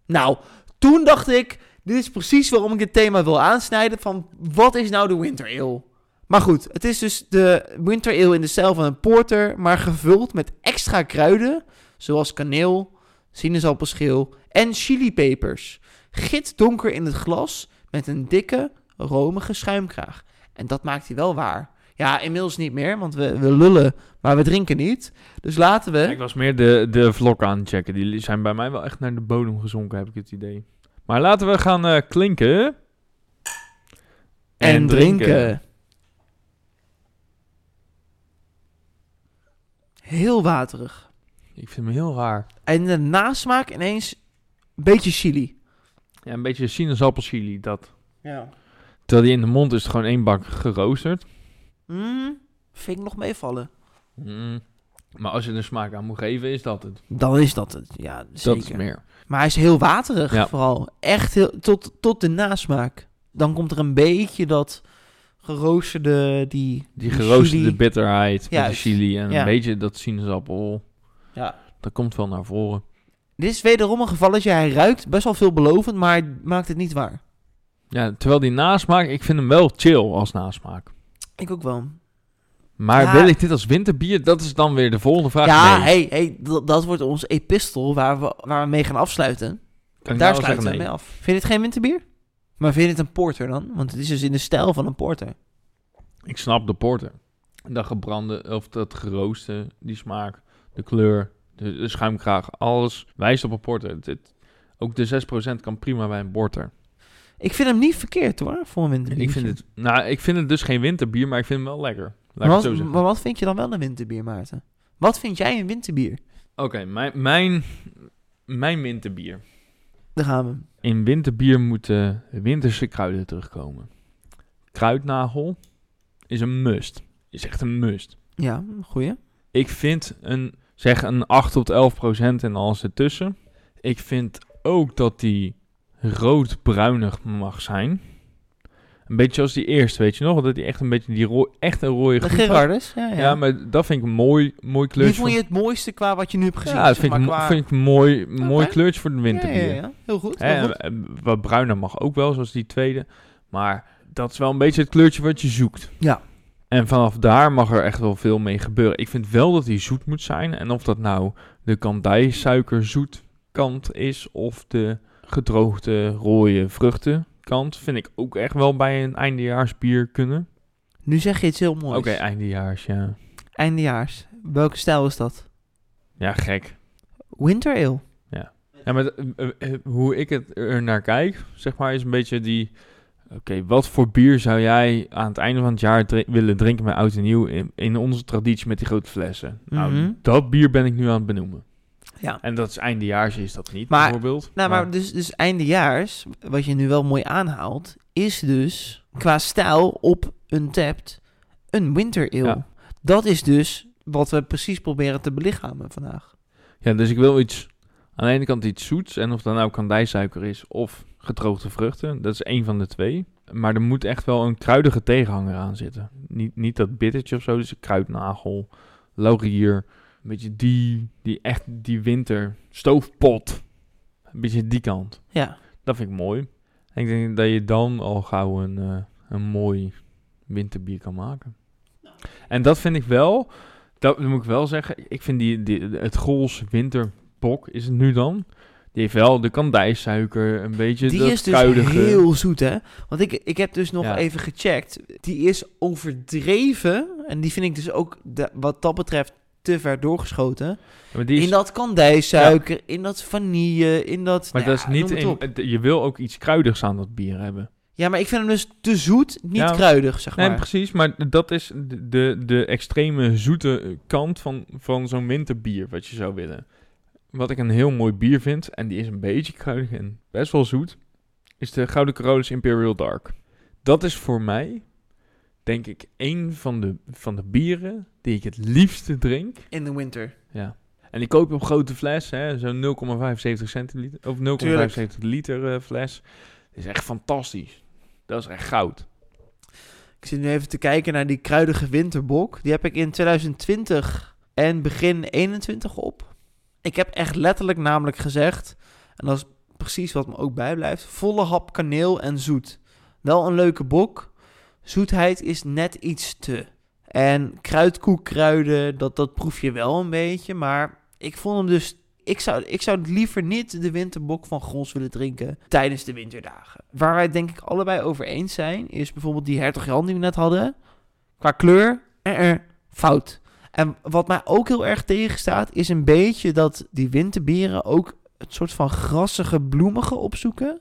Speaker 1: Nou, toen dacht ik, dit is precies waarom ik dit thema wil aansnijden van wat is nou de Winter Ale? Maar goed, het is dus de Winter Ale in de stijl van een porter, maar gevuld met extra kruiden, zoals kaneel, sinaasappelschil en chilipepers. Gitdonker in het glas met een dikke, romige schuimkraag. En dat maakt hij wel waar. Ja, inmiddels niet meer, want we, we lullen, maar we drinken niet. Dus laten we...
Speaker 2: Ik was meer de, de vlog aan het checken. Die zijn bij mij wel echt naar de bodem gezonken, heb ik het idee. Maar laten we gaan eh, klinken.
Speaker 1: en drinken. Heel waterig.
Speaker 2: Ik vind hem heel raar.
Speaker 1: En de nasmaak ineens een beetje chili.
Speaker 2: Ja, een beetje sinaasappelchili, dat.
Speaker 1: Ja.
Speaker 2: Terwijl die in de mond is het gewoon één bak geroosterd.
Speaker 1: Mm, vind ik nog meevallen.
Speaker 2: Mm. Maar als je er smaak aan moet geven, is dat het.
Speaker 1: Dan is dat het. Ja, zeker.
Speaker 2: Dat is meer.
Speaker 1: Maar hij is heel waterig
Speaker 2: Ja.
Speaker 1: vooral. Echt heel, tot, tot de nasmaak. Dan komt er een beetje dat geroosterde, die...
Speaker 2: Die geroosterde
Speaker 1: chili.
Speaker 2: bitterheid met de chili en
Speaker 1: Ja.
Speaker 2: een beetje dat sinaasappel.
Speaker 1: Ja.
Speaker 2: Dat komt wel naar voren.
Speaker 1: Dit is wederom een gevalletje. Hij ruikt best wel veelbelovend, maar hij maakt het niet waar.
Speaker 2: Ja, terwijl die nasmaak, ik vind hem wel chill als nasmaak.
Speaker 1: Ik ook wel.
Speaker 2: Maar
Speaker 1: Ja.
Speaker 2: wil ik dit als winterbier? Dat is dan weer de volgende vraag.
Speaker 1: ja,
Speaker 2: Nee.
Speaker 1: hey, hey, dat, dat wordt ons epistel waar we, waar we mee gaan afsluiten.
Speaker 2: Kan
Speaker 1: Daar
Speaker 2: nou
Speaker 1: sluiten we mee af. Vind je dit geen winterbier? Maar vind je dit een porter dan? Want het is dus in de stijl van een porter.
Speaker 2: Ik snap de porter. Dat gebrande, of dat gerooste, die smaak, de kleur, de, de schuimkraag, alles wijst op een porter. Het, het- ook de 6% kan prima bij een porter.
Speaker 1: Ik vind hem niet verkeerd hoor, voor een winterbier.
Speaker 2: Ik vind, het, nou, ik vind het dus geen winterbier, maar ik vind hem wel lekker.
Speaker 1: Maar wat, maar wat vind je dan wel een winterbier, Maarten? Wat vind jij een winterbier?
Speaker 2: Oké, mijn, mijn, mijn winterbier.
Speaker 1: Daar gaan we.
Speaker 2: In winterbier moeten winterse kruiden terugkomen. Kruidnagel is een must. Is echt een must.
Speaker 1: Ja, goeie.
Speaker 2: Ik vind een, zeg een 8 tot 11 procent en alles ertussen. Ik vind ook dat die rood-bruinig mag zijn. Een beetje zoals die eerste, weet je nog? Dat die echt een beetje die echt een rode had.
Speaker 1: Gerardus. Ja, ja.
Speaker 2: Ja, maar dat vind ik een mooi, mooi
Speaker 1: Die
Speaker 2: kleurtje.
Speaker 1: vond je het mooiste qua wat je nu hebt gezien?
Speaker 2: ja, dat vind, ik,
Speaker 1: qua-
Speaker 2: vind ik een mooi, mooi kleurtje voor de
Speaker 1: ja,
Speaker 2: winterbier.
Speaker 1: ja, ja. Heel goed. Heel goed.
Speaker 2: en wat bruiner mag ook wel, zoals die tweede. Maar dat is wel een beetje het kleurtje wat je zoekt.
Speaker 1: Ja.
Speaker 2: En vanaf daar mag er echt wel veel mee gebeuren. Ik vind wel dat die zoet moet zijn. En of dat nou de kandijsuikerzoet kant is of de gedroogde rode vruchten kant, vind ik ook echt wel bij een eindejaarsbier kunnen.
Speaker 1: Nu zeg je iets heel moois.
Speaker 2: Oké, eindejaars, ja.
Speaker 1: Eindejaars. Welke stijl is dat?
Speaker 2: Ja, gek.
Speaker 1: Winter Ale.
Speaker 2: Ja, maar eh, eh, eh, hoe ik het er naar kijk, zeg maar, is een beetje die... Oké, wat voor bier zou jij aan het einde van het jaar willen drinken met oud en nieuw in, in onze traditie met die grote flessen? Nou,
Speaker 1: Mhm.
Speaker 2: dat bier ben ik nu aan het benoemen.
Speaker 1: Ja.
Speaker 2: En dat is eindejaars, is dat niet,
Speaker 1: Maar-
Speaker 2: bijvoorbeeld.
Speaker 1: Nou, maar dus, dus eindejaars, wat je nu wel mooi aanhaalt, is dus qua stijl op een tapt een winter ale.
Speaker 2: Ja.
Speaker 1: Dat is dus wat we precies proberen te belichamen vandaag.
Speaker 2: Ja, dus ik wil iets... Aan de ene kant iets zoets. En of dat nou kandijsuiker is of gedroogde vruchten. Dat is één van de twee. Maar er moet echt wel een kruidige tegenhanger aan zitten. Niet, niet dat bittertje of zo. Dus een kruidnagel, laurier. Een beetje die, die echt die winter stoofpot. Een beetje die kant.
Speaker 1: Ja.
Speaker 2: Dat vind ik mooi. En ik denk dat je dan al gauw een, eh, een mooi winterbier kan maken. En dat vind ik wel, dat moet ik wel zeggen, ik vind die, die, het Gols winterbok is het nu dan. Die heeft wel de kandijsuiker, een beetje
Speaker 1: Die
Speaker 2: dat
Speaker 1: is dus
Speaker 2: kruidige.
Speaker 1: heel zoet, hè? Want ik, ik heb dus nog
Speaker 2: Ja.
Speaker 1: even gecheckt. Die is overdreven. En die vind ik dus ook, wat dat betreft, te ver doorgeschoten.
Speaker 2: Ja, maar die is,
Speaker 1: in dat kandijsuiker, in dat vanille, in dat...
Speaker 2: maar
Speaker 1: nou
Speaker 2: dat is
Speaker 1: ja,
Speaker 2: niet
Speaker 1: noem het op.
Speaker 2: in, je wil ook iets kruidigs aan dat bier hebben.
Speaker 1: Ja, maar ik vind hem dus te zoet, niet
Speaker 2: Ja.
Speaker 1: kruidig, zeg
Speaker 2: Nee,
Speaker 1: maar.
Speaker 2: precies, maar dat is de, de, de extreme zoete kant van, van zo'n winterbier wat je zou willen. Wat ik een heel mooi bier vind, en die is een beetje kruidig en best wel zoet, is de Gouden Carolus Imperial Dark. Dat is voor mij, denk ik, een van de, van de bieren die ik het liefste drink.
Speaker 1: In de winter.
Speaker 2: Ja. En die koop je op grote fles, hè, zo'n 0,75 centiliter, of 0,75 liter eh, fles. Dat is echt fantastisch. Dat is echt goud.
Speaker 1: Ik zit nu even te kijken naar die kruidige winterbok. Die heb ik in 2020 en begin 21 op. Ik heb echt letterlijk namelijk gezegd, en dat is precies wat me ook bijblijft, volle hap kaneel en zoet. Wel een leuke bok. Zoetheid is net iets te. En kruidkoekkruiden, dat, dat proef je wel een beetje. Maar ik vond hem dus... Ik zou, ik zou liever niet de winterbok van Gros willen drinken tijdens de winterdagen. Waar wij denk ik allebei over eens zijn, is bijvoorbeeld die Hertog Jan die we net hadden. Qua kleur, eh, eh, fout. En wat mij ook heel erg tegenstaat, is een beetje dat die winterbieren ook het soort van grassige, bloemige opzoeken.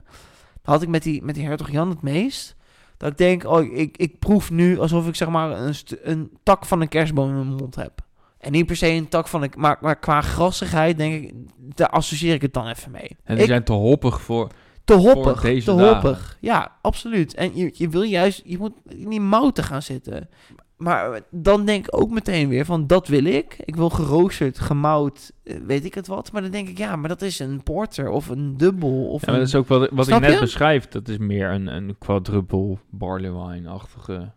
Speaker 1: Dat had ik met die, met die Hertog Jan het meest. Dat ik denk, oh, ik, ik proef nu alsof ik zeg maar een, een tak van een kerstboom in mijn mond heb. En niet per se een tak van een... Maar, maar qua grassigheid denk ik, daar associeer ik het dan even mee.
Speaker 2: En die
Speaker 1: Ik-
Speaker 2: zijn te hoppig voor...
Speaker 1: te hoppig, te
Speaker 2: dagen.
Speaker 1: hoppig. Ja, absoluut. En je, je wil juist, je moet in die mouten gaan zitten. Maar dan denk ik ook meteen weer van, dat wil ik. Ik wil geroosterd, gemout, eh, weet ik het wat. Maar dan denk ik, ja, maar dat is een porter of een dubbel. Of
Speaker 2: Ja, maar
Speaker 1: een...
Speaker 2: dat is ook wat, wat ik net
Speaker 1: je?
Speaker 2: beschrijf. Dat is meer een, een quadruple barley wine-achtige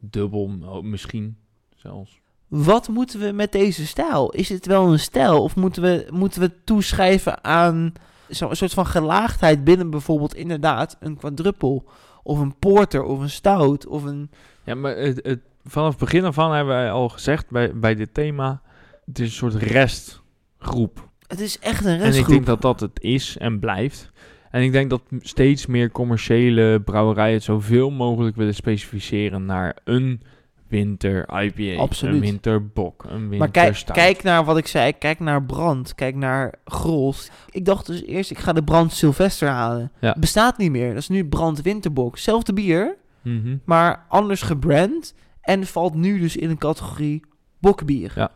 Speaker 2: dubbel, misschien zelfs.
Speaker 1: Wat moeten we met deze stijl? Is het wel een stijl? Of moeten we, moeten we toeschrijven aan zo'n soort van gelaagdheid binnen bijvoorbeeld inderdaad een quadruppel? Of een porter, of een stout, of een...
Speaker 2: Ja, maar het, het, vanaf het begin af aan hebben wij al gezegd bij, bij dit thema... Het is een soort restgroep.
Speaker 1: Het is echt een
Speaker 2: En ik
Speaker 1: restgroep.
Speaker 2: denk dat dat het is en blijft. En ik denk dat steeds meer commerciële brouwerijen het zoveel mogelijk willen specificeren naar een winter IPA,
Speaker 1: Absoluut.
Speaker 2: een winterbok, een winter
Speaker 1: Maar kijk, kijk naar wat ik zei. Kijk naar Brand. Kijk naar Grols. Ik dacht dus eerst, ik ga de Brand Sylvester halen.
Speaker 2: Ja.
Speaker 1: Bestaat niet meer. Dat is nu Brand Winterbok. Zelfde bier,
Speaker 2: Mhm.
Speaker 1: maar anders gebrand. En valt nu dus in een categorie bokbier.
Speaker 2: Ja.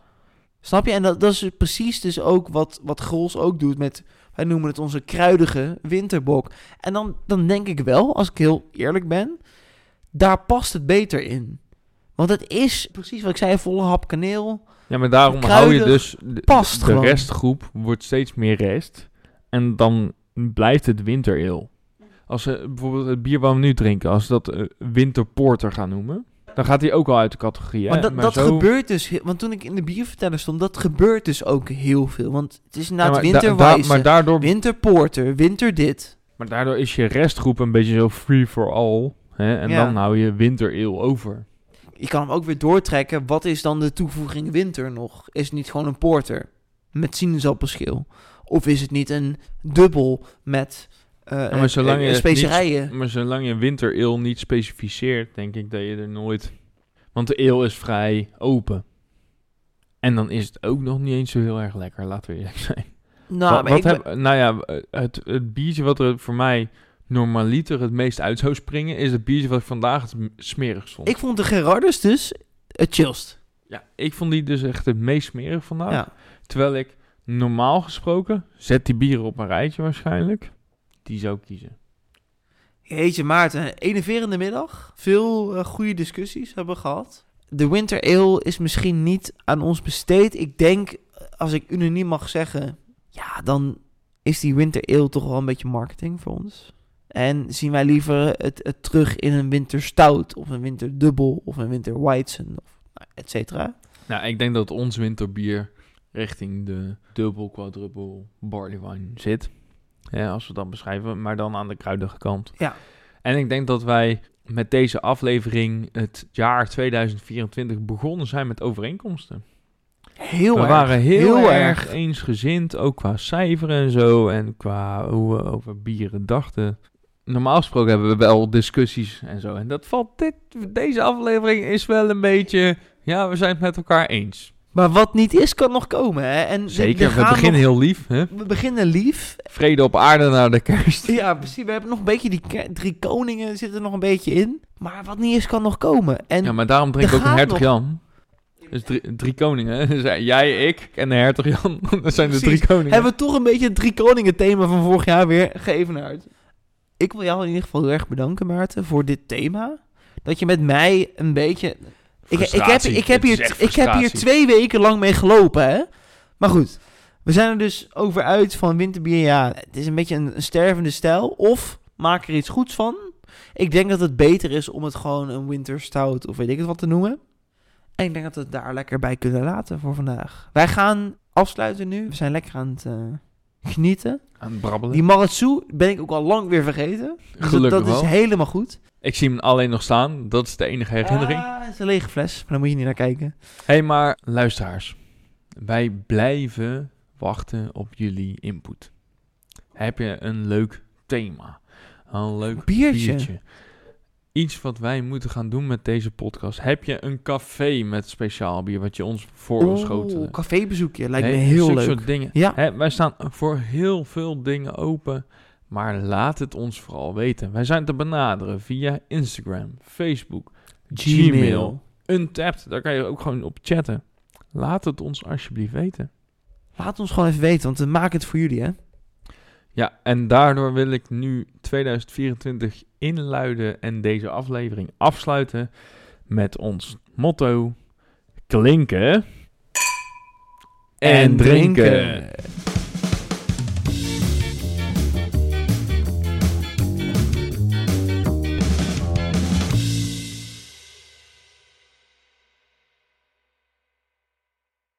Speaker 1: Snap je? En dat, dat is precies dus ook wat, wat Grols ook doet met... Wij noemen het onze kruidige winterbok. En dan, dan denk ik wel, als ik heel eerlijk ben... Daar past het beter in. Want het is precies wat ik zei, volle hap kaneel.
Speaker 2: Ja, maar daarom
Speaker 1: Kruidig
Speaker 2: hou je dus de,
Speaker 1: past
Speaker 2: de
Speaker 1: gewoon.
Speaker 2: restgroep wordt steeds meer rest en dan blijft het wintereel. Als we bijvoorbeeld het bier wat we nu drinken, als we dat eh, winterporter gaan noemen, dan gaat hij ook al uit de categorie. Hè?
Speaker 1: Maar dat, dat
Speaker 2: zo-
Speaker 1: gebeurt dus, want toen ik in de bierverteller stond, dat gebeurt dus ook heel veel. Want het is
Speaker 2: Ja,
Speaker 1: inderdaad
Speaker 2: da-
Speaker 1: winterwijze,
Speaker 2: maar, daardoor,
Speaker 1: winterporter, winter dit.
Speaker 2: maar daardoor is je restgroep een beetje zo free for all. Hè? En
Speaker 1: Ja.
Speaker 2: dan hou je wintereel over.
Speaker 1: Je kan hem ook weer doortrekken. Wat is dan de toevoeging winter nog? Is het niet gewoon een porter met sinaasappelschil? Of is het niet een dubbel met eh,
Speaker 2: maar zolang je
Speaker 1: specerijen?
Speaker 2: Maar zolang je wintereel niet specificeert, denk ik dat je er nooit... Want de eel is vrij open. En dan is het ook nog niet eens zo heel erg lekker, laten we eerlijk zijn.
Speaker 1: Nou,
Speaker 2: Wat-
Speaker 1: maar
Speaker 2: wat
Speaker 1: ik
Speaker 2: heb, nou ja, het, het biertje wat er voor mij normaliter het meest uit zou springen, is het biertje wat ik vandaag het smerigst vond.
Speaker 1: ik vond de Gerardus dus het chillst.
Speaker 2: ja, ik vond die dus echt het meest smerig vandaag.
Speaker 1: Ja.
Speaker 2: Terwijl ik normaal gesproken, zet die bieren op een rijtje waarschijnlijk, die zou kiezen.
Speaker 1: Jeetje Maarten, enerverende middag. Veel eh, goede discussies hebben we gehad. De Winter Ale is misschien niet aan ons besteed. Ik denk, als ik unaniem mag zeggen, ja, dan is die Winter Ale toch wel een beetje marketing voor ons. En zien wij liever het, het terug in een Winter Stout of een Winter Dubbel of een Winter Weizen of nou, et cetera.
Speaker 2: Nou, ik denk dat ons winterbier richting de dubbel, quadruple barley wine zit. Ja, als we dat beschrijven, maar dan aan de kruidige kant.
Speaker 1: Ja.
Speaker 2: En ik denk dat wij met deze aflevering het jaar 2024 begonnen zijn met overeenkomsten.
Speaker 1: Heel
Speaker 2: we
Speaker 1: erg.
Speaker 2: waren heel,
Speaker 1: heel
Speaker 2: erg
Speaker 1: erg.
Speaker 2: eensgezind, ook qua cijferen en zo. En qua hoe we over bieren dachten. Normaal gesproken hebben we wel discussies en zo. En dat valt dit, deze aflevering is wel een beetje... Ja, we zijn het met elkaar eens.
Speaker 1: Maar wat niet is, kan nog komen. Hè? En er-
Speaker 2: Zeker,
Speaker 1: er
Speaker 2: we beginnen
Speaker 1: nog-
Speaker 2: heel lief. Hè?
Speaker 1: We beginnen lief.
Speaker 2: Vrede op aarde naar de kerst.
Speaker 1: Ja, precies. We hebben nog een beetje die drie koningen zitten er nog een beetje in. Maar wat niet is, kan nog komen. En
Speaker 2: Ja, maar daarom drink ik ook een hertog
Speaker 1: nog-
Speaker 2: Jan. Dus drie, drie koningen. Dus Jij, ik en de hertog Jan. Dat zijn de drie koningen.
Speaker 1: hebben we toch een beetje het drie koningen thema van vorig jaar weer geëvenaard. Ik wil jou in ieder geval heel erg bedanken, Maarten, voor dit thema. Dat je met mij een beetje... Ik, ik, heb, ik, heb hier, ik heb hier twee weken lang mee gelopen, hè. Maar goed, we zijn er dus over uit van winterbier. Ja, het is een beetje een, een stervende stijl. Of maak er iets goeds van. Ik denk dat het beter is om het gewoon een winter stout of weet ik het wat te noemen. En ik denk dat we het daar lekker bij kunnen laten voor vandaag. Wij gaan afsluiten nu. We zijn lekker aan het eh, genieten.
Speaker 2: Aan het brabbelen.
Speaker 1: Die Maratsu ben ik ook al lang weer vergeten. Dus dat-
Speaker 2: Gelukkig
Speaker 1: dat, is
Speaker 2: wel.
Speaker 1: helemaal goed.
Speaker 2: Ik zie hem alleen nog staan. Dat is de enige herinnering.
Speaker 1: Ah, het is een lege fles, maar daar moet je niet naar kijken.
Speaker 2: Hé, hey, maar luisteraars. Wij blijven wachten op jullie input. Heb je een leuk thema? Een leuk
Speaker 1: Biertje.
Speaker 2: biertje? Iets wat wij moeten gaan doen met deze podcast. Heb je een café met speciaal bier wat je ons voor wil schotelen?
Speaker 1: Oeh, cafébezoekje lijkt me heel
Speaker 2: zulke
Speaker 1: leuk.
Speaker 2: soort dingen.
Speaker 1: Ja.
Speaker 2: Hè, wij staan voor heel veel dingen open. Maar laat het ons vooral weten. Wij zijn te benaderen via Instagram, Facebook, Gmail. Untapped. Daar kan je ook gewoon op chatten. Laat het ons alsjeblieft weten.
Speaker 1: Laat ons gewoon even weten, want we maken het voor jullie, hè.
Speaker 2: Ja, en daardoor wil ik nu 2024 inluiden en deze aflevering afsluiten met ons motto: klinken en, drinken.